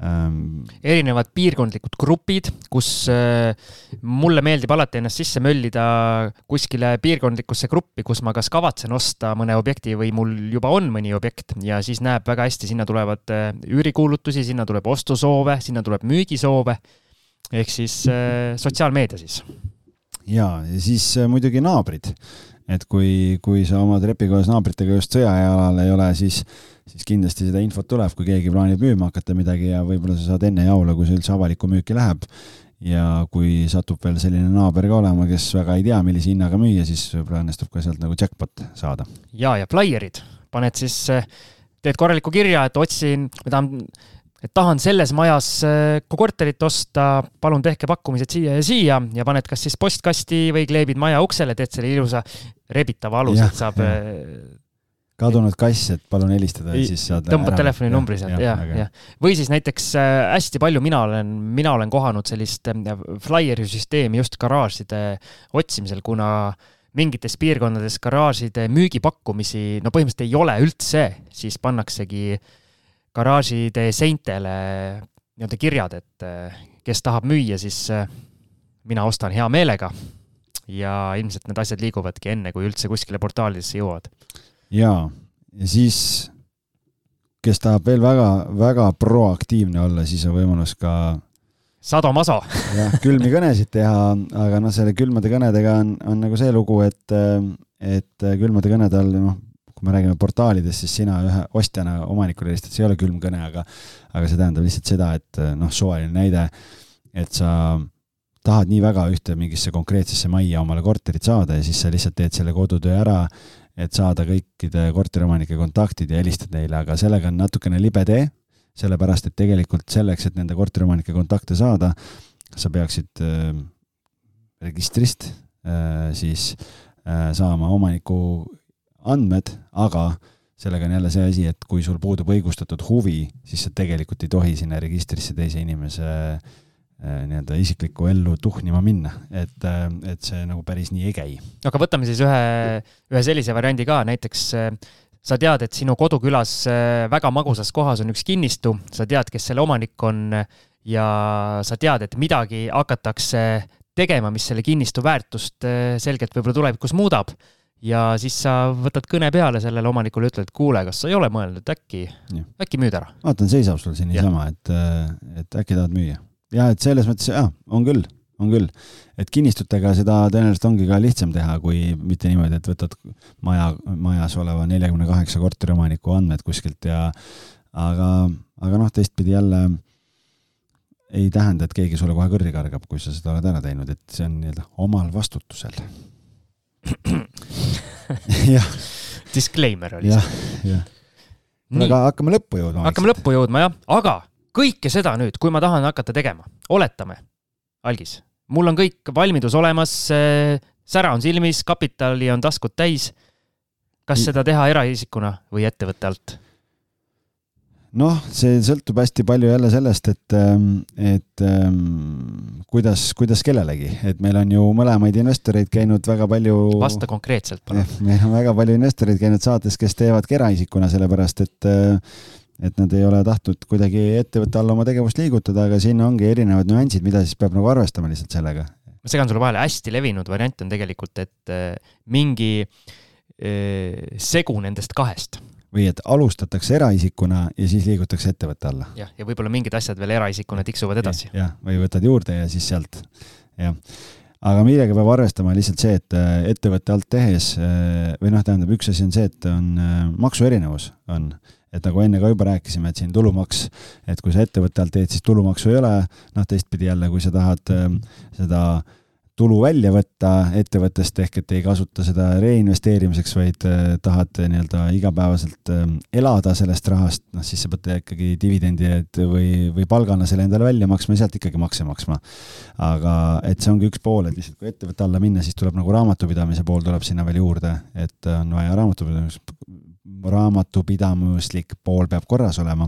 ähm.... erinevad piirkondlikud grupid, kus äh, mulle meeldib alati ennast sisse möllida kuskile piirkondlikusse gruppi, kus ma kas kavatsen osta mõne objekti või mul juba on mõni objekt ja siis näeb väga hästi, sinna tulevad äh, üürikuulutusi, sinna tuleb ostusoove, sinna tuleb müügisoove. ehk siis sotsiaalmeedia siis
ja, ja siis äh, muidugi naabrid. et kui, kui sa oma trepikojas naabritega just sõjajalal ei ole, siis, siis kindlasti seda infot tuleb, kui keegi plaanib müüma hakata midagi ja võib-olla sa saad enne jaole, kui see üldse avalikku müüki läheb. ja kui satub veel selline naaber ka olema, kes väga ei tea, millise hinnaga müüa, siis võib-olla õnnestub ka sealt nagu jackpot saada.
ja, ja flaierid, paned siis, teed korraliku kirja, et otsin, ma tahan et tahan selles majas äh, korterit osta, palun tehke pakkumised siia ja siia ja paned kas siis postkasti või kleebid maja uksele, teed selle ilusa rebitava aluse, et saab.
Äh, kadunud kass, et palun helistada ja siis saad
tõmbad telefoninumbri sealt ja, ja, ja. või siis näiteks äh, hästi palju mina olen, mina olen kohanud sellist flyeri süsteemi just garaažide otsimisel, kuna mingites piirkondades garaažide müügipakkumisi no põhimõtteliselt ei ole üldse, siis pannaksegi äh, garaažide seintele nii-öelda kirjad, et eh, kes tahab müüa, siis eh, mina ostan hea meelega. ja ilmselt need asjad liiguvadki enne, kui üldse kuskile portaalidesse jõuavad.
jaa, ja siis kes tahab veel väga, väga proaktiivne olla, siis on võimalus ka
sadomaso
jah, külmi kõnesid teha, aga noh, selle külmade kõnedega on, on nagu see lugu, et, et külmade kõnede all, noh, kui me räägime portaalidest, siis sina ühe ostjana omanikule helistad, see ei ole külmkõne, aga, aga see tähendab lihtsalt seda, et noh, suvaline näide, et sa tahad nii väga ühte mingisse konkreetsesse majja omale korterit saada ja siis sa lihtsalt teed selle kodutöö ära, et saada kõikide korteriomanike kontaktid ja helistad neile, aga sellega on natukene libe tee, sellepärast et tegelikult selleks, et nende korteriomanike kontakte saada, sa peaksid äh, registrist äh, siis äh, saama omaniku andmed, aga sellega on jälle see asi, et kui sul puudub õigustatud huvi, siis sa tegelikult ei tohi sinna registrisse teise inimese äh, nii-öelda isiklikku ellu tuhnima minna, et, äh, et see nagu päris nii ei käi.
aga võtame siis ühe, ühe sellise variandi ka, näiteks äh, sa tead, et sinu kodukülas väga magusas kohas on üks kinnistu, sa tead, kes selle omanik on ja sa tead, et midagi hakatakse tegema, mis selle kinnistu väärtust selgelt võib-olla tulevikus muudab ja siis sa võtad kõne peale sellele omanikule, ütled, kuule, kas sa ei ole mõelnud, äkki, äkki müüd ära?
vaatan, seisab sul siin niisama, et, et äkki tahad müüa. ja et selles mõttes, jaa, on küll, on küll. et kinnistutega seda tõenäoliselt ongi ka lihtsam teha, kui mitte niimoodi, et võtad maja, majas oleva neljakümne kaheksa korteriomaniku andmed kuskilt ja aga, aga noh, teistpidi jälle ei tähenda, et keegi sulle kohe kõrri kargab, kui sa seda oled ära teinud, et see on nii-öelda omal vastutusel. <laughs>
Disclaimer oli
see. aga hakkame lõppu jõudma.
hakkame lõppu jõudma jah, aga kõike seda nüüd, kui ma tahan hakata tegema, oletame, algis, mul on kõik valmidus olemas, sära on silmis, kapitali on taskud täis. kas seda teha eraisikuna või ettevõtte alt?
Noh, see sõltub hästi palju jälle sellest, et, ähm, et ähm, kuidas, kuidas kellelegi, et meil on ju mõlemaid investoreid käinud väga palju.
vasta konkreetselt palun.
meil on väga palju investoreid käinud saates, kes teevadki eraisikuna, sellepärast et äh, et nad ei ole tahtnud kuidagi ettevõtte alla oma tegevust liigutada, aga siin ongi erinevad nüansid, mida siis peab nagu arvestama lihtsalt sellega.
ma segan sulle vahele, hästi levinud variant on tegelikult, et äh, mingi äh, segu nendest kahest
või et alustatakse eraisikuna ja siis liigutakse ettevõtte alla.
jah, ja võib-olla mingid asjad veel eraisikuna tiksuvad edasi.
jah, või võtad juurde ja siis sealt, jah. aga millega peab arvestama, lihtsalt see, et äh, ettevõtte alt tehes äh, või noh, tähendab, üks asi on see, et on äh, maksuerinevus on, et nagu enne ka juba rääkisime, et siin tulumaks, et kui sa ettevõtte alt teed, siis tulumaksu ei ole, noh, teistpidi jälle, kui sa tahad seda äh, tulu välja võtta ettevõttest ehk et ei kasuta seda reinvesteerimiseks, vaid äh, tahad nii-öelda igapäevaselt ähm, elada sellest rahast, noh siis sa pead ikkagi dividendi või, või palgana selle endale välja maksma ja sealt ikkagi makse maksma. aga et see ongi üks pool, et lihtsalt kui ettevõtte alla minna, siis tuleb nagu raamatupidamise pool tuleb sinna veel juurde, et on vaja raamatupidamis, raamatupidamislik pool peab korras olema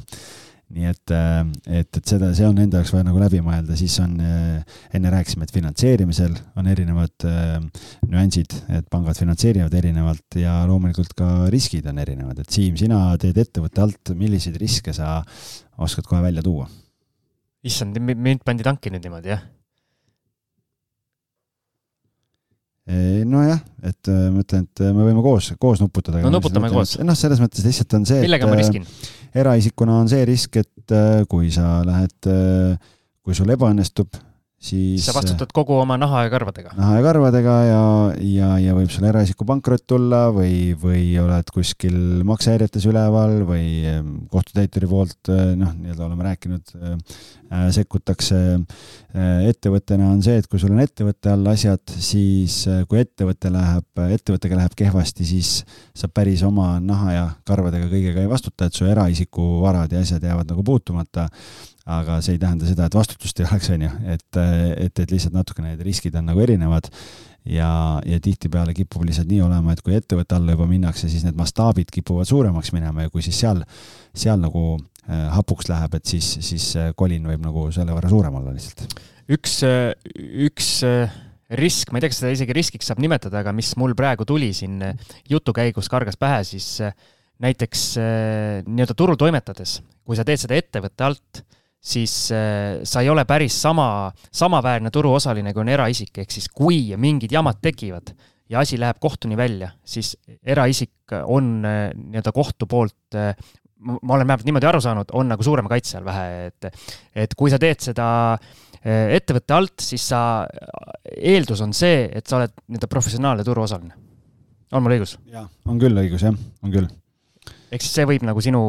nii et, äh, et, et seda, see on enda jaoks vaja nagu läbi mõelda, siis on, äh, enne rääkisime, et finantseerimisel on erinevad äh, nüansid, et pangad finantseerivad erinevalt ja loomulikult ka riskid on erinevad, et Siim, sina teed ettevõtte alt, milliseid riske sa oskad kohe välja tuua?
issand, mind pandi tanki nüüd niimoodi, jah?
Nojah, et ma ütlen, et me võime koos, koos nuputada.
no nuputame koos.
noh, selles mõttes lihtsalt on see,
ma riskin?
eraisikuna on see risk, et äh, kui sa lähed, äh, kui sul ebaõnnestub, siis
sa vastutad kogu oma naha ja karvadega.
naha ja karvadega ja, ja, ja võib sul eraisiku pankrot tulla või, või oled kuskil maksehäiretes üleval või ehm, kohtutäituri poolt eh, noh, nii-öelda oleme rääkinud, eh, sekkutakse. Eh, ettevõttena on see, et kui sul on ettevõtte all asjad, siis kui ettevõte läheb, ettevõttega läheb kehvasti, siis sa päris oma naha ja karvadega kõigega ei vastuta, et su eraisiku varad ja asjad jäävad nagu puutumata aga see ei tähenda seda, et vastutust ei oleks, on ju, et, et, et lihtsalt natukene need riskid on nagu erinevad ja, ja tihtipeale kipub lihtsalt nii olema, et kui ettevõtte alla juba minnakse, siis need mastaabid kipuvad suuremaks minema ja kui siis seal, seal nagu äh, hapuks läheb, et siis, siis kolin võib nagu selle võrra suurem olla lihtsalt.
üks, üks risk, ma ei tea, kas seda isegi riskiks saab nimetada, aga mis mul praegu tuli siin jutu käigus, kargas pähe, siis näiteks nii-öelda turul toimetades, kui sa teed seda ettevõtte alt siis äh, sa ei ole päris sama, samaväärne turuosaline, kui on eraisik, ehk siis kui mingid jamad tekivad ja asi läheb kohtuni välja, siis eraisik on äh, nii-öelda kohtu poolt äh, ma olen vähemalt niimoodi aru saanud, on nagu suurema kaitse all vähe, et, et kui sa teed seda ettevõtte alt, siis sa, eeldus on see, et sa oled nii-öelda professionaalne turuosaline. on mul õigus?
jah, on küll õigus, jah, on küll.
ehk siis see võib nagu sinu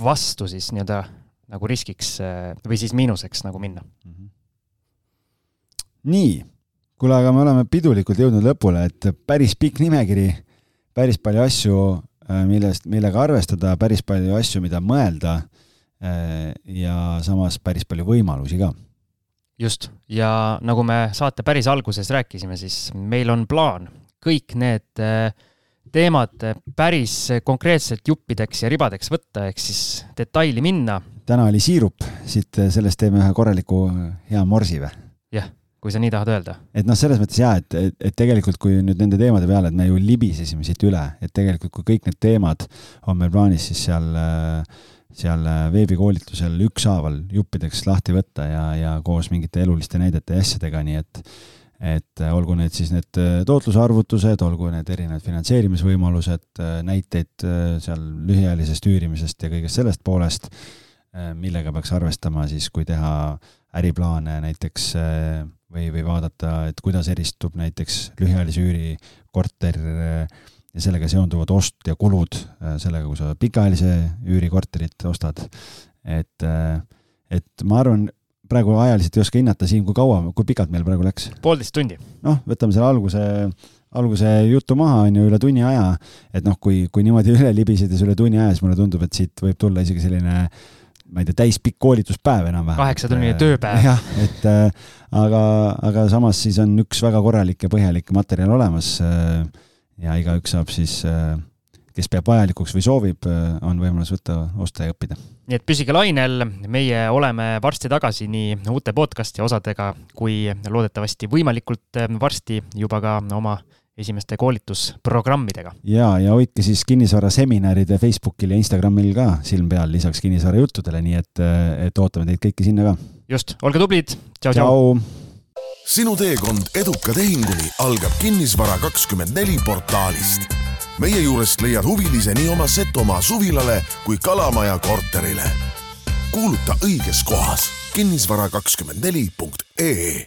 vastu siis nii-öelda nagu riskiks äh, või siis miinuseks nagu minna mm. -hmm.
nii, kuule, aga me oleme pidulikult jõudnud lõpule, et päris pikk nimekiri, päris palju asju, äh, millest, millega arvestada, päris palju asju, mida mõelda äh, ja samas päris palju võimalusi ka.
just, ja nagu me saate päris alguses rääkisime, siis meil on plaan kõik need teemad päris konkreetselt juppideks ja ribadeks võtta, ehk siis detaili minna.
Täna oli siirup, siit sellest teeme ühe korraliku hea morsi või?
jah, kui sa nii tahad öelda.
et noh, selles mõttes jaa, et, et, et tegelikult kui nüüd nende teemade peale, et me ju libisesime siit üle, et tegelikult kui kõik need teemad on meil plaanis, siis seal seal veebikoolitusel ükshaaval juppideks lahti võtta ja, ja koos mingite eluliste näidete ja asjadega, nii et et äh, olgu need siis need äh, tootlusarvutused, olgu need erinevad finantseerimisvõimalused, äh, näiteid seal lühiajalisest üürimisest ja kõigest sellest poolest, millega peaks arvestama siis, kui teha äriplaane näiteks või, või vaadata, et kuidas eristub näiteks lühiajalise üüri korter ja sellega seonduvad ost ja kulud sellega, kui sa pikaajalise üüri korterit ostad. et, et ma arvan, praegu ajaliselt ei oska hinnata, Siim, kui kaua, kui pikalt meil praegu läks?
poolteist tundi.
noh, võtame selle alguse, alguse jutu maha, on ju, üle tunni aja. et noh, kui, kui niimoodi üle libisedes üle tunni aja, siis mulle tundub, et siit võib tulla isegi selline ma ei tea, täispikk koolituspäev enam-vähem.
kaheksatunnine tööpäev.
jah, et äh, aga, aga samas siis on üks väga korralik ja põhjalik materjal olemas äh,. ja igaüks saab siis äh, kes peab vajalikuks või soovib, on võimalus võtta, osta ja õppida.
nii et püsige lainel, meie oleme varsti tagasi nii uute podcast'i osadega kui loodetavasti võimalikult varsti juba ka oma esimeste koolitusprogrammidega.
ja, ja hoidke siis kinnisvaraseminaride Facebookil ja Instagramil ka silm peal lisaks kinnisvara juttudele, nii et, et ootame teid kõiki sinna ka.
just, olge tublid, tšau, tšau.
sinu teekond eduka tehinguni algab Kinnisvara kakskümmend neli portaalist meie juurest leiad huvilise nii oma Setomaa suvilale kui Kalamaja korterile. kuuluta õiges kohas kinnisvara24.ee